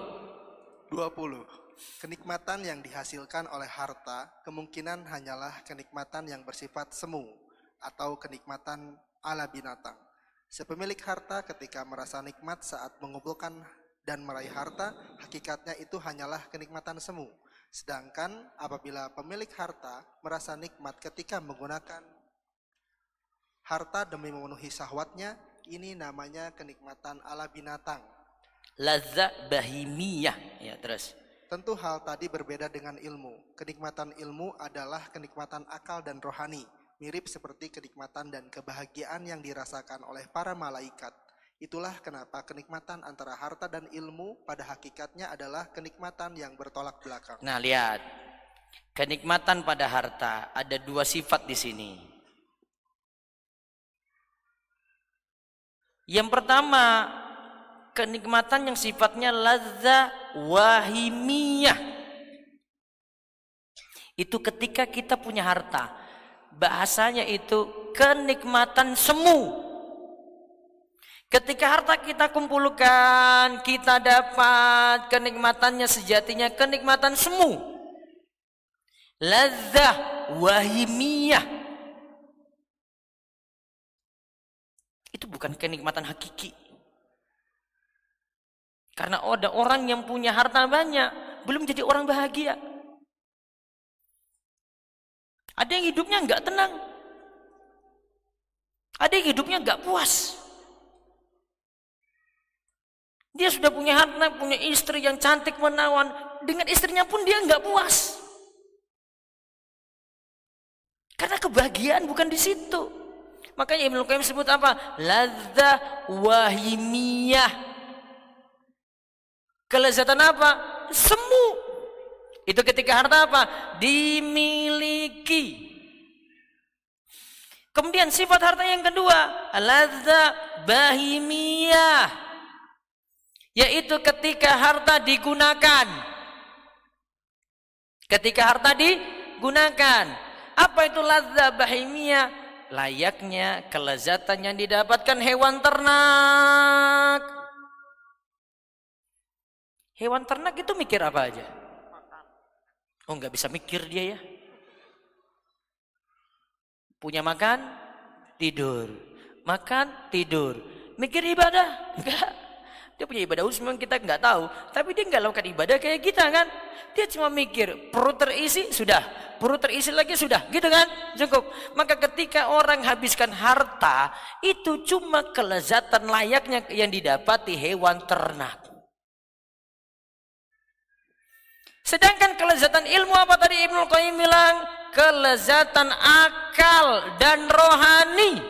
20. Kenikmatan yang dihasilkan oleh harta kemungkinan hanyalah kenikmatan yang bersifat semu atau kenikmatan ala binatang. Sepemilik harta ketika merasa nikmat saat mengumpulkan dan meraih harta, hakikatnya itu hanyalah kenikmatan semu. Sedangkan apabila pemilik harta merasa nikmat ketika menggunakan harta demi memenuhi syahwatnya, ini namanya kenikmatan ala binatang. Lazza bahimiyah. Ya, terus. Tentu hal tadi berbeda dengan ilmu. Kenikmatan ilmu adalah kenikmatan akal dan rohani, mirip seperti kenikmatan dan kebahagiaan yang dirasakan oleh para malaikat. Itulah kenapa kenikmatan antara harta dan ilmu pada hakikatnya adalah kenikmatan yang bertolak belakang. Nah, lihat. Kenikmatan pada harta ada dua sifat di sini. Yang pertama, kenikmatan yang sifatnya lazza wahimiyah. Itu ketika kita punya harta. Bahasanya itu kenikmatan semu. Ketika harta kita kumpulkan, kita dapat kenikmatannya sejatinya kenikmatan semu. Lazah wahimiyah. Itu bukan kenikmatan hakiki. Karena ada orang yang punya harta banyak, belum jadi orang bahagia. Ada yang hidupnya nggak tenang. Ada yang hidupnya nggak puas. Dia sudah punya harta, punya istri yang cantik menawan. Dengan istrinya pun dia nggak puas. Karena kebahagiaan bukan di situ. Makanya Ibnu Qayyim sebut apa? Ladza wahimiyah Kelezatan apa? Semu. Itu ketika harta apa? Dimiliki. Kemudian sifat harta yang kedua, ladza bahimiyah. Yaitu ketika harta digunakan. Ketika harta digunakan. Apa itu ladza bahimiyah? Layaknya kelezatan yang didapatkan hewan ternak. Hewan ternak itu mikir apa aja? Oh nggak bisa mikir dia ya. Punya makan, tidur. Makan, tidur. Mikir ibadah? Enggak. Dia punya ibadah khusus memang kita nggak tahu. Tapi dia nggak lakukan ibadah kayak kita kan. Dia cuma mikir, perut terisi, sudah. Perut terisi lagi, sudah. Gitu kan? Cukup. Maka ketika orang habiskan harta, itu cuma kelezatan layaknya yang didapati hewan ternak. Sedangkan kelezatan ilmu apa tadi Ibnu Qayyim bilang? kelezatan akal dan rohani.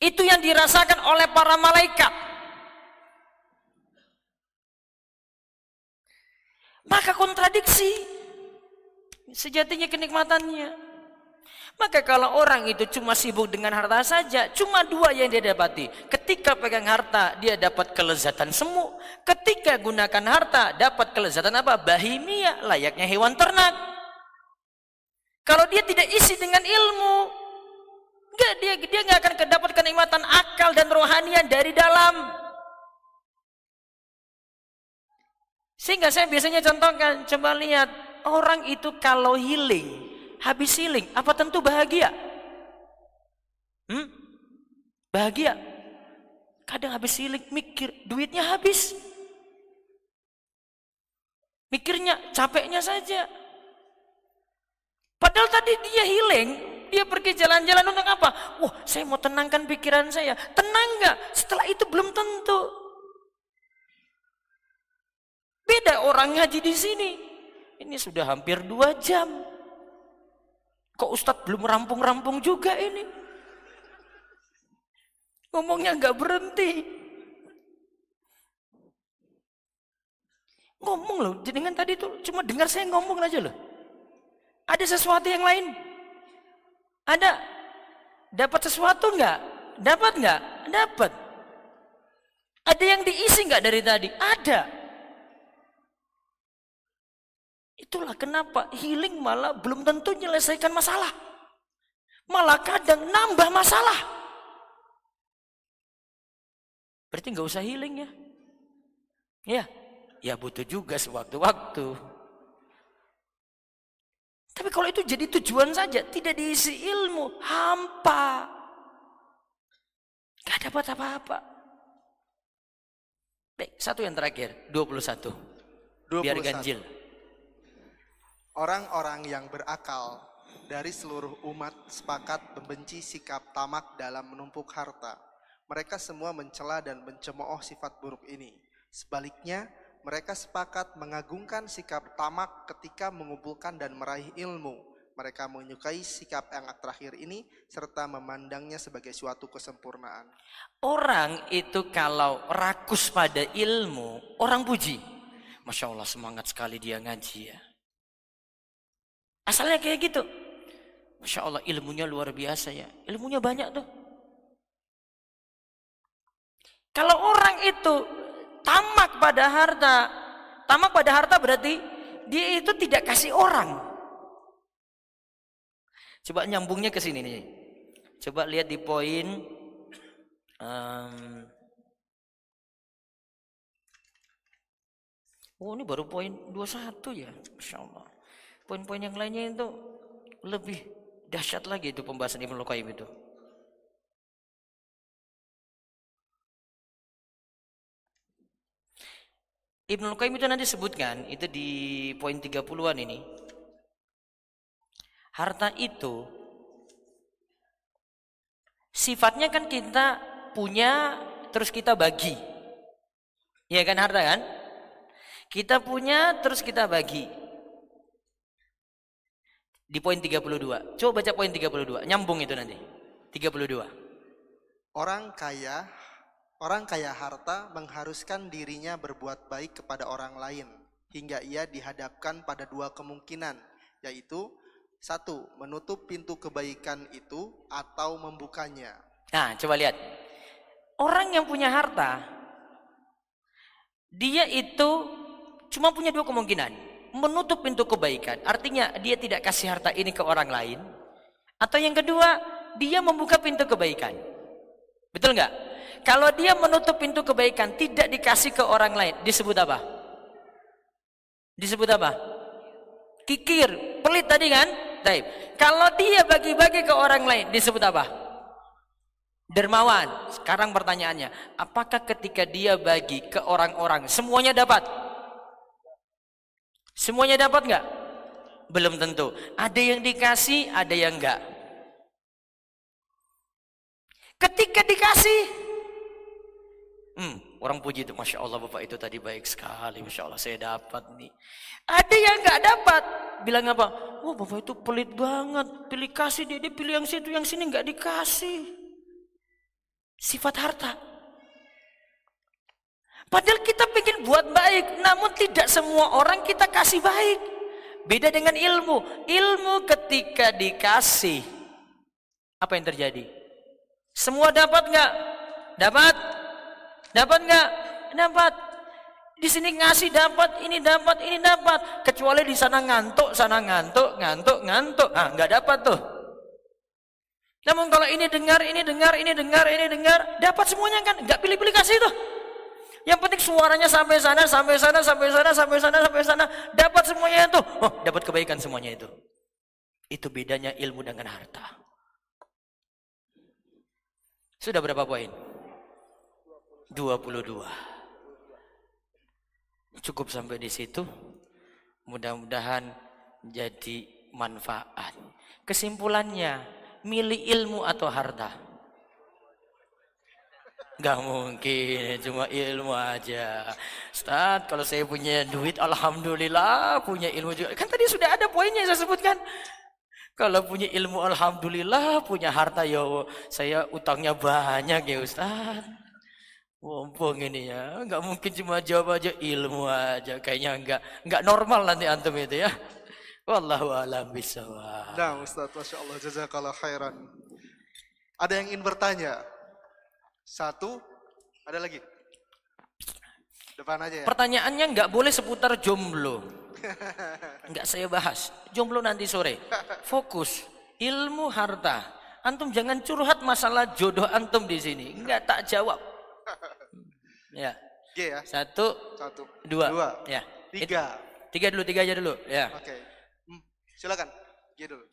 Itu yang dirasakan oleh para malaikat. Maka kontradiksi sejatinya kenikmatannya. Maka kalau orang itu cuma sibuk dengan harta saja, cuma dua yang dia dapati. Ketika pegang harta, dia dapat kelezatan semu. Ketika gunakan harta, dapat kelezatan apa? Bahimia, layaknya hewan ternak. Kalau dia tidak isi dengan ilmu, enggak dia dia nggak akan dapat kenikmatan akal dan rohanian dari dalam. Sehingga saya biasanya contohkan, coba lihat orang itu kalau healing, habis siling, apa tentu bahagia? Hmm? Bahagia. Kadang habis siling mikir, duitnya habis. Mikirnya, capeknya saja. Padahal tadi dia healing, dia pergi jalan-jalan untuk apa? Wah, saya mau tenangkan pikiran saya. Tenang nggak? Setelah itu belum tentu. Beda orang ngaji di sini. Ini sudah hampir dua jam. Kok Ustadz belum rampung-rampung juga ini? Ngomongnya nggak berhenti. Ngomong loh, jenengan tadi tuh cuma dengar saya ngomong aja loh. Ada sesuatu yang lain? Ada? Dapat sesuatu nggak? Dapat nggak? Dapat. Ada yang diisi nggak dari tadi? Ada. Itulah kenapa healing malah belum tentu menyelesaikan masalah. Malah kadang nambah masalah. Berarti nggak usah healing ya. Ya, ya butuh juga sewaktu-waktu. Tapi kalau itu jadi tujuan saja, tidak diisi ilmu, hampa. Gak dapat apa-apa. Baik, satu yang terakhir, 21. 21. Biar ganjil. Orang-orang yang berakal dari seluruh umat sepakat membenci sikap tamak dalam menumpuk harta. Mereka semua mencela dan mencemooh sifat buruk ini. Sebaliknya, mereka sepakat mengagungkan sikap tamak ketika mengumpulkan dan meraih ilmu. Mereka menyukai sikap yang terakhir ini serta memandangnya sebagai suatu kesempurnaan. Orang itu kalau rakus pada ilmu, orang puji. Masya Allah semangat sekali dia ngaji ya. Asalnya kayak gitu. Masya Allah ilmunya luar biasa ya. Ilmunya banyak tuh. Kalau orang itu tamak pada harta, tamak pada harta berarti dia itu tidak kasih orang. Coba nyambungnya ke sini nih. Coba lihat di poin um, Oh ini baru poin 21 ya. Masya Allah. Poin-poin yang lainnya itu lebih dahsyat lagi itu pembahasan Ibnu Qayyim itu. Ibnu Qayyim itu nanti sebutkan itu di poin 30-an ini. Harta itu sifatnya kan kita punya terus kita bagi. Ya kan harta kan? Kita punya terus kita bagi. Di poin 32. Coba baca poin 32. Nyambung itu nanti. 32. Orang kaya, orang kaya harta mengharuskan dirinya berbuat baik kepada orang lain hingga ia dihadapkan pada dua kemungkinan, yaitu satu, menutup pintu kebaikan itu atau membukanya. Nah, coba lihat. Orang yang punya harta, dia itu cuma punya dua kemungkinan. Menutup pintu kebaikan, artinya dia tidak kasih harta ini ke orang lain. Atau yang kedua, dia membuka pintu kebaikan. Betul nggak? Kalau dia menutup pintu kebaikan tidak dikasih ke orang lain, disebut apa? Disebut apa? Kikir, pelit tadi kan? Taib. Kalau dia bagi-bagi ke orang lain, disebut apa? Dermawan. Sekarang pertanyaannya, apakah ketika dia bagi ke orang-orang, semuanya dapat? Semuanya dapat nggak? Belum tentu. Ada yang dikasih, ada yang enggak. Ketika dikasih, hmm, orang puji itu, masya Allah bapak itu tadi baik sekali, masya Allah saya dapat nih. Ada yang nggak dapat, bilang apa? Oh bapak itu pelit banget, pilih kasih dia, dia pilih yang situ, yang sini nggak dikasih. Sifat harta. Padahal kita ingin buat baik, namun tidak semua orang kita kasih baik. Beda dengan ilmu. Ilmu ketika dikasih, apa yang terjadi? Semua dapat nggak? Dapat? Dapat nggak? Dapat. Di sini ngasih dapat, ini dapat, ini dapat. Kecuali di sana ngantuk, sana ngantuk, ngantuk, ngantuk. Ah, nggak dapat tuh. Namun kalau ini dengar, ini dengar, ini dengar, ini dengar, dapat semuanya kan? Nggak pilih-pilih kasih tuh. Yang penting suaranya sampai sana, sampai sana, sampai sana, sampai sana, sampai sana, dapat semuanya itu. Oh, dapat kebaikan semuanya itu. Itu bedanya ilmu dengan harta. Sudah berapa poin? 22. Cukup sampai di situ. Mudah-mudahan jadi manfaat. Kesimpulannya, milih ilmu atau harta? Gak mungkin, cuma ilmu aja. Ustaz, kalau saya punya duit, Alhamdulillah, punya ilmu juga. Kan tadi sudah ada poinnya saya sebutkan. Kalau punya ilmu alhamdulillah, punya harta ya saya utangnya banyak ya Ustaz. Mumpung ini ya, nggak mungkin cuma jawab aja ilmu aja, kayaknya nggak nggak normal nanti antum itu ya. Wallahu a'lam bishawab. Nah, Ustaz, masya Allah, jazakallah khairan. Ada yang ingin bertanya? Satu, ada lagi? Depan aja ya. Pertanyaannya nggak boleh seputar jomblo. Enggak saya bahas. Jomblo nanti sore. Fokus ilmu harta. Antum jangan curhat masalah jodoh antum di sini. Enggak tak jawab. Ya. G ya. Satu. Satu. Dua. Dua. Ya. Tiga. Tiga dulu, tiga aja dulu. Ya. Oke. Okay. Silakan. G dulu.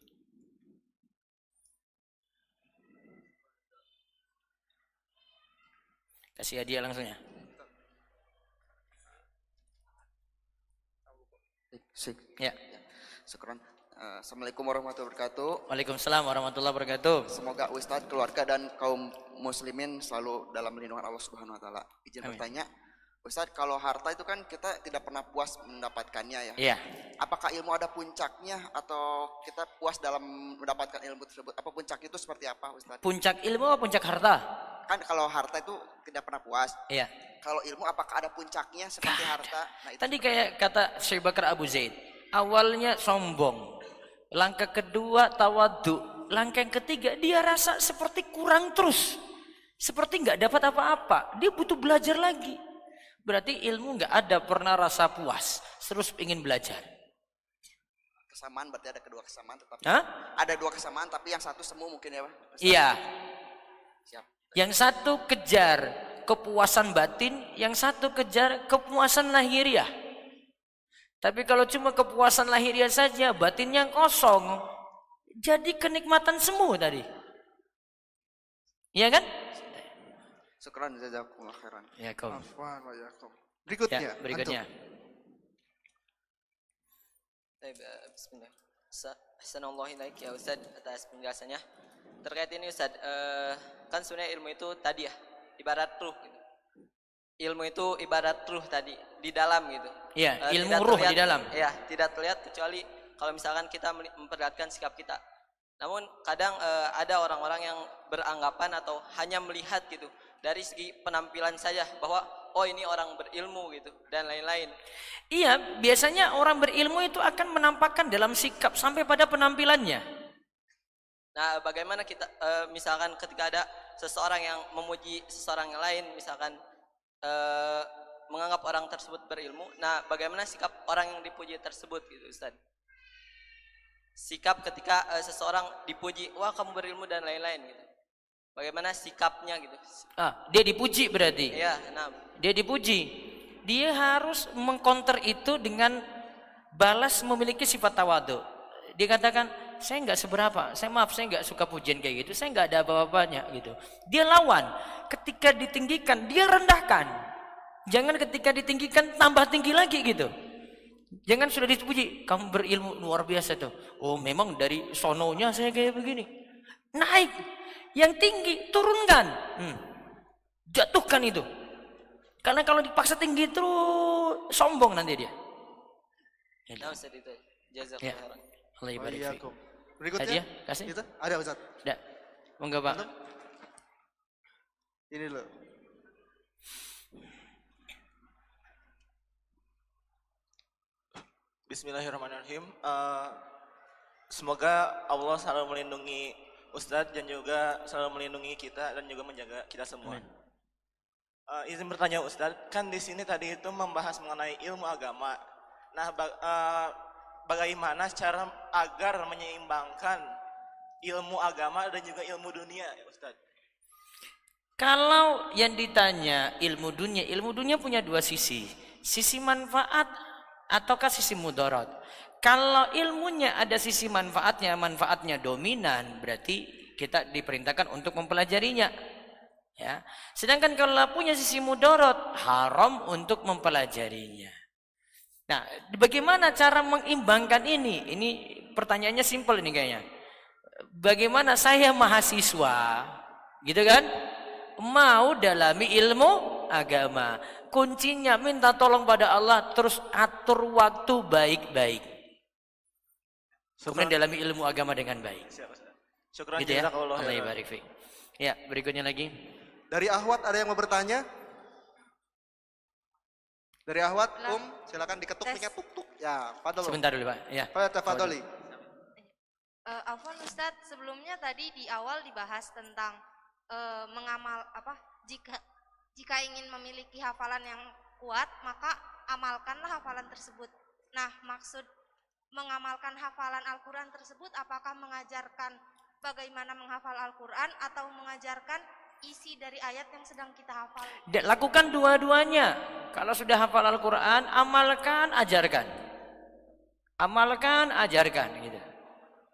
Kasih hadiah langsung ya. Sik. Ya. Syukran. Uh, Assalamualaikum warahmatullahi wabarakatuh. Waalaikumsalam warahmatullahi wabarakatuh. Semoga Ustadz, keluarga dan kaum muslimin selalu dalam lindungan Allah Subhanahu wa taala. Izin Amin. bertanya, Ustadz, kalau harta itu kan kita tidak pernah puas mendapatkannya ya. Iya. Apakah ilmu ada puncaknya atau kita puas dalam mendapatkan ilmu tersebut? Apa puncak itu seperti apa, Ustadz? Puncak ilmu atau puncak harta? Kan kalau harta itu tidak pernah puas. Iya. Kalau ilmu apakah ada puncaknya seperti Gak harta? Nah, itu Tadi kayak kata Syekh Bakar Abu Zaid, awalnya sombong, langkah kedua tawadu, langkah yang ketiga dia rasa seperti kurang terus, seperti nggak dapat apa-apa, dia butuh belajar lagi. Berarti ilmu nggak ada pernah rasa puas, terus ingin belajar. Kesamaan berarti ada kedua kesamaan, tetapi Hah? ada dua kesamaan, tapi yang satu semu mungkin ya, Pak? Iya. Siap. Yang satu kejar kepuasan batin, yang satu kejar kepuasan lahiriah. Tapi kalau cuma kepuasan lahiriah saja, batinnya kosong, jadi kenikmatan semu tadi. Iya kan? Syukran jazakumullah khairan. Ya, kau. Berikutnya. Ya, berikutnya. Baik, eh, bismillah. Assalamualaikum ya Ustaz atas penjelasannya. Terkait ini Ustaz, uh, kan sebenarnya ilmu itu tadi ya, ibarat ruh gitu. Ilmu itu ibarat ruh tadi di dalam gitu. Iya, uh, ilmu ruh terlihat, di dalam. Iya, tidak terlihat kecuali kalau misalkan kita memperlihatkan sikap kita. Namun kadang eh, ada orang-orang yang beranggapan atau hanya melihat gitu dari segi penampilan saja bahwa oh ini orang berilmu gitu dan lain-lain. Iya, biasanya orang berilmu itu akan menampakkan dalam sikap sampai pada penampilannya. Nah, bagaimana kita eh, misalkan ketika ada seseorang yang memuji seseorang yang lain, misalkan eh, menganggap orang tersebut berilmu, nah bagaimana sikap orang yang dipuji tersebut gitu, Ustaz? Sikap ketika eh, seseorang dipuji, wah kamu berilmu dan lain-lain gitu. Bagaimana sikapnya gitu? Ah, dia dipuji berarti. Iya, nah. Dia dipuji. Dia harus mengkonter itu dengan balas memiliki sifat tawadu. Dia katakan, saya nggak seberapa, saya maaf, saya nggak suka pujian kayak gitu, saya nggak ada apa-apanya gitu. Dia lawan. Ketika ditinggikan, dia rendahkan. Jangan ketika ditinggikan tambah tinggi lagi gitu. Jangan sudah dipuji, kamu berilmu luar biasa tuh. Oh memang dari sononya saya kayak begini. Naik, yang tinggi turunkan. Hmm. Jatuhkan itu. Karena kalau dipaksa tinggi terus sombong nanti dia. Ya. khairan. Allah ibarik. Berikutnya. Hadiah, kasih. Itu ada Ustaz. Ada. Monggo Pak. Ini loh. Bismillahirrahmanirrahim. Eh, semoga Allah selalu melindungi Ustadz dan juga selalu melindungi kita dan juga menjaga kita semua. Eh, izin bertanya Ustadz, kan di sini tadi itu membahas mengenai ilmu agama. Nah, eh, bagaimana cara agar menyeimbangkan ilmu agama dan juga ilmu dunia, ya Ustadz? Kalau yang ditanya ilmu dunia, ilmu dunia punya dua sisi. Sisi manfaat ataukah sisi mudarat. Kalau ilmunya ada sisi manfaatnya, manfaatnya dominan, berarti kita diperintahkan untuk mempelajarinya. Ya. Sedangkan kalau punya sisi mudarat, haram untuk mempelajarinya. Nah, bagaimana cara mengimbangkan ini? Ini pertanyaannya simpel ini kayaknya. Bagaimana saya mahasiswa, gitu kan? Mau dalami ilmu agama. Kuncinya minta tolong pada Allah, terus atur waktu baik-baik. Kemudian dalami ilmu agama dengan baik. Syukran Gitu ya. Allah. Ya, berikutnya lagi. Dari Ahwat ada yang mau bertanya? Dari Ahwat, Um, silakan diketuk mic-nya tuk tuk. Ya, Fadol. Sebentar dulu, Pak. Ya. Fadol tafadholi. Eh, Afwan Ustadz, sebelumnya tadi di awal dibahas tentang eh, mengamal apa jika jika ingin memiliki hafalan yang kuat maka amalkanlah hafalan tersebut. Nah maksud mengamalkan hafalan Al-Quran tersebut apakah mengajarkan bagaimana menghafal Al-Quran atau mengajarkan isi dari ayat yang sedang kita hafal? Lakukan dua-duanya. Kalau sudah hafal Al-Quran, amalkan, ajarkan. Amalkan, ajarkan. Gitu.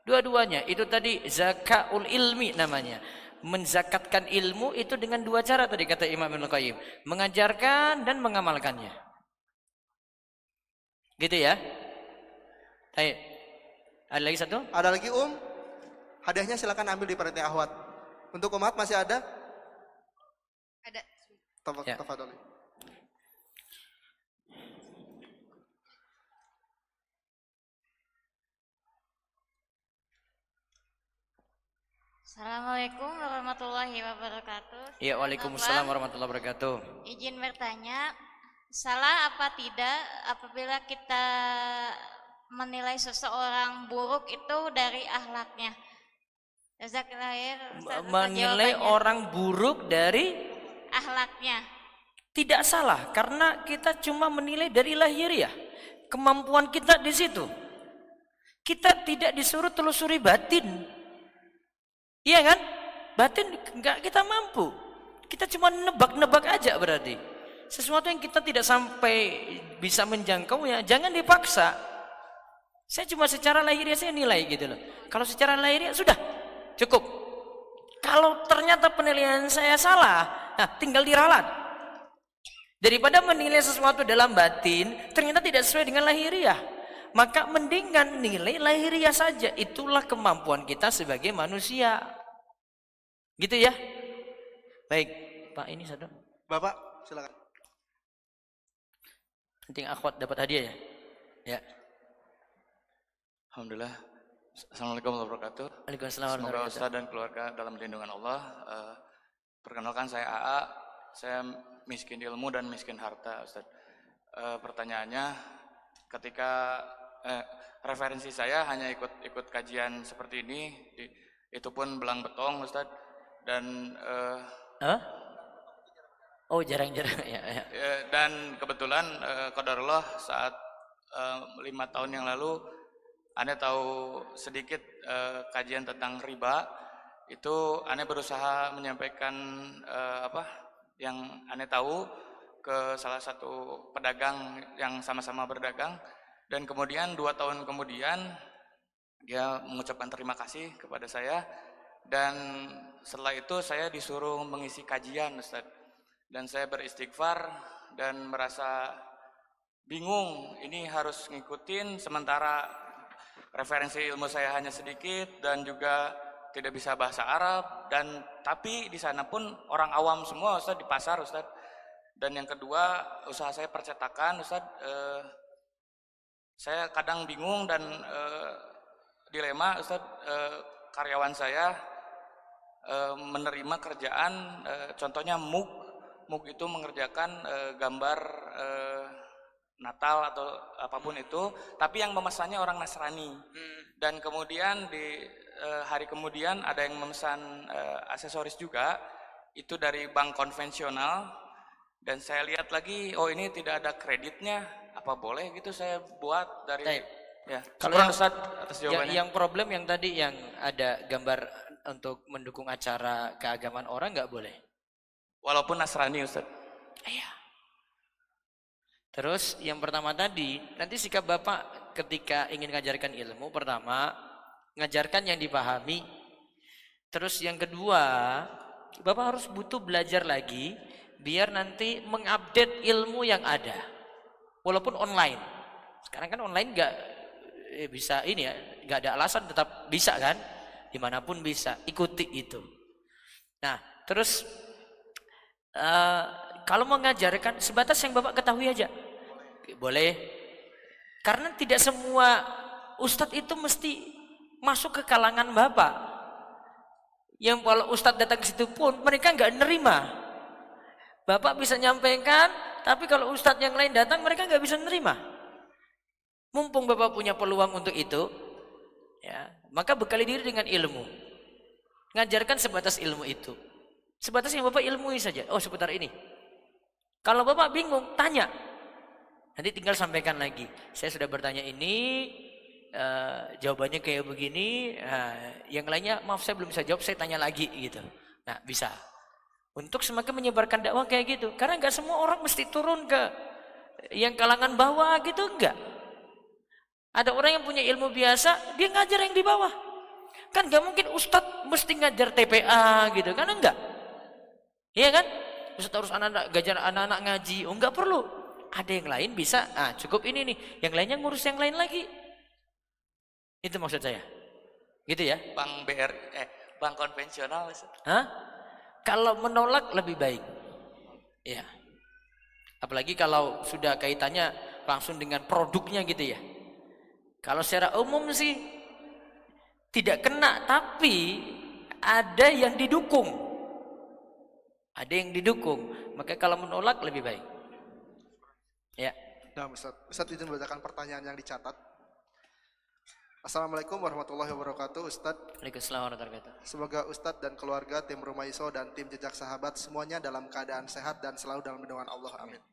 Dua-duanya. Itu tadi zakaul ilmi namanya. Menzakatkan ilmu itu dengan dua cara tadi kata Imam Ibn Qayyim. Mengajarkan dan mengamalkannya. Gitu ya. Baik. Ada lagi satu? Ada lagi Um? Hadiahnya silakan ambil di panitia Ahwat. Untuk umat masih ada? Ada. Ya. Assalamualaikum warahmatullahi wabarakatuh. Ya, Waalaikumsalam warahmatullahi wabarakatuh. Izin bertanya, salah apa tidak apabila kita menilai seseorang buruk itu dari ahlaknya? Menilai orang buruk dari ahlaknya. Tidak salah karena kita cuma menilai dari lahiriah. Kemampuan kita di situ. Kita tidak disuruh telusuri batin. Iya kan? Batin enggak kita mampu. Kita cuma nebak-nebak aja berarti. Sesuatu yang kita tidak sampai bisa menjangkaunya, jangan dipaksa. Saya cuma secara lahiriah saya nilai gitu loh. Kalau secara lahiriah sudah cukup. Kalau ternyata penilaian saya salah, nah tinggal diralat. Daripada menilai sesuatu dalam batin, ternyata tidak sesuai dengan lahiriah. Maka mendingan nilai lahiriah saja. Itulah kemampuan kita sebagai manusia. Gitu ya. Baik, Pak ini satu. Bapak, silakan. Penting akhwat dapat hadiah ya. Ya. Alhamdulillah Assalamualaikum warahmatullahi wabarakatuh. Waalaikumsalam Semoga Ustaz dan keluarga dalam lindungan Allah. Eh, perkenalkan saya AA. Saya miskin ilmu dan miskin harta, Ustaz. Eh, pertanyaannya, ketika eh, referensi saya hanya ikut ikut kajian seperti ini, di, itu pun belang betong, Ustaz. Dan eh, Hah? Oh jarang-jarang [laughs] ya, ya. eh, dan kebetulan eh, Qadarullah saat eh, lima tahun yang lalu Anda tahu sedikit eh, kajian tentang riba itu Anda berusaha menyampaikan eh, apa yang Anda tahu ke salah satu pedagang yang sama-sama berdagang. Dan kemudian dua tahun kemudian dia mengucapkan terima kasih kepada saya. Dan setelah itu saya disuruh mengisi kajian Ustaz. Dan saya beristighfar dan merasa bingung ini harus ngikutin sementara referensi ilmu saya hanya sedikit dan juga tidak bisa bahasa Arab dan tapi di sana pun orang awam semua Ustaz di pasar Ustaz. Dan yang kedua usaha saya percetakan Ustaz eh, saya kadang bingung dan eh, dilema Ustaz eh, karyawan saya eh, menerima kerjaan eh, contohnya MUG. MUG itu mengerjakan eh, gambar eh, Natal atau apa pun itu, tapi yang memesannya orang Nasrani. Dan kemudian di eh, hari kemudian ada yang memesan eh, aksesoris juga, itu dari bank konvensional. Dan saya lihat lagi, oh ini tidak ada kreditnya, apa boleh gitu saya buat dari Baik. ya. Kalau yang, Ustaz atas yang, jawabannya. yang problem yang tadi yang ada gambar untuk mendukung acara keagamaan orang nggak boleh. Walaupun Nasrani Ustaz. Terus yang pertama tadi, nanti sikap Bapak ketika ingin mengajarkan ilmu, pertama, ngajarkan yang dipahami. Terus yang kedua, Bapak harus butuh belajar lagi, biar nanti mengupdate ilmu yang ada. Walaupun online. Sekarang kan online nggak eh, bisa ini ya, nggak ada alasan tetap bisa kan? Di mana pun bisa, ikuti itu. Nah, terus eh, kalau mengajarkan sebatas yang Bapak ketahui aja. Boleh. Karena tidak semua ustadz itu mesti masuk ke kalangan Bapak. Yang kalau ustadz datang ke situ pun mereka nggak nerima. Bapak bisa nyampaikan, tapi kalau ustadz yang lain datang mereka nggak bisa nerima. Mumpung Bapak punya peluang untuk itu, ya, maka bekali diri dengan ilmu. Ngajarkan sebatas ilmu itu. Sebatas yang Bapak ilmui saja. Oh, seputar ini. Kalau Bapak bingung, tanya. Nanti tinggal sampaikan lagi. Saya sudah bertanya ini, eh, jawabannya kayak begini. Nah, yang lainnya, maaf saya belum bisa jawab, saya tanya lagi gitu. Nah, bisa. Untuk semakin menyebarkan dakwah kayak gitu. Karena nggak semua orang mesti turun ke yang kalangan bawah gitu, enggak. Ada orang yang punya ilmu biasa, dia ngajar yang di bawah. Kan nggak mungkin ustadz mesti ngajar TPA gitu, kan enggak. Iya kan? Ustadz harus anak-anak ngajar anak-anak ngaji. Oh enggak perlu. Ada yang lain bisa. Ah cukup ini nih. Yang lainnya ngurus yang lain lagi. Itu maksud saya. Gitu ya. Bank BR eh bank konvensional Ustaz. Hah? Kalau menolak lebih baik. Ya. Apalagi kalau sudah kaitannya langsung dengan produknya gitu ya. Kalau secara umum sih tidak kena, tapi ada yang didukung. Ada yang didukung. Maka kalau menolak lebih baik. Ya. Nah, Ustaz, Ustaz izin membacakan pertanyaan yang dicatat. Assalamualaikum warahmatullahi wabarakatuh, Ustaz. Waalaikumsalam warahmatullahi wabarakatuh. Semoga Ustadz dan keluarga tim Rumah Iso dan tim Jejak Sahabat semuanya dalam keadaan sehat dan selalu dalam lindungan Allah. Amin.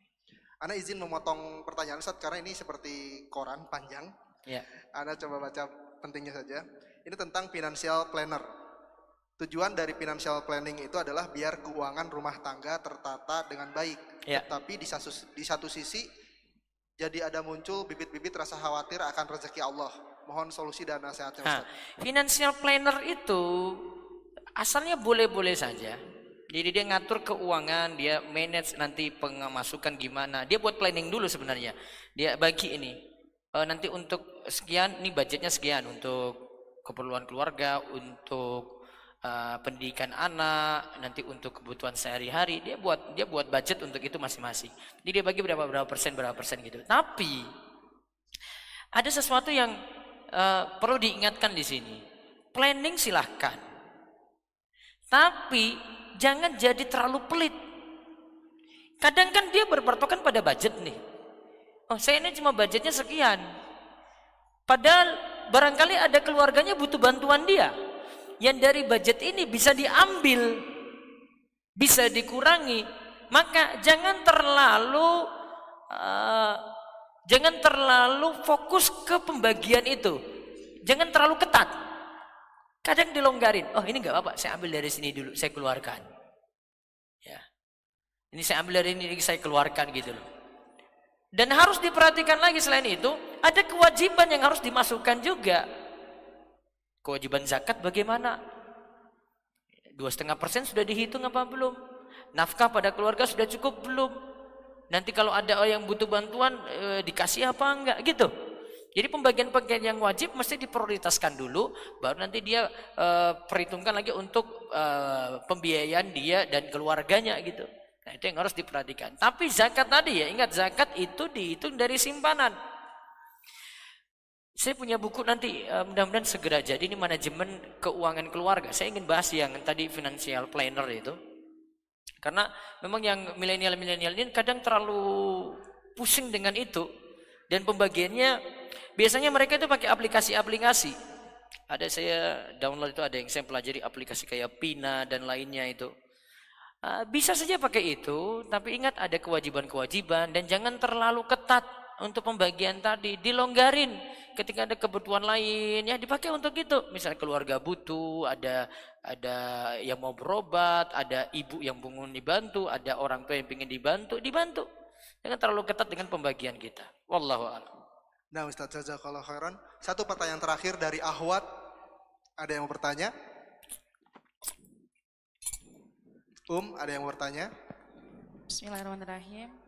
Ana izin memotong pertanyaan Ustadz karena ini seperti koran panjang. Ya. Ana coba baca pentingnya saja. Ini tentang financial planner. Tujuan dari financial planning itu adalah biar keuangan rumah tangga tertata dengan baik. Ya. Tetapi di satu, di satu sisi jadi ada muncul bibit-bibit rasa khawatir akan rezeki Allah. Mohon solusi dan nasihatnya Nah, Ustadz. financial planner itu asalnya boleh-boleh saja. Jadi dia ngatur keuangan, dia manage nanti pemasukan gimana. Dia buat planning dulu sebenarnya. Dia bagi ini. Eh, nanti untuk sekian, ini budgetnya sekian untuk keperluan keluarga, untuk eh, pendidikan anak, nanti untuk kebutuhan sehari-hari. Dia buat dia buat budget untuk itu masing-masing. Jadi dia bagi berapa berapa persen berapa persen gitu. Tapi ada sesuatu yang uh, perlu diingatkan di sini. Planning silahkan. Tapi jangan jadi terlalu pelit. Kadang kan dia berpatokan pada budget nih. Oh, saya ini cuma budgetnya sekian. Padahal barangkali ada keluarganya butuh bantuan dia. Yang dari budget ini bisa diambil, bisa dikurangi. Maka jangan terlalu uh, jangan terlalu fokus ke pembagian itu. Jangan terlalu ketat. Kadang dilonggarin. Oh ini nggak apa-apa, saya ambil dari sini dulu, saya keluarkan. Ya. Ini saya ambil dari ini, saya keluarkan gitu loh. Dan harus diperhatikan lagi selain itu, ada kewajiban yang harus dimasukkan juga. Kewajiban zakat bagaimana? Dua setengah persen sudah dihitung apa belum? Nafkah pada keluarga sudah cukup belum? Nanti kalau ada orang yang butuh bantuan e, dikasih apa enggak gitu. Jadi pembagian-pembagian yang wajib mesti diprioritaskan dulu, baru nanti dia e, perhitungkan lagi untuk e, pembiayaan dia dan keluarganya gitu. Nah, itu yang harus diperhatikan. Tapi zakat tadi ya, ingat zakat itu dihitung dari simpanan. Saya punya buku nanti mudah-mudahan segera jadi ini manajemen keuangan keluarga. Saya ingin bahas yang tadi financial planner itu. Karena memang yang milenial-milenial ini kadang terlalu pusing dengan itu dan pembagiannya biasanya mereka itu pakai aplikasi-aplikasi. Ada saya download itu ada yang saya pelajari aplikasi kayak Pina dan lainnya itu. Ah, bisa saja pakai itu, tapi ingat ada kewajiban-kewajiban dan jangan terlalu ketat untuk pembagian tadi. Dilonggarin ketika ada kebutuhan lain ya dipakai untuk itu. Misal keluarga butuh, ada ada yang mau berobat, ada ibu yang bangun dibantu, ada orang tua yang ingin dibantu, dibantu. Jangan terlalu ketat dengan pembagian kita. Wallahu a'lam. Nah Ustaz Jazakallah khairan. Satu pertanyaan terakhir dari Ahwat. Ada yang mau bertanya? Um, ada yang mau bertanya? Bismillahirrahmanirrahim.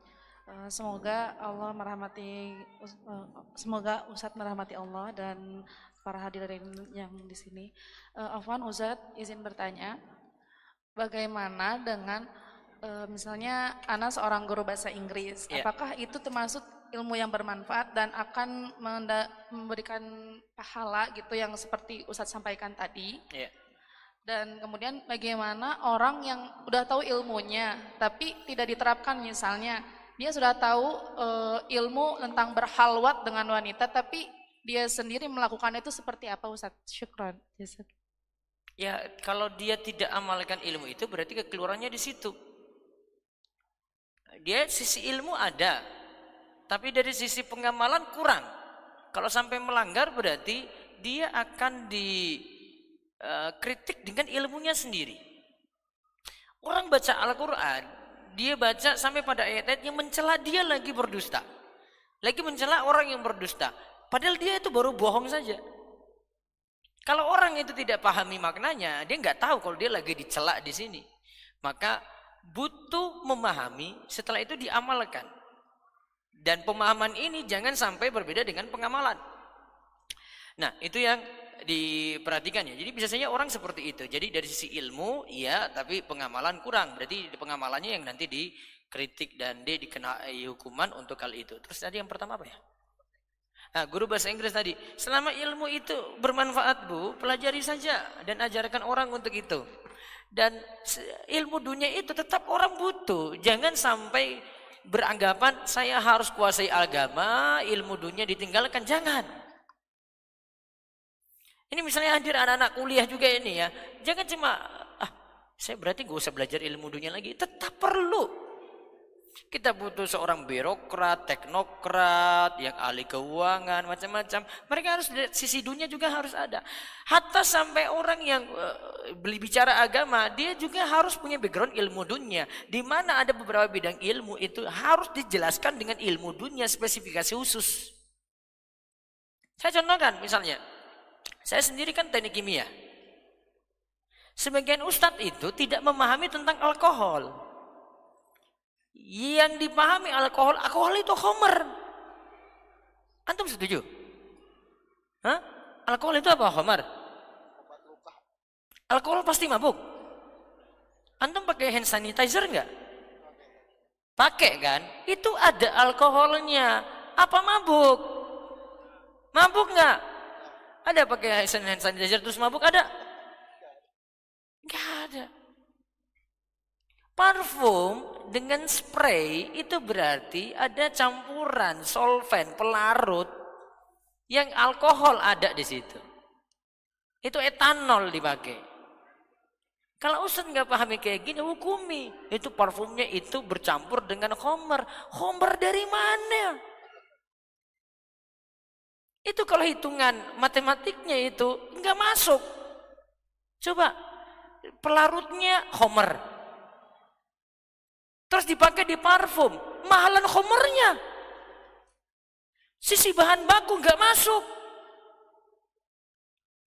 Eh, semoga Allah merahmati, eh, semoga Ustadz merahmati Allah dan para hadirin yang di sini. Uh, Afwan Ustadz izin bertanya, bagaimana dengan misalnya Ana seorang guru bahasa Inggris, yeah. apakah itu termasuk ilmu yang bermanfaat dan akan memberikan pahala gitu yang seperti Ustadz sampaikan tadi? Yeah dan kemudian bagaimana orang yang udah tahu ilmunya tapi tidak diterapkan misalnya dia sudah tahu e, ilmu tentang berhalwat dengan wanita tapi dia sendiri melakukan itu seperti apa Ustaz? Syukran. Ya, kalau dia tidak amalkan ilmu itu berarti kekeluarannya di situ. Dia sisi ilmu ada, tapi dari sisi pengamalan kurang. Kalau sampai melanggar berarti dia akan di Eh, kritik dengan ilmunya sendiri. Orang baca Al-Quran, dia baca sampai pada ayat-ayat yang mencela dia lagi berdusta. Lagi mencela orang yang berdusta. Padahal dia itu baru bohong saja. Kalau orang itu tidak pahami maknanya, dia nggak tahu kalau dia lagi dicela di sini. Maka butuh memahami, setelah itu diamalkan. Dan pemahaman ini jangan sampai berbeda dengan pengamalan. Nah, itu yang diperhatikan ya. Jadi bisa saja orang seperti itu. Jadi dari sisi ilmu iya, tapi pengamalan kurang. Berarti pengamalannya yang nanti dikritik dan dia dikenai hukuman untuk hal itu. Terus tadi yang pertama apa ya? Nah, guru bahasa Inggris tadi, selama ilmu itu bermanfaat bu, pelajari saja dan ajarkan orang untuk itu. Dan ilmu dunia itu tetap orang butuh. Jangan sampai beranggapan saya harus kuasai agama, ilmu dunia ditinggalkan. Jangan. Ini misalnya hadir anak-anak kuliah juga ini ya. Jangan cuma, ah saya berarti gak usah belajar ilmu dunia lagi. Tetap perlu. Kita butuh seorang birokrat, teknokrat, yang ahli keuangan, macam-macam. Mereka harus sisi dunia juga harus ada. Hatta sampai orang yang uh, beli bicara agama, dia juga harus punya background ilmu dunia. Di mana ada beberapa bidang ilmu itu harus dijelaskan dengan ilmu dunia spesifikasi khusus. Saya contohkan misalnya, saya sendiri kan teknik kimia. Sebagian ustadz itu tidak memahami tentang alkohol. Yang dipahami alkohol, alkohol itu homer. Antum setuju? Hah? Alkohol itu apa homer? Alkohol pasti mabuk. Antum pakai hand sanitizer enggak? Pakai kan? Itu ada alkoholnya. Apa mabuk? Mabuk enggak? Ada pakai hand sanitizer terus mabuk ada? Enggak ada. Parfum dengan spray itu berarti ada campuran solvent, pelarut yang alkohol ada di situ. Itu etanol dipakai. Kalau Ustaz nggak pahami kayak gini, hukumi. Itu parfumnya itu bercampur dengan homer. Homer dari mana? Itu kalau hitungan matematiknya itu nggak masuk. Coba pelarutnya homer. Terus dipakai di parfum. Mahalan homernya. Sisi bahan baku nggak masuk.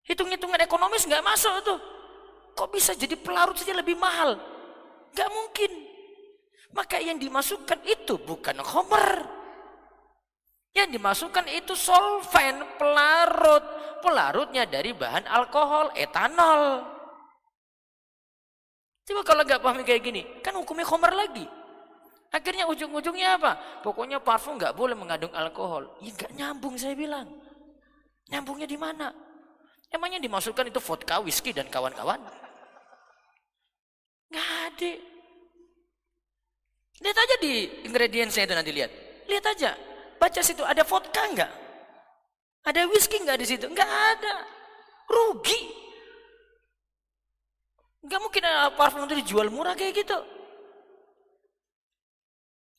Hitung-hitungan ekonomis nggak masuk tuh. Kok bisa jadi pelarut saja lebih mahal? Nggak mungkin. Maka yang dimasukkan itu bukan homer. Yang dimasukkan itu solvent, pelarut. Pelarutnya dari bahan alkohol, etanol. Coba kalau nggak paham kayak gini, kan hukumnya khomer lagi. Akhirnya ujung-ujungnya apa? Pokoknya parfum nggak boleh mengandung alkohol. Ya nggak nyambung saya bilang. Nyambungnya di mana? Emangnya dimasukkan itu vodka, whisky dan kawan-kawan? Nggak ada. Lihat aja di ingredientsnya itu nanti lihat. Lihat aja. Baca situ ada vodka nggak? Ada whisky nggak di situ? Nggak ada. Rugi. Gak mungkin parfum itu dijual murah kayak gitu.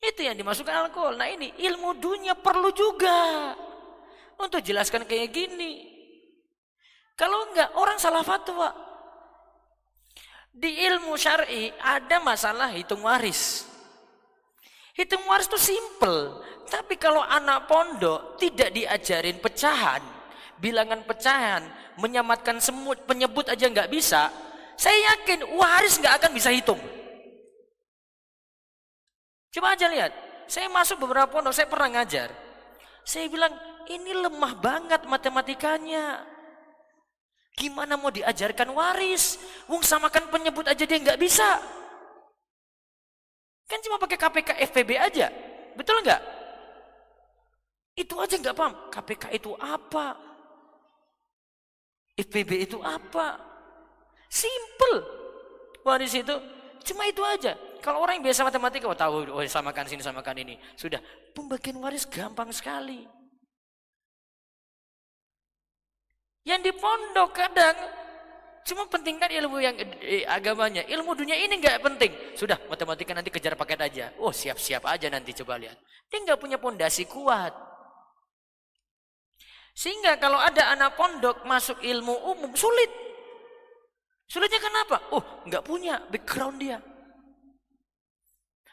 Itu yang dimasukkan alkohol. Nah ini ilmu dunia perlu juga. Untuk jelaskan kayak gini. Kalau enggak orang salah fatwa. Di ilmu syar'i ada masalah hitung waris. Hitung waris itu simple. Tapi kalau anak pondok tidak diajarin pecahan, bilangan pecahan, menyamatkan semut, penyebut aja nggak bisa, saya yakin waris nggak akan bisa hitung. Coba aja lihat. Saya masuk beberapa pondok, saya pernah ngajar. Saya bilang, ini lemah banget matematikanya. Gimana mau diajarkan waris? Wong samakan penyebut aja dia nggak bisa. Kan cuma pakai KPK FPB aja. Betul nggak? Itu aja nggak paham. KPK itu apa? FPB itu apa? Simple. Waris itu cuma itu aja. Kalau orang yang biasa matematika, oh tahu, oh samakan sini, samakan ini. Sudah, pembagian waris gampang sekali. Yang di pondok kadang cuma pentingkan ilmu yang eh, agamanya. Ilmu dunia ini nggak penting. Sudah, matematika nanti kejar paket aja. Oh, siap-siap aja nanti coba lihat. Dia nggak punya pondasi kuat. Sehingga kalau ada anak pondok masuk ilmu umum sulit. Sulitnya kenapa? Oh, nggak punya background dia.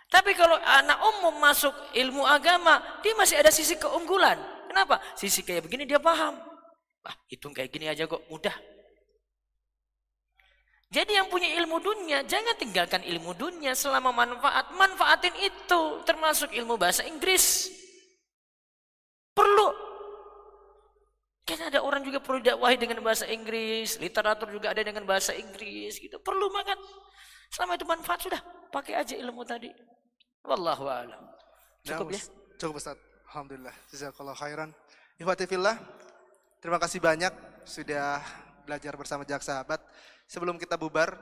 Tapi kalau anak umum masuk ilmu agama, dia masih ada sisi keunggulan. Kenapa? Sisi kayak begini dia paham. Wah, hitung kayak gini aja kok mudah. Jadi yang punya ilmu dunia, jangan tinggalkan ilmu dunia selama manfaat. Manfaatin itu, termasuk ilmu bahasa Inggris. Perlu Kan ada orang juga perlu dakwahi dengan bahasa Inggris, literatur juga ada dengan bahasa Inggris gitu. Perlu banget. Selama itu manfaat sudah, pakai aja ilmu tadi. Wallahu a'lam. Cukup ya? Cukup Ustaz. Alhamdulillah. Jazakallah khairan. Ikhwatifillah, terima kasih banyak sudah belajar bersama Jak Sahabat. Sebelum kita bubar,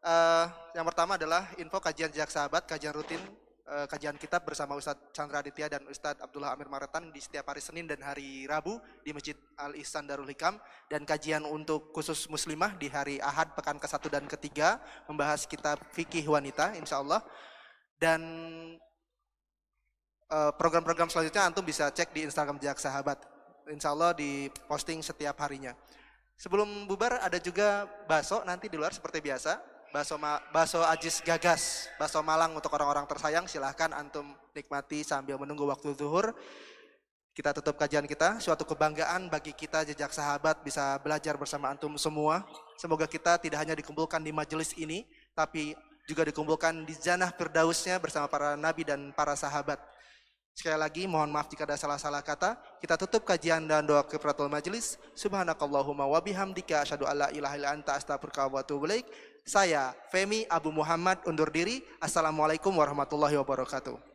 uh, yang pertama adalah info kajian Jak Sahabat, kajian rutin uh, kajian kitab bersama Ustadz Chandra Aditya dan Ustadz Abdullah Amir Maretan di setiap hari Senin dan hari Rabu di Masjid Al Ihsan Darul Hikam. Dan kajian untuk khusus muslimah di hari Ahad pekan ke-1 dan ketiga membahas kitab fikih wanita insya Allah. Dan eh, program-program selanjutnya antum bisa cek di Instagram Jak Sahabat. Insya Allah di posting setiap harinya sebelum bubar ada juga bakso nanti di luar seperti biasa bakso bakso Ajis Gagas, bakso Malang untuk orang-orang tersayang silahkan antum nikmati sambil menunggu waktu zuhur. Kita tutup kajian kita, suatu kebanggaan bagi kita jejak sahabat bisa belajar bersama antum semua. Semoga kita tidak hanya dikumpulkan di majelis ini, tapi juga dikumpulkan di janah firdausnya bersama para nabi dan para sahabat. Sekali lagi mohon maaf jika ada salah-salah kata. Kita tutup kajian dan doa kifratul majelis. Subhanakallahumma wa bihamdika asyhadu alla ilaha illa anta astaghfiruka wa atubu. Saya Femi Abu Muhammad undur diri. Assalamualaikum warahmatullahi wabarakatuh.